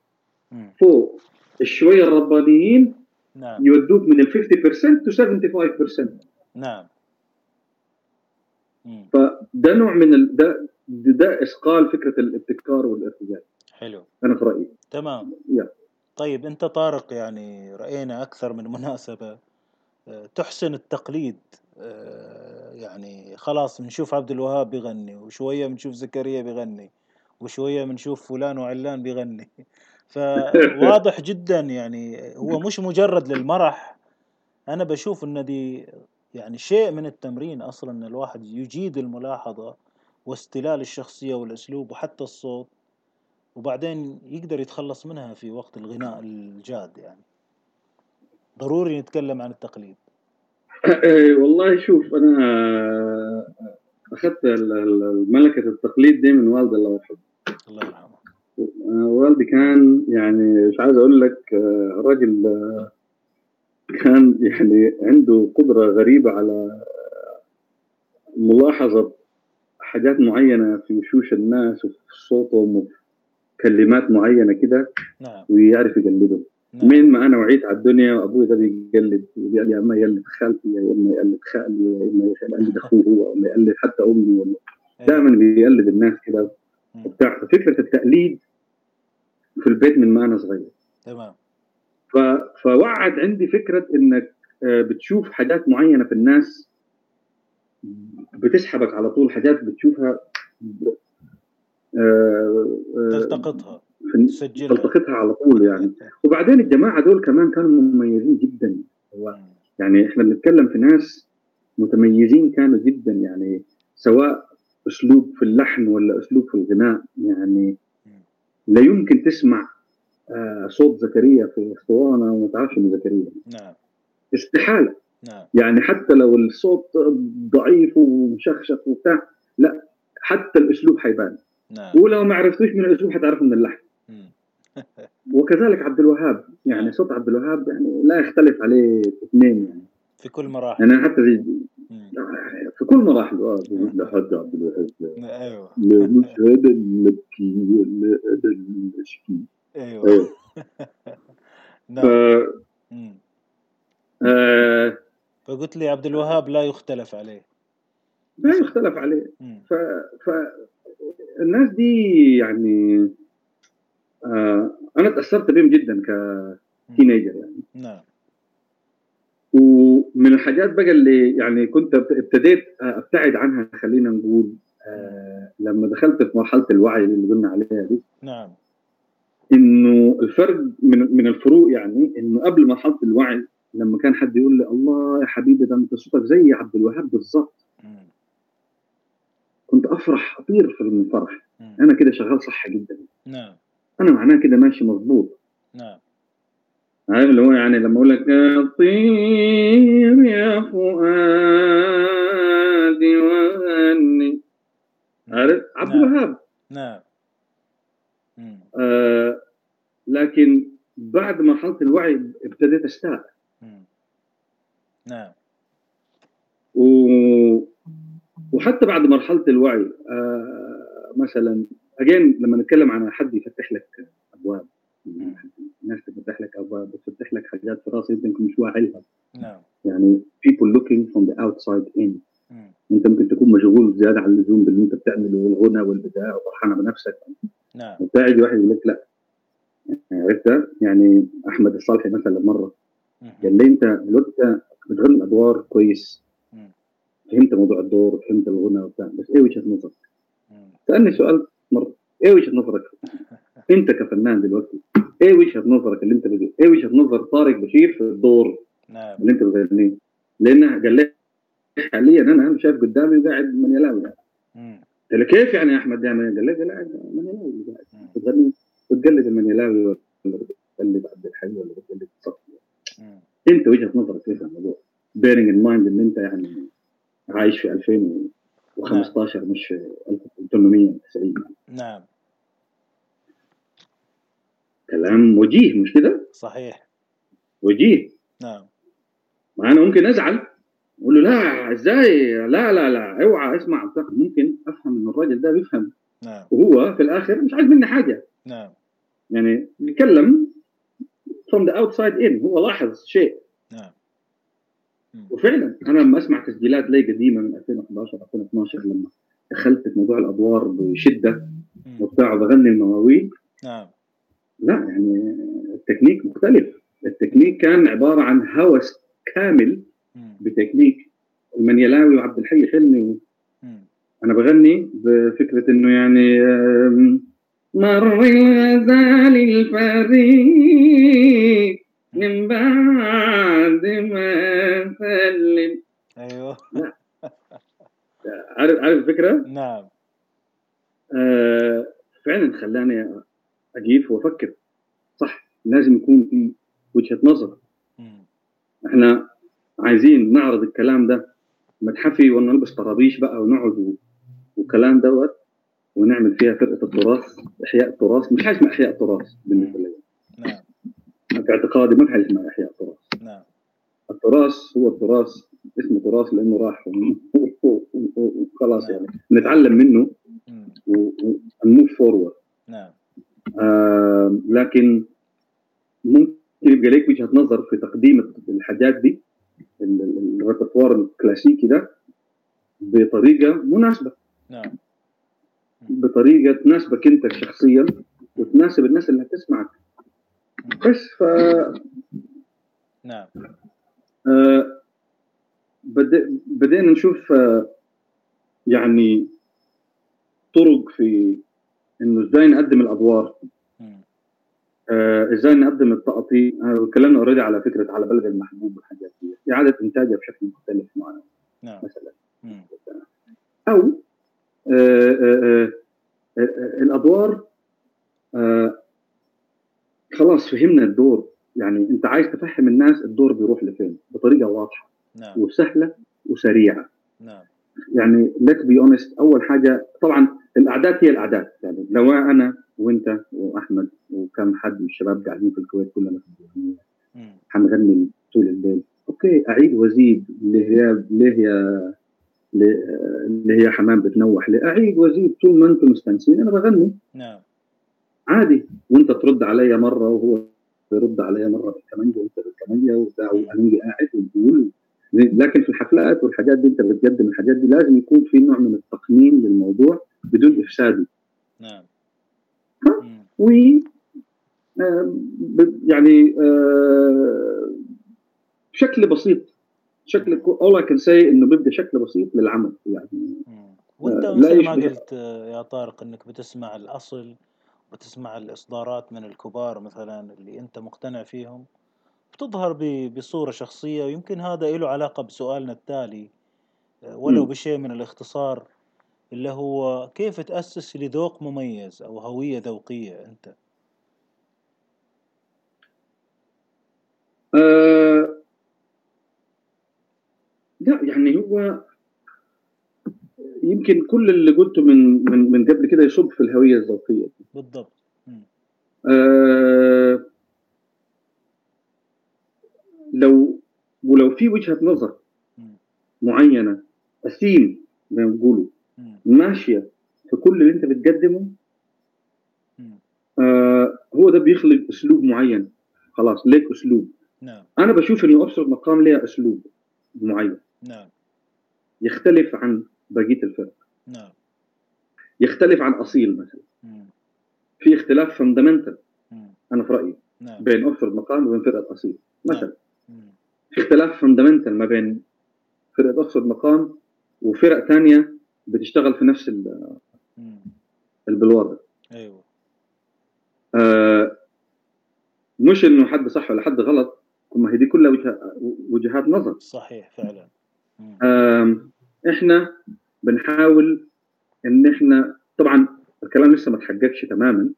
فوق الشويه الربانيين نعم. يودوك من ال 50% to 75% نعم. فده نوع من ال... ده ده اسقال فكرة الابتكار والارتجال. حلو. أنا في رأيي. تمام. يا. طيب أنت طارق يعني رأينا أكثر من مناسبة. آه، تحسن التقليد. آه، يعني خلاص بنشوف عبد الوهاب بيغني وشوية بنشوف زكريا بيغني وشوية بنشوف فلان وعلان بيغني. فواضح *laughs* جدا يعني هو مش مجرد للمرح. أنا بشوف إن دي يعني شيء من التمرين أصلا إن الواحد يجيد الملاحظة واستلال الشخصية والأسلوب وحتى الصوت وبعدين يقدر يتخلص منها في وقت الغناء الجاد يعني. ضروري نتكلم عن التقليد. *clears throat* إيه، والله شوف أنا أخذت ملكه التقليد دي من والدي الله يرحمه. الله يرحمه. والدي كان يعني مش عايز أقول لك آه، راجل آه، كان يعني عنده قدرة غريبة على ملاحظة حاجات معينة في وشوش الناس وفي صوتهم كلمات معينة كده نعم. ويعرف يقلدهم نعم. من ما أنا وعيت على الدنيا وابوي ده بيقلد يا أما يقلد خالتي يا أما يقلد خالي يا أما يقلد أخوه هو ولا يقلد حتى أمي ولا أيوه. دائما بيقلد الناس كده وبتاع. ففكرة التقليد في البيت من ما أنا صغير. تمام. فوعد عندي فكرة إنك آه، بتشوف حاجات معينة في الناس بتسحبك على طول حاجات بتشوفها آه، آه، تلتقطها تسجلها. تلتقطها على طول يعني. وبعدين الجماعة دول كمان كانوا مميزين جدا. يعني إحنا بنتكلم في ناس متميزين كانوا جدا يعني سواء أسلوب في اللحن ولا أسلوب في الغناء يعني. لا يمكن تسمع آه، صوت زكريا في أسطوانة وما تعرفش انه زكريا. نعم. استحالة. نعم. يعني حتى لو الصوت ضعيف ومشخشخ وبتاع لا حتى الأسلوب حيبان. نعم. ولو ما عرفتوش من الأسلوب حتعرفه من اللحن. *laughs* وكذلك عبد الوهاب. يعني نعم. صوت عبد الوهاب يعني لا يختلف عليه اثنين يعني. في كل مراحل. يعني حتى زي في كل مراحل. آه لحد عبد الوهاب. أيوه. مش هذا النبكي ولا هذا الاشكي أيوه, أيوه. *laughs* نعم. آه. فقلت لي عبد الوهاب لا يختلف عليه. لا يختلف عليه. ف... ف الناس دي يعني آه أنا تأثرت بهم جدا كتينيجر يعني. نعم. ومن الحاجات بقى اللي يعني كنت ابتديت أبتعد عنها خلينا نقول آه لما دخلت في مرحلة الوعي اللي قلنا عليها دي. نعم. إنه الفرق من من الفروق يعني إنه قبل مرحله الوعي لما كان حد يقول لي الله يا حبيبي ده أنت صوتك زي عبد الوهاب بالظبط. كنت أفرح أطير في الفرح أنا كده شغال صح جدا. نعم. أنا معناه كده ماشي مظبوط. نعم. عارف اللي هو يعني لما أقول لك طير يا فؤادي وغني عارف؟ عبد الوهاب. نعم. آه لكن بعد مرحلة الوعي ابتديت استاء نعم. و... وحتى بعد مرحلة الوعي آه مثلا اجين لما نتكلم عن حد يفتح لك أبواب الناس تفتح لك أبواب بتفتح لك حاجات في راسك انت مش واعي لها. نعم. يعني people looking from the outside in. أنت ممكن تكون مشغول زيادة عن اللزوم باللي أنت بتعمله والغنى والبداع وفرحانه بنفسك. نعم. وتلاقي واحد يقول لك لا. عرفت يعني أحمد الصالحي مثلا مرة قال لي أنت دلوقتي بتغني الأدوار كويس. فهمت موضوع الدور وفهمت الغنى وبتاع بس إيه وجهة نظرك؟ سألني سؤال مرة إيه وجهة نظرك؟ *laughs* أنت كفنان دلوقتي إيه وجهة نظرك اللي أنت بتقول؟ إيه وجهة نظر طارق بشير في الدور نعم. اللي أنت بتغنيه؟ لأن قال لي حاليا أنا شايف قدامي وقاعد منيلاوي قلت له كيف يعني يا أحمد؟ يعني قال لي قاعد منيلاوي قاعد بتغني؟ بتقلد المنيلاوي ولا بتقلد عبد الحي ولا بتقلد صفتي؟ انت وجهة نظرك كيف الموضوع؟ bearing in mind إن أنت يعني عايش في 2015 مش في 1890 نعم. كلام وجيه مش كده؟ صحيح. وجيه. نعم. ما أنا ممكن أزعل أقول له لا إزاي؟ لا لا لا أوعى أسمع ممكن أفهم إن الراجل ده بيفهم. نعم. وهو في الآخر مش عايز مني حاجة. نعم. يعني بيتكلم from the outside in. هو لاحظ شيء. نعم. وفعلا أنا لما أسمع تسجيلات لي قديمه من 2011 2012 لما دخلت في موضوع الأدوار بشدة وبتاع بغني المواويل نعم. لا يعني التكنيك مختلف. التكنيك كان عبارة عن هوس كامل بتكنيك. المنيلاوي وعبد الحي حلمي أنا بغني بفكرة إنه يعني مر الغزال الفريد من بعد ما سلم. أيوه. *laughs* عارف عارف الفكرة؟ نعم. آه فعلا خلاني اجيف وأفكر. صح لازم يكون في وجهة نظر. إحنا عايزين نعرض الكلام ده متحفي ونلبس طرابيش بقى ونقعد والكلام دوت ونعمل فيها فرقة التراث إحياء التراث مش حاجة اسمها إحياء التراث بالنسبة لي. نعم. في اعتقادي ما في حاجة اسمها إحياء التراث. نعم. التراث هو التراث اسمه تراث لأنه راح وخلاص يعني. نتعلم منه ونموف فورورد نعم. آه لكن ممكن يبقى لك وجهة نظر في تقديم الحاجات دي الريpertoire الكلاسيكي ده بطريقة مناسبة. نعم. بطريقة تناسبك انت شخصيا وتناسب الناس اللي هتسمعك. بس ف نعم. آه بدي بدينا نشوف آه يعني طرق في إنه إزاي نقدم الأدوار. آه إزاي نقدم التقطيع. آه اتكلمنا اوريدي على فكرة على بلد المحبوب والحاجات دي. إعادة إنتاجها بشكل مختلف معنا. نعم. مثلا. أو آه آه الأدوار آه خلاص فهمنا الدور. يعني أنت عايز تفهم الناس الدور بيروح لفين؟ بطريقة واضحة نعم. وسهلة وسريعة. نعم. يعني let's be honest أول حاجة طبعا القعدة هي القعدة. يعني لو أنا وأنت وأحمد وكم حد من الشباب قاعدين في الكويت كلنا في الدنيا حنغني طول الليل. أوكي أعيد وأزيد. اللي هي اللي هي اللي هي حمام بتنوح. لي اعيد وأزيد طول ما أنتم مستانسين. أنا بغني. نعم. عادي. وأنت ترد عليا مرة وهو يرد عليا مرة بالكمانجة وأنت بالكمانجة وبتاع وأنا قاعد ونقول لكن في الحفلات والحاجات دي أنت بتقدم الحاجات دي لازم يكون في نوع من التقنين للموضوع بدون افساده نعم. و آه يعني آه بشكل بسيط شكل all I can say إنه بيبقى شكل بسيط للعمل يعني وأنت مثل ما قلت يا طارق إنك بتسمع الأصل بتسمع الإصدارات من الكبار مثلا اللي أنت مقتنع فيهم بتظهر بصورة شخصية ويمكن هذا له علاقة بسؤالنا التالي ولو م. بشيء من الاختصار اللي هو كيف تأسس لذوق مميز أو هوية ذوقية أنت؟ آه لا يعني هو يمكن كل اللي قلته من من من قبل كده يصب في الهوية الذوقيه بالضبط. آه لو ولو في وجهة نظر معينة اسيم زي ما بيقولوا ماشية في كل اللي أنت بتقدمه آه هو ده بيخلق أسلوب معين. خلاص ليك أسلوب. نعم. أنا بشوف إنه أبسط مقام لها أسلوب معين. نعم. يختلف عن بقية الفرق. نعم. يختلف عن أصيل مثلا. مم. في اختلاف fundamental. أنا في رأيي نعم. بين اوكسفورد مقام وبين فرقه أصيل. مثلا. مم. في اختلاف fundamental ما بين فرقه اوكسفورد مقام وفرق ثانية بتشتغل في نفس. البلوار. ده أيوه. آه مش إنه حد صح ولا حد غلط ما هي دي كلها وجه- وجهات نظر. صحيح فعلا. إحنا بنحاول إن إحنا طبعا الكلام لسه ما تحققش تماما.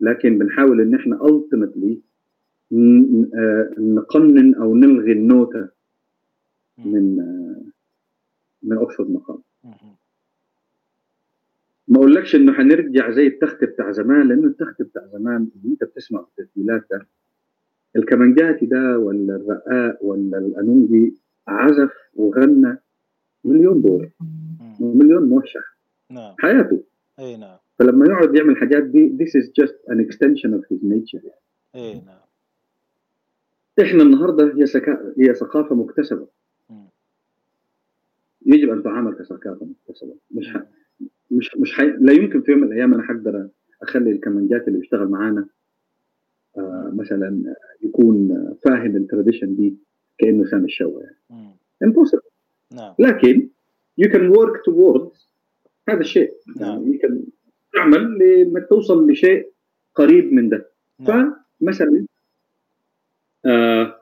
لكن بنحاول إن إحنا ultimately آه، نقنن أو نلغي النوتة. من آه، من اوكسفورد مقام. ما أقولكش إنه حنرجع زي التخت بتاع زمان لأنه التخت بتاع زمان اللي أنت بتسمع التسجيلات ده الكمانجاتي ده ولا الرقاق ولا القانونجي عزف وغنى مليون دور مم. ومليون موشح نعم. حياته. إي نعم. فلما يقعد يعمل الحاجات دي this is just an extension of his nature. إي نعم. إحنا النهارده هي سكا... هي ثقافة مكتسبة. مم. يجب أن تعامل كثقافة مكتسبة. مش ح... مش مش حي... لا يمكن في يوم من الأيام أنا حقدر أخلي الكمانجات اللي بيشتغل معانا آه مثلا يكون فاهم التراديشن دي. كانه يعني مم. impossible. نعم. لكن you can work towards هذا الشيء. نعم. يعني you can تعمل لانك توصل لشيء قريب من ده. نعم. فمثلا آه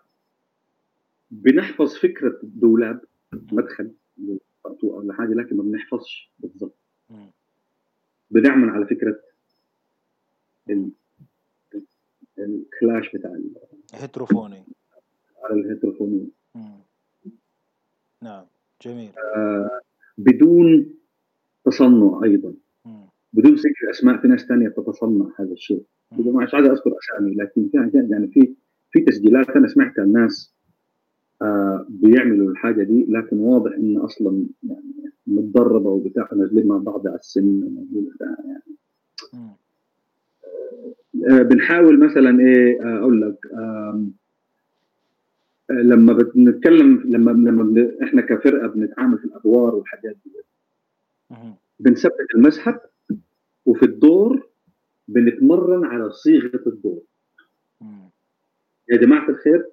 بنحفظ فكرة دولاب مدخل أو حاجة لكن ما بنحفظش بالضبط. بنعمل على فكرة ال- ال- ال clash بتاع ال- heterophony على الهيتروفونيه مم. نعم جميل بدون تصنع أيضا مم. بدون ذكر أسماء في ناس ثانية تتصنع هذا الشيء بدون مش عايز أذكر أسامي لكن حاجات يعني في في تسجيلات أنا سمعتها الناس آه بيعملوا الحاجة دي لكن واضح إن أصلا يعني متدربة وبتاع نازلين مع بعض على السن يعني مم. آه بنحاول مثلا إيه آه أقول لك آه لما بنتكلم لما لما بن- إحنا كفرقة بنتعامل في الأدوار والحاجات دي. بنثبت المسحب وفي الدور بنتمرن على صيغة الدور. يا جماعة الخير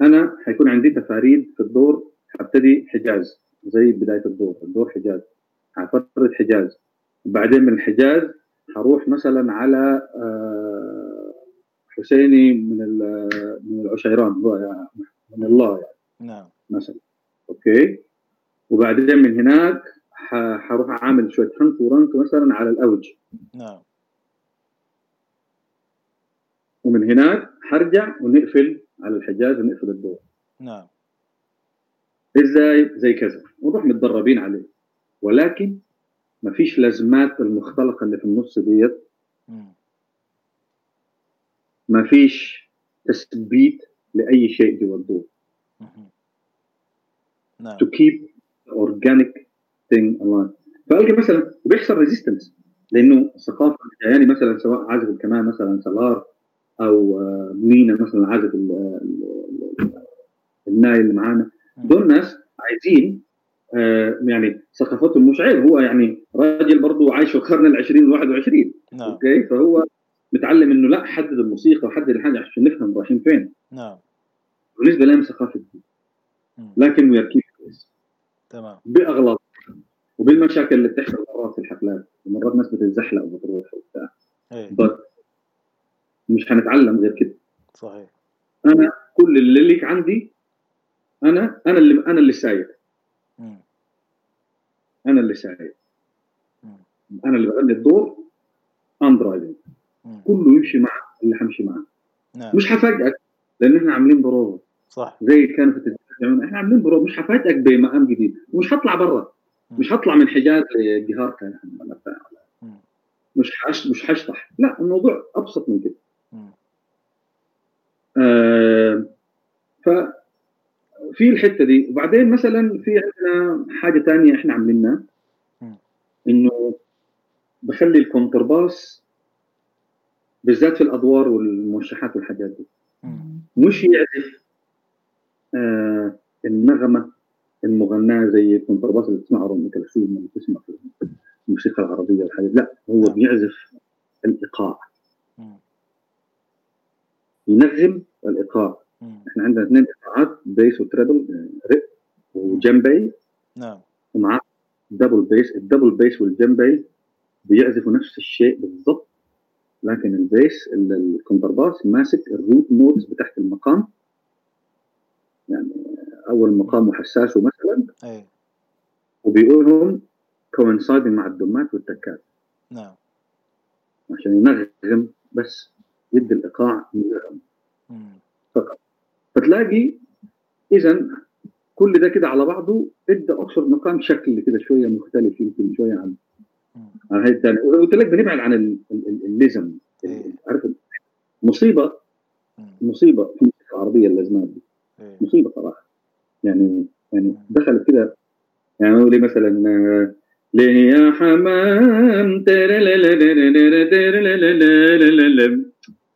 أنا حيكون عندي تفاريد في الدور حبتدي حجاز زي بداية الدور الدور حجاز حفرد حجاز وبعدين من الحجاز حروح مثلا على آه، حسيني من من العشيران هو يعني من الله يعني. نعم. مثلا. أوكي. وبعدين من هناك حروح أعمل شوية حنك ورنك مثلا على الأوج. نعم. ومن هناك حرجع ونقفل على الحجاز ونقفل الدور. نعم. إزاي زي كذا. ونروح متدربين عليه. ولكن ما فيش لازمات المختلقة اللي في النص ديت. ما فيش تثبيت لأي شيء مم. نعم. To keep the organic thing alive. فالقى مثلا بيحصل resistance لأنه الثقافه يعني مثلا سواء عازف الكمان مثلا سلار أو آه، مينا مثلا عازف ال- ال- ال- الناي اللي معانا. دول ناس عايزين آه، يعني ثقافتهم مش عيب. هو يعني راجل برضه عايش في القرن العشرين والواحد وعشرين. نعم. okay؟ فهو متعلم إنه لا حدد الموسيقى وحدد الحاجة عشان نفهم رايحين فين. نعم. بالنسبة لهم ثقافة دي مم. لكن وي كيف تمام. بأغلاط. وبالمشاكل اللي بتحصل مرات في الحفلات. ومرات ناس بتتزحلق وبتروح وبتاع. بس مش هنتعلم غير كده. صحيح. أنا كل اللي ليك عندي أنا أنا اللي أنا اللي سايق. أنا اللي سايق. أنا اللي بغني الدور. I'm driving. كله يمشي مع اللي حمشي معاه. نعم. مش هفاجئك. لأن إحنا عاملين بروفا صح. زي كانوا في التلفزيون إحنا عاملين بروفا مش هفاجئك بمقام جديد. ومش هطلع برا. مش هطلع من حجاز لجهاركاه. مش حش مش هشطح. لا الموضوع أبسط من كده. آه في الحتة دي. وبعدين مثلا في عندنا حاجة ثانية إحنا عاملينها. إنه بخلي الكونترباس بالذات في الأدوار والموشحات والحاجات دي. مش يعزف آه النغمة المغناة زي الكونترباس اللي بتسمعها ام كلثوم اللي بتسمع في الموسيقى العربية والحاجات لا هو نعم. بيعزف الإيقاع. ينغم الإيقاع. إحنا عندنا اثنين إيقاعات bass و treble رق وجمبي نعم. ومعاه double bass ال double bass والجمبي بيعزفوا نفس الشيء بالضبط. لكن ال bass الكونترباس ماسك ال root notes بتاعت المقام. يعني أول مقام وحساسه مثلا. أي. وبيقولهم coinciding مع الدمات والتكات. نعم. عشان ينغم بس يدي الإيقاع فقط. فتلاقي اذا كل ده كده على بعضه إدى اقصر مقام شكل كده شوية مختلف يمكن شوية عن قلت لك بنبعد عن الليزم إيه. عارف مصيبة. مصيبة. في الموسيقى العربيه اللازمات دي. إيه. مصيبة صراحة. يعني يعني دخلت كده. يعني لي مثلا ليه يا حمام؟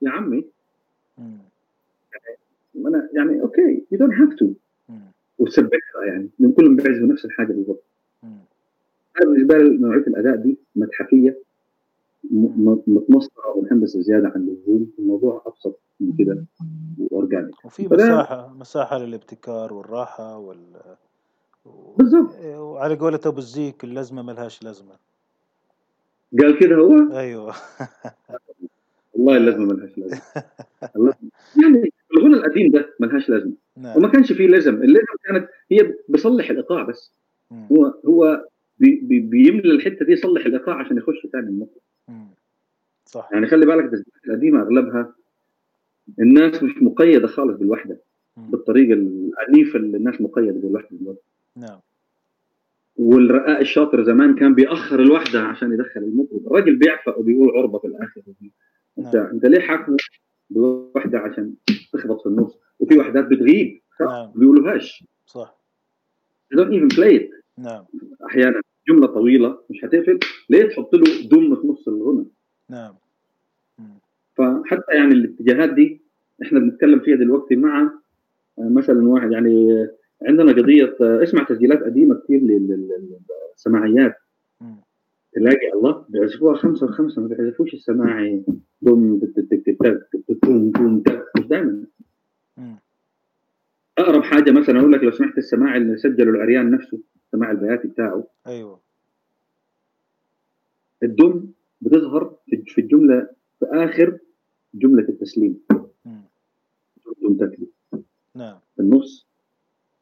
يا عمي أنا يعني okay you don't have to وتثبتها يعني. من كلهم بيعزفوا نفس الحاجة بالضبط. أنا بالنسبة لي نوعية الأداء دي متحفيه متمسطره والهندسه زيادة عن اللزوم الموضوع أبسط من كده و organic. وفي مساحة مساحة للابتكار والراحة وال بالضبط وعلى قولة أبو الزيك اللزمة ملهاش لازمة. قال كده هو؟ أيوه. *laughs* والله اللازمه ملهاش لازمة. *laughs* يعني الغنى القديم ده ملهاش لازمة. نعم. وما كانش فيه لازم اللازم كانت هي بصلح الإيقاع بس. هو هو بي بي بيملى الحتة دي يصلح الإيقاع عشان يخش ثاني المخرج صح. يعني خلي بالك التسجيلات القديمة أغلبها الناس مش مقيدة خالص بالوحدة. مم. بالطريقة العنيفه اللي الناس مقيدة بالوحدة دلوقتي. نعم. والرقاق الشاطر زمان كان بيأخر الوحدة عشان يدخل المطرب الراجل بيعفق وبيقول عربة في الآخر. أنت نعم. أنت ليه حاكمه بوحده عشان تخبط في النص؟ وفي وحدات بتغيب صح؟ نعم. بيقولوهاش. صح. They don't even play it. نعم. أحيانا جملة طويلة مش هتقفل ليه تحط له دم في نص الغنى؟ نعم. فحتى يعني الاتجاهات دي إحنا بنتكلم فيها دلوقتي مع آه، مثلا واحد يعني عندنا قضية آه، اسمع تسجيلات قديمة كثير للسماعيات. تلاقي الله بيعزفوها خمسة وخمسة ما بيعزفوش السماعي. دم دم دم مش دائما أقرب حاجة مثلا أقول لك لو سمحت السماعي اللي سجله العريان نفسه. السماع البياتي بتاعه. أيوه. الدم بتظهر في الجملة في آخر جملة التسليم. دم تكلي نعم. في النص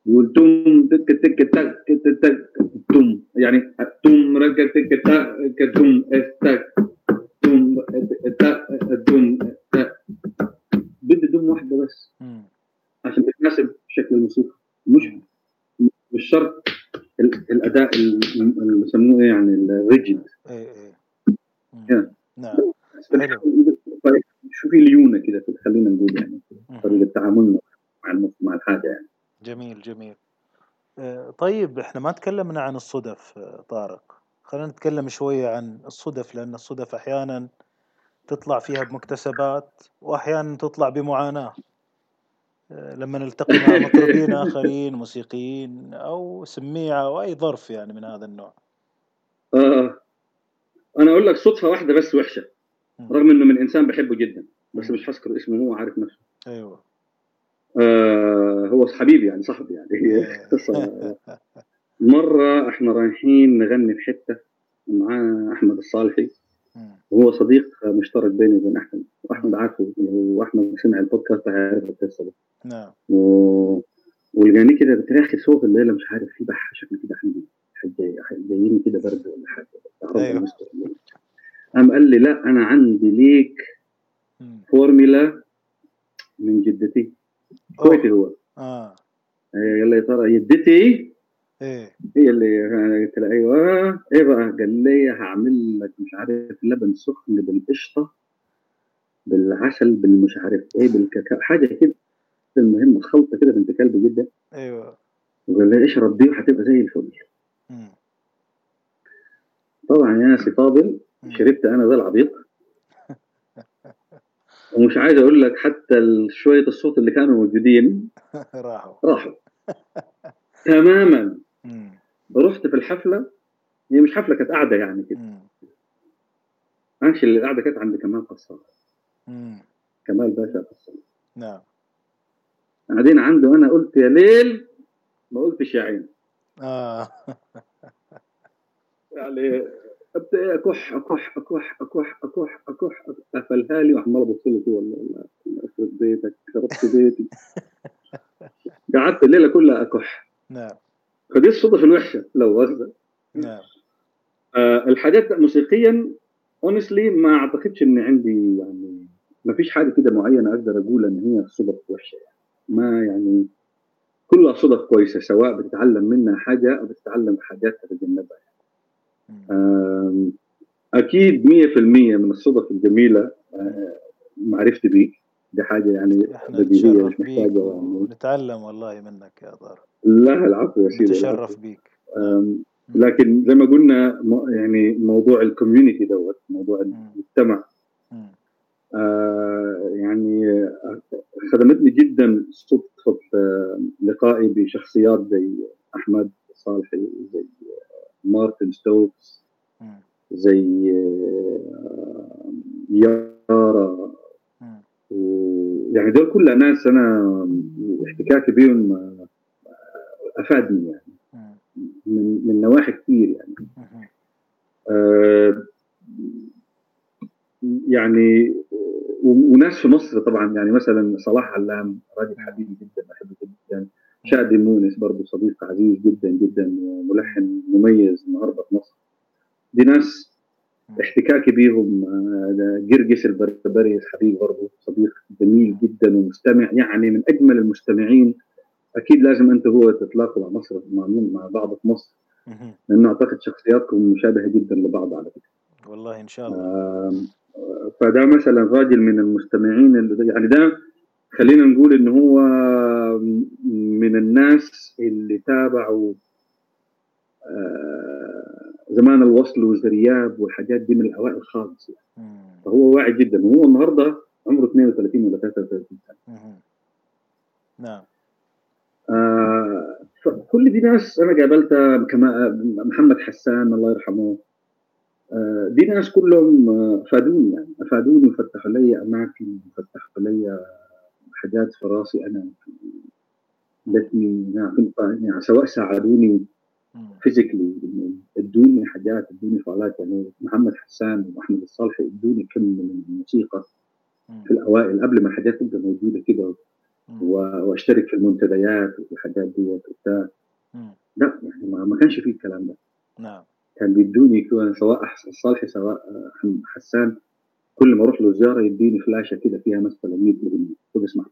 يقول تم تك تك تك تك تم يعني تم رجع تك تك تم تك. تم تك تم بدي دم واحدة بس. عشان تتناسب شكل الموسيقى. مش مش شرط الأداء اللي بيسموه إيه يعني الريجيد اي اي نعم. شوفي ليونة كده خلينا نقول يعني طريقة تعاملنا مع مع الحاجة يعني. جميل جميل. آه، طيب إحنا ما تكلمنا عن الصدف آه، طارق. خلينا نتكلم شوية عن الصدف لأن الصدف أحيانا تطلع فيها بمكتسبات وأحيانا تطلع بمعاناة. لما نلتقي مع *laughs* مطربين آخرين موسيقيين أو سميعة أو أي ظرف يعني من هذا النوع. آه أنا أقول لك صدفة واحدة بس وحشة رغم إنه من إنسان بحبه جدا بس مش هذكر اسمه هو عارف نفسه أيوه. آه هو حبيبي يعني صاحبي يعني. *laughs* هي قصه مرة إحنا رايحين نغني في حتة مع أحمد الصالحي. وهو صديق مشترك بيني وبين أحمد وأحمد عارفه واحمد سمع البودكاست هيعرف القصة دي. نعم. و... ولقاني كده قلت يا أخي صوت الليلة مش عارف في بحة شكله كده عندي جايين كده برد ولا حاجة. أيوه. قام قال لي لا أنا عندي ليك فورميلا من جدتي. كويتي هو. آه. قال لي يا ترى جدتي إيه. هي اللي قلت له أيوه إيه بقى؟ قال لي هعمل لك مش عارف لبن سخن بالقشطة بالعسل بالمش عارف إيه بالكاكاو حاجة كده. المهم خلطة كده بنت كلب جدا. أيوه. وقال لي اشرب دي وحتبقى زي الفل. طبعا يا سي فاضل شربت أنا ذا العبيط. ومش عايز أقول لك حتى شوية الصوت اللي كانوا موجودين *laughs* راحوا. راحوا. تماما. رحت في الحفلة هي مش حفلة كانت قاعدة يعني كده. ماشي اللي قاعدة كانت عند كمال قصار كمال باشا قصار نعم. قاعدين عنده أنا قلت يا ليل ما قلتش يا عين. آه. *laughs* يعني ابدا أكح أكح أكح أكح أكح أكح قفلها لي وعمال ابص له والله. يخرب بيتك خربت بيتي. *laughs* قعدت الليلة كلها أكح. نعم. فدي الصدف الوحشة لو قصدك نعم. آه الحاجات موسيقيا اونستلي ما أعتقدش ان عندي يعني ما فيش حاجة كده معينة أقدر أقول إن هي صدف وحشة. يعني ما يعني كلها صدف كويسة سواء بتتعلم منها حاجة أو بتتعلم حاجات تتجنبها. يعني. أكيد 100% من الصدف الجميلة آه، معرفتي بيك دي حاجة يعني بديهية مش محتاجة يعني. نتعلم والله منك يا دار لا العفو يا سيدي نتشرف بيك. لكن زي ما قلنا يعني موضوع ال community دوت موضوع المجتمع آه يعني خدمتني جدا صدفة لقائي بشخصيات زي أحمد صالحي زي مارتن ستوكس زي آه، يارا يعني دول كلها ناس أنا احتكاكي بهم آه، أفادني يعني. من من نواحي كثير يعني. آه يعني وناس في مصر طبعا يعني مثلا صلاح علام راجل حبيبي جدا بحبه جدا. شادي مونس برضه صديق عزيز جدا جدا وملحن مميز النهارده في مصر. دي ناس احتكاكي بيهم جرجس البربريس حبيب برضه صديق جميل جدا ومستمع يعني من أجمل المستمعين. أكيد لازم أنت هو تتلاقوا مع مصر مع مع بعض في مصر. لأنه أعتقد شخصياتكم مشابهة جدا لبعض على فكرة. والله إن شاء الله. فده مثلا راجل من المستمعين اللي يعني ده خلينا نقول ان هو من الناس اللي تابعوا زمان الوصل والزرياب والحاجات دي من الاوائل خالص يعني. فهو واعي جدا. وهو النهارده عمره 32 ولا 33 سنة. نعم. آه فكل دي ناس أنا قابلتها كما محمد حسان الله يرحمه. آه دي ناس كلهم أفادوني يعني. أفادوني وفتحوا لي أماكن وفتحوا لي حاجات في راسي أنا. لتني يعني سواء ساعدوني physically ادوني حاجات ادوني فعالات يعني محمد حسان وأحمد الصالحي ادوني كم من الموسيقى في الأوائل قبل ما الحاجات تبقى موجودة كده وأشترك في المنتديات والحاجات ديت وبتاع. لا يعني ما كانش فيه الكلام ده. نعم. كان بيدوني سواء الصالحي سواء حسان كل ما أروح له زيارة يديني فلاشة كده فيها مثلا 100 اغنيه خد اسمع.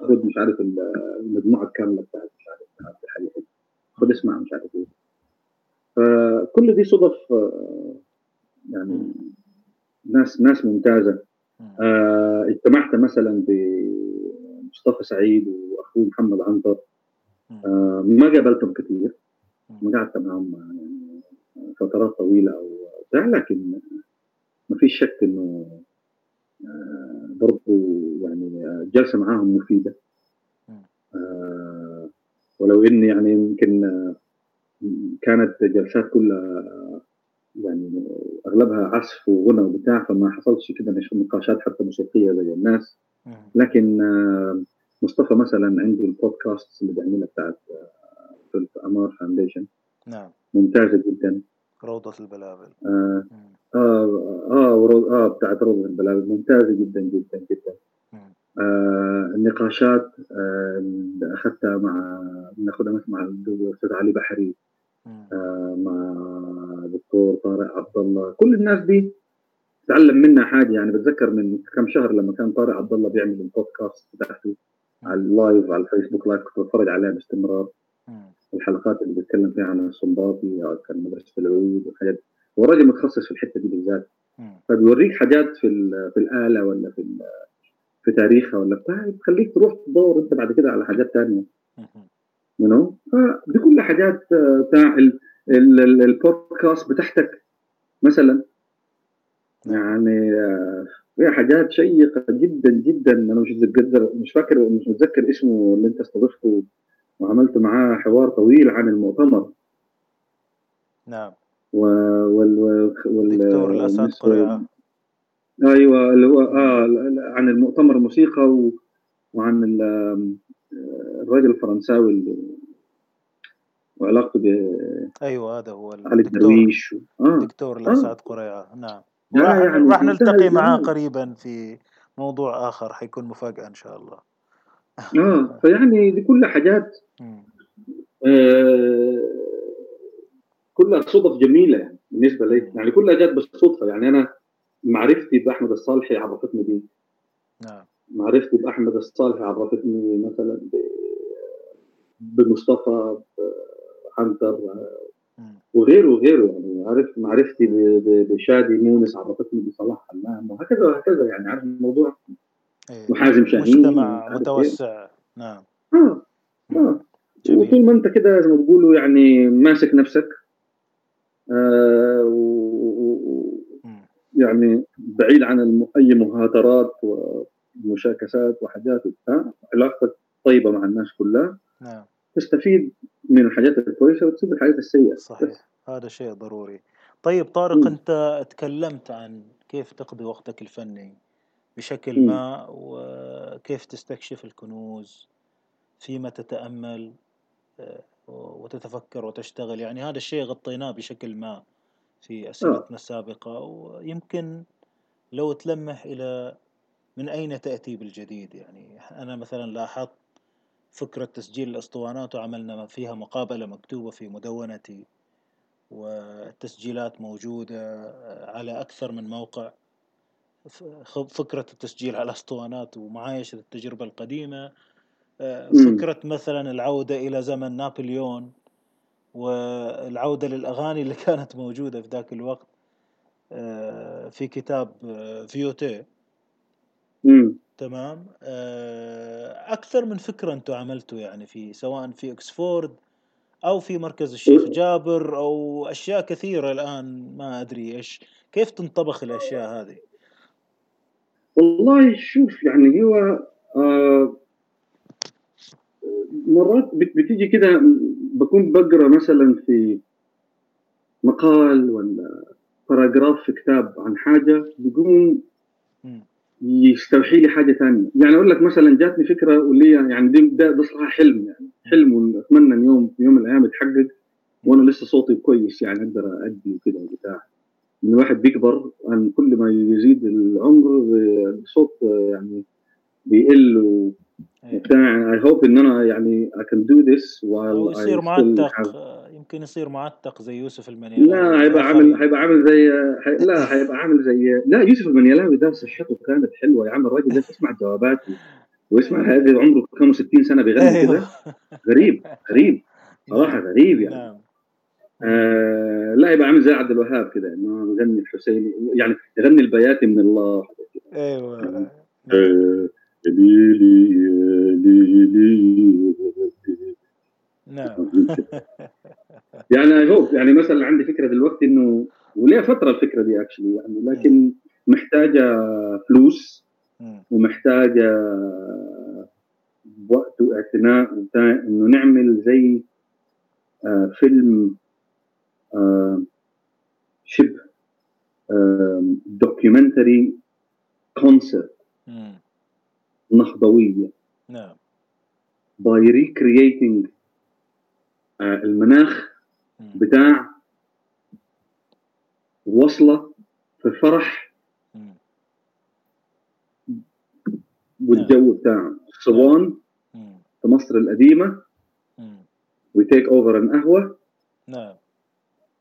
خد مش عارف المجموعة الكاملة بتاعت مش عارف حاجة اسمع مش عارف إيه. فكل دي صدف يعني ناس ناس ممتازة. آه اجتمعت مثلا بمصطفى سعيد وأخوه محمد عنتر. آه ما قابلتهم كثير ما قعدت معهم يعني فترات طويلة أو بتاع لكن ما فيش شك إنه آه برضه يعني جلسة معاهم مفيدة. آه ولو إني يعني يمكن كانت جلسات كلها يعني أغلبها عزف وغنى وبتاع فما حصلش كده نقاشات حتى موسيقية زي الناس. لكن مصطفى مثلا عنده البودكاست اللي بيعملها بتاعت في AMAR Foundation نعم. ممتازة جدا. روضة البلابل. آه آه آه, آه بتاعت روضة البلابل. ممتازة جدا جدا جدا. آه النقاشات آه اللي أخذتها مع ناخذها مع الاستاذ علي بحري آه مع دكتور طارق عبد الله. كل الناس دي تعلم منها حاجة. يعني بتذكر من كم شهر لما كان طارق عبد الله بيعمل البودكاست بتاعته على ال live على الفيسبوك live كنت بتفرج عليها باستمرار. الحلقات اللي بيتكلم فيها عن الصنباطي أو كان مدرسة العود والحاجات هو راجل متخصص في الحتة دي بالذات. فبيوريك حاجات في في الآلة ولا في في تاريخها ولا بتاع بتخليك تروح تدور انت بعد كده على حاجات ثانية يو نو فدي كلها حاجات آه، بتاع البودكاست بتاعتك مثلا. يعني آه، فيها حاجات شيقة جدا جدا. أنا مش متذكر مش فاكر مش متذكر اسمه اللي أنت استضفته وعملت معاه حوار طويل عن المؤتمر. نعم. وال وال دكتور الأسد قريعه أيوه اللي هو آه عن المؤتمر الموسيقى و... وعن الراجل الفرنساوي اللي وعلاقته ب أيوه هذا هو علي الدرويش آه. دكتور الاسعد آه. قريعه نعم. راح يعني راح نلتقي معاه قريبا في موضوع آخر حيكون مفاجأة إن شاء الله. آه *laughs* فيعني دي كلها حاجات آه كلها صدف جميلة يعني بالنسبة لي. يعني كلها جت بالصدفة. يعني أنا معرفتي بأحمد الصالحي عرفتني بيه. نعم. معرفتي بأحمد الصالحي عرفتني مثلا بمصطفى عنتر وغيره وغيره. يعني عارف معرفتي بشادي مونس عرفتني بصلاح حمام وهكذا وهكذا. يعني عارف الموضوع؟ إيه. وحازم شاهين مجتمع متوسع. نعم. آه آه. وطول ما أنت كده زي ما بيقولوا يعني ماسك نفسك. آه و... يعني بعيد عن أي مهاترات ومشاكسات وحاجات وبتاع علاقتك طيبة مع الناس كلها. نعم. تستفيد من الحاجات الكويسة وتسيب الحاجات السيئة. صحيح. هذا شيء ضروري. طيب طارق م. أنت تكلمت عن كيف تقضي وقتك الفني بشكل م. ما وكيف تستكشف الكنوز فيما تتأمل آه، وتتفكر وتشتغل. يعني هذا الشيء غطيناه بشكل ما. في أسئلتنا آه. السابقة ويمكن لو تلمح إلى من أين تأتي بالجديد يعني. أنا مثلا لاحظت فكرة تسجيل الأسطوانات وعملنا فيها مقابلة مكتوبة في مدونتي والتسجيلات موجودة على أكثر من موقع. فكرة التسجيل على الأسطوانات ومعايشة التجربة القديمة. فكرة مثلا العودة إلى زمن نابليون والعودة للأغاني اللي *laughs* كانت موجودة في ذاك الوقت آه، في كتاب آه، فيوتي تمام؟ آه، أكثر من فكرة أنتم عملتوا يعني في سواء في إكسفورد أو في مركز الشيخ جابر أو أشياء كثيرة الآن ما أدري إيش. كيف تنطبخ الأشياء هذه؟ والله شوف يعني هو آه مرات بتيجي كده بكون بقرأ مثلا في مقال ولا باراجراف في كتاب عن حاجة بيقوم يستوحي لي حاجة ثانية يعني أقول لك مثلا جاتني فكرة واللي يعني ده, ده صراحة حلم يعني. حلم وأتمنى إن يوم في يوم من الأيام يتحقق وأنا لسه صوتي كويس يعني أقدر ادي وكده وبتاع. إن الواحد بيكبر عن كل ما يزيد العمر الصوت يعني بيقل I hope إن أنا يعني I can do this while يصير معتق يمكن يصير معتق زي يوسف المنيلاوي. لا هيبقى عامل هيبقى عامل زي حي... لا هيبقى عامل زي لا يوسف المنيلاوي ده صحته كانت حلوة يا عم الراجل ده تسمع جواباته ويسمع هذا عمره كم 60 سنة بيغني أيوه. كده. غريب غريب. صراحة غريب يعني. نعم. آه لا يبقى عامل زي عبد الوهاب كده انه يغني الحسيني يعني يغني البياتي من الله. أيوه. آه. ليلي ليلي نعم. *laughs* يعني هوب يعني مثلا عندي فكرة دلوقتي إنه وليها فترة الفكرة دي اكشلي يعني لكن محتاجة فلوس ومحتاجة وقت واعتناء إنه نعمل زي آه فيلم آه شبه آه documentary concert نهضويه نعم. by recreating المناخ بتاع وصلة في الفرح والجو بتاع الصوان في مصر القديمة. وتيك اوفر ان قهوة. نعم.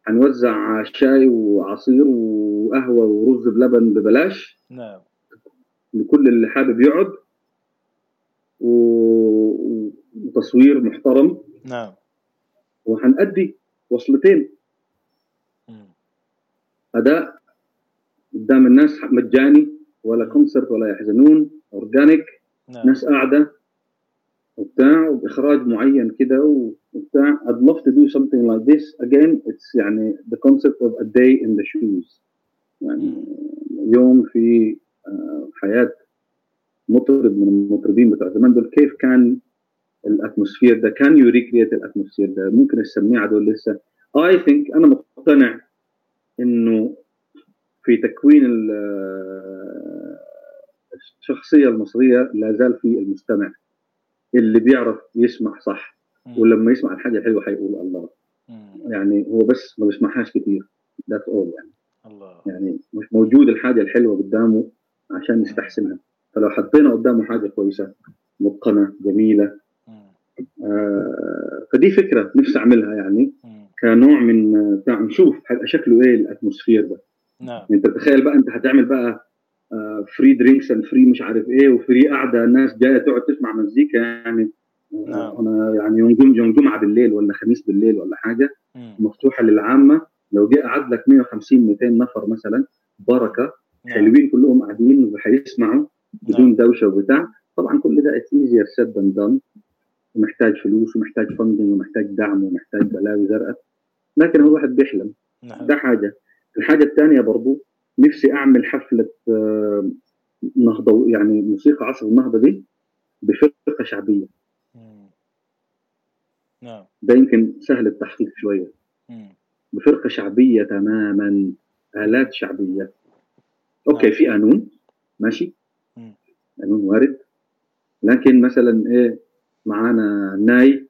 هنوزع شاي وعصير وقهوة ورز بلبن ببلاش. نعم. لكل اللي حابب يقعد وتصوير محترم. نعم. وهنأدي وصلتين. أداء قدام الناس مجاني ولا concert ولا يحزنون organic نعم. ناس قاعدة وبتاع وبإخراج معين كده وبتاع. I'd love to do something like this again. It's يعني the concept of a day in the shoes. يعني يوم في آه، حياة مطرب من المطربين بتوع زمان دول كيف كان ال atmosphere ده؟ can you recreate ال atmosphere ده؟ ممكن السميعه دول لسه؟ I think أنا مقتنع إنه في تكوين الشخصية المصرية لا زال في المستمع. اللي بيعرف يسمع صح ولما يسمع الحاجة الحلوة حيقول الله. يعني هو بس ما بيسمعهاش كثير that's all يعني. الله. يعني مش موجود الحاجة الحلوة قدامه عشان يستحسنها. فلو حطينا قدامه حاجة كويسة متقنة جميلة آه فدي فكرة نفسي أعملها يعني كنوع من بتاع نشوف شكله إيه ال atmosphere ده نعم أنت تخيل بقى أنت هتعمل بقى free drinks and free مش عارف إيه و free قاعدة الناس جاية تقعد تسمع مزيكا يعني آه، نعم. أنا يعني يوم جمعه يوم جمعة بالليل ولا خميس بالليل ولا حاجة مم. مفتوحة للعامة لو جه قعد لك 150 200 نفر مثلا بركة نعم. حلوين كلهم قاعدين وحيسمعوا بدون نعم. دوشة وبتاع طبعا كل ده it's easier said than done ومحتاج فلوس ومحتاج funding ومحتاج دعم ومحتاج بلاوي زرقاء. لكن هو الواحد بيحلم. نعم. ده حاجة. الحاجة الثانية برضو نفسي أعمل حفلة آه، نهضة يعني موسيقى عصر النهضة دي بفرقة شعبية. نعم. ده يمكن سهل التحقيق شوية. بفرقة شعبية تماما آلات شعبية. أوكي نعم. في قانون. ماشي. قانون وارد. لكن مثلا إيه معانا ناي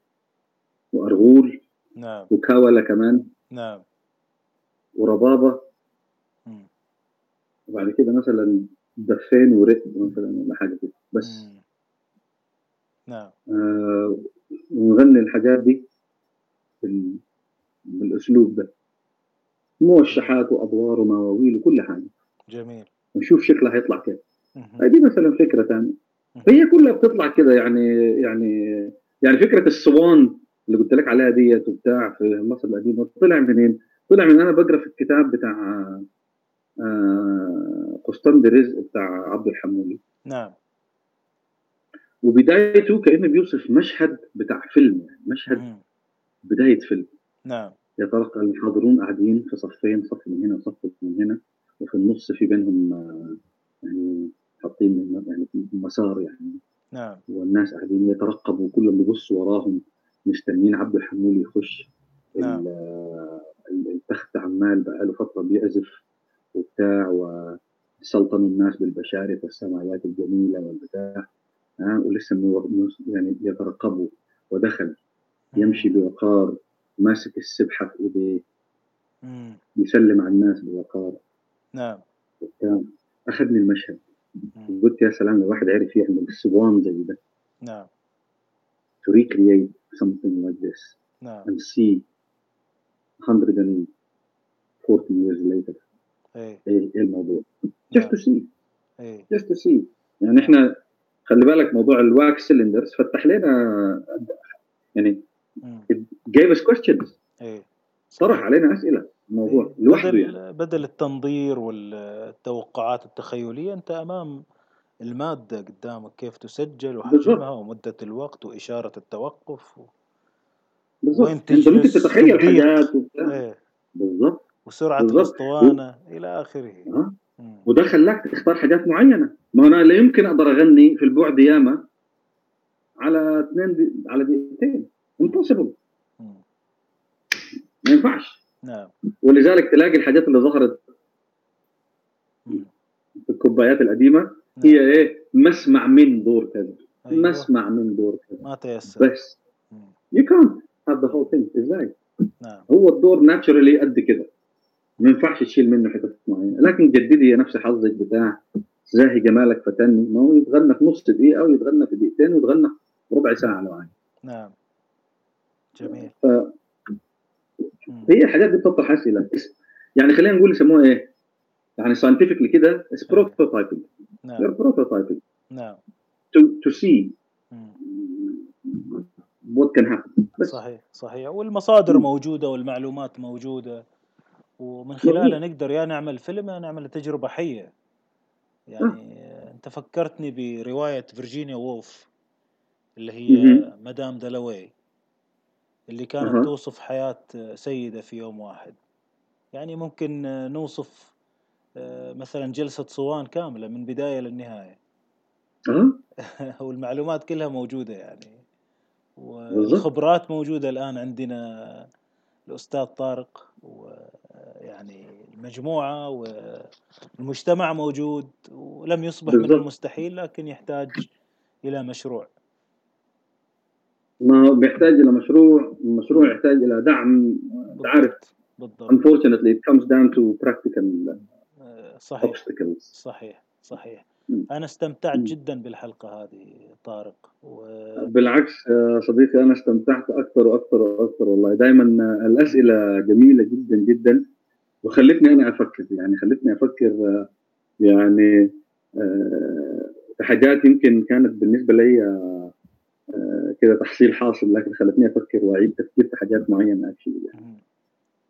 وأرغول نعم. وكاولا كمان نعم. وربابة. وبعد كده مثلا دفان ورتم مثلا ولا حاجة كده. بس. نعم. آه ونغني الحاجات دي بالأسلوب ده. موشحات وأدوار ومواويل وكل حاجة. جميل. ونشوف شكلها هيطلع كيف. دي مثلا فكرة ثانية. هي كلها بتطلع كده يعني يعني يعني فكرة الصوان اللي قلت لك عليها ديت وبتاع في مصر القديمه طلع منين؟ طلع من أنا بقرأ في الكتاب بتاع آه، قسطن رزق بتاع عبد الحمولي. نعم. وبدايته كأنه بيوصف مشهد بتاع فيلم يعني مشهد مم. بداية فيلم. نعم. يتلقى الحاضرون قاعدين في صفين صف من هنا وصف من هنا وفي النص في بينهم آه، يعني حاطين يعني مسار يعني. نعم. والناس قاعدين يترقبوا كلهم بيبصوا وراهم مستنيين عبد الحمولي يخش. نعم. التخت عمال بقاله فترة بيعزف وبتاع وسلطن الناس بالبشارف والسمايات الجميلة والبتاع. ها؟ ولسه يعني يترقبوا. ودخل يمشي بوقار ماسك السبحة في ايديه يسلم على الناس بوقار. نعم. وبتاع. أخذني المشهد. قلت يا سلام لو واحد عرف يعمل صوان زي ده. نعم. To recreate something like this. نعم. And see 140 years later. إيه. إيه الموضوع؟ just to see. إيه. Just to see. يعني إحنا خلي بالك موضوع ال wax cylinders فتح لنا يعني gave us questions. إيه. طرح علينا أسئلة. الموضوع إيه. لوحده بدل يعني. بدل التنظير والتوقعات التخيلية أنت أمام المادة قدامك كيف تسجل وحجمها ومدة الوقت وإشارة التوقف و... بالظبط أنت ممكن تتخيل حاجات إيه. بالظبط وسرعة الاسطوانة و... إلى آخره. آه. وده خلاك تختار حاجات معينة. ما أنا لا يمكن أقدر أغني في البعد ياما على اثنين دي... على دقيقتين. امبوسيبل ما ينفعش. نعم. ولذلك تلاقي الحاجات اللي ظهرت في الكوبايات القديمة نعم. هي إيه؟ مسمع من دور كذا. أيوة. مسمع من دور كذا. ما تيسر. بس. يو كانت هاف ذا هول ثينج إزاي؟ نعم. هو الدور naturally قد كده. ما ينفعش تشيل منه حتت معينة. لكن جددي يا نفس حظك بتاع زاهي جمالك فتني. ما هو يتغنى في نص دقيقة ويتغنى في دقيقتين ويتغنى في ربع ساعة لو عايز نعم. جميل. ف... هي الحاجات دي بتطرح اسئله يعني خلينا نقول يسموها إيه؟ يعني scientifically كده it's prototyping نعم. prototyping نعم. To see what can happen. صحيح صحيح. والمصادر موجودة والمعلومات موجودة. ومن خلالها نقدر يا نعمل فيلم يا نعمل تجربة حية. يعني أنت فكرتني برواية فيرجينيا وولف اللي هي مدام دالواي اللي كانت أه. توصف حياة سيدة في يوم واحد يعني ممكن نوصف آه، مثلا جلسة صوان كاملة من بداية للنهاية أه؟ *laughs* والمعلومات كلها موجودة يعني والخبرات موجودة الآن عندنا الأستاذ طارق ويعني المجموعة والمجتمع موجود ولم يصبح. من المستحيل لكن يحتاج إلى مشروع ما هو بيحتاج إلى مشروع المشروع يحتاج إلى دعم انت عارف بالضبط. Unfortunately it comes down to practical آه، صحيح. obstacles. صحيح صحيح. أنا استمتعت جدا بالحلقة هذه طارق و... بالعكس صديقي أنا استمتعت أكثر وأكثر وأكثر والله. دائما الأسئلة جميلة جدا جدا. وخلتني أنا أفكر يعني خلتني أفكر يعني آه، في حاجات يمكن كانت بالنسبة لي آه، كده تحصيل حاصل لكن خلتني أفكر وأعيد تفكير في حاجات معينة اكشلي يعني.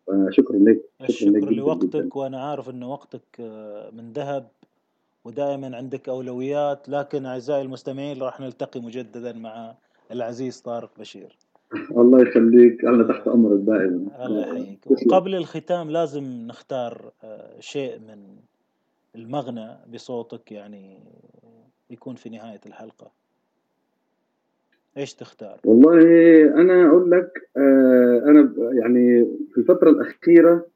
فشكرا لك شكرا, لك لوقتك جداً. وأنا عارف إن وقتك آه، من ذهب ودائما عندك أولويات لكن أعزائي المستمعين راح نلتقي مجددا مع العزيز طارق بشير. الله يخليك أنا تحت أمرك دائما. الله يحييك. وقبل الختام لازم نختار آه، شيء من المغنى بصوتك يعني يكون في نهاية الحلقة. إيش تختار؟ والله أنا أقول لك آه أنا يعني في الفترة الأخيرة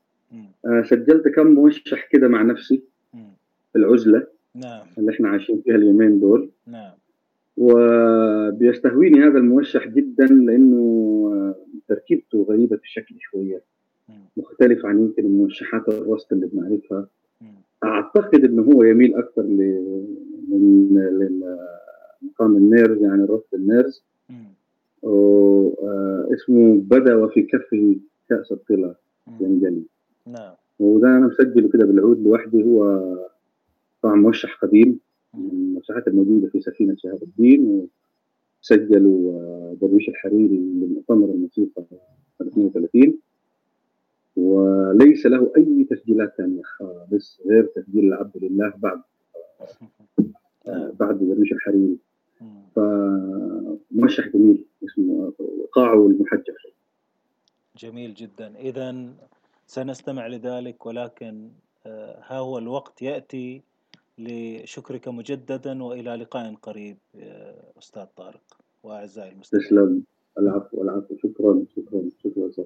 آه سجلت كم موشح كده مع نفسي في العزلة نعم. اللي إحنا عايشين فيها اليومين دول. نعم. وبيستهويني هذا الموشح جدا لأنه تركيبته غريبة الشكل شوية. مختلف عن يمكن الموشحات الرست اللي بنعرفها. أعتقد إنه هو يميل أكثر لمقام النيرز يعني الرست النيرز اسمه بدا وفي كفه كأس الطلا ينجلي نعم. وده أنا مسجله كده بالعود لوحدي. هو طبعا موشح قديم من الموشحات الموجودة في سفينة شهاب الدين وسجلوا آه، درويش الحريري لمؤتمر الموسيقى سنة 32 وليس له أي تسجيلات ثانية خالص غير تسجيل العبد لله بعد آه، *laughs* بعد درويش الحريري. فموشح جميل اسمه قاعه المحجر جميل جدا. اذا سنستمع لذلك ولكن آه، ها هو الوقت يأتي لشكرك مجددا وإلى لقاء قريب أستاذ طارق وأعزائي المستمعين. تسلم. العفو العفو. شكرا شكرا شكرا أستاذ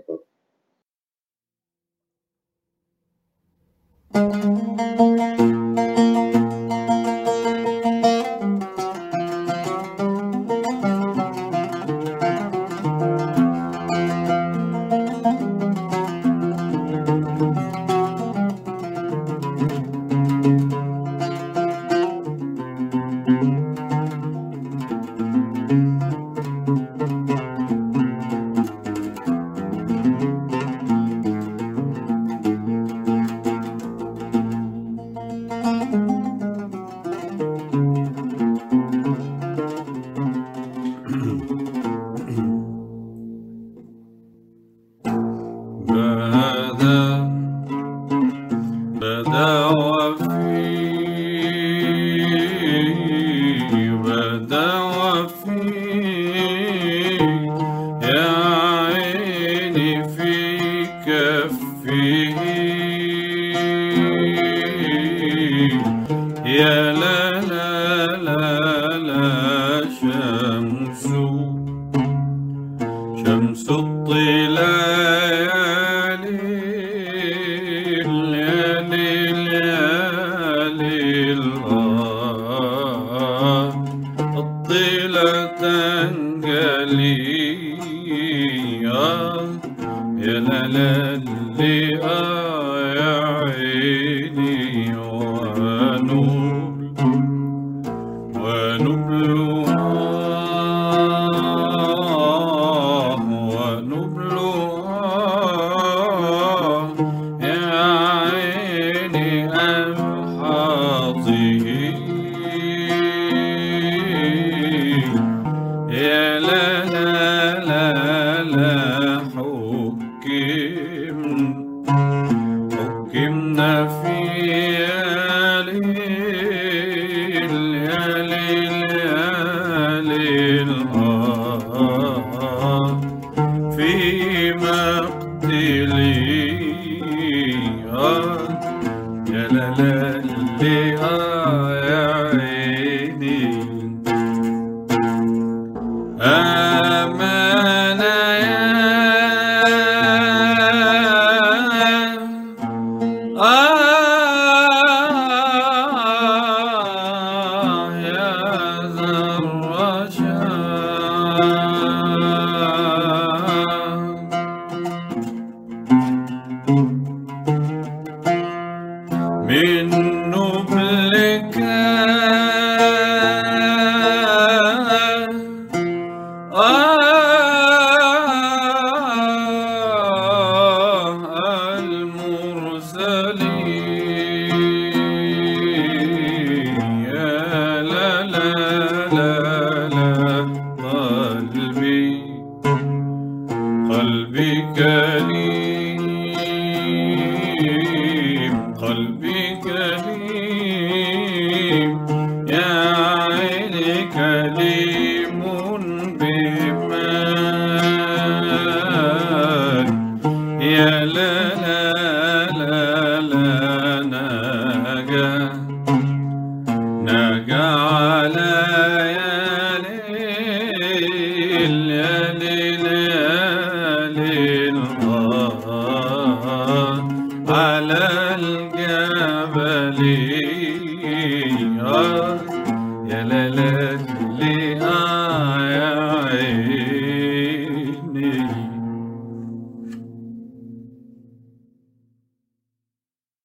في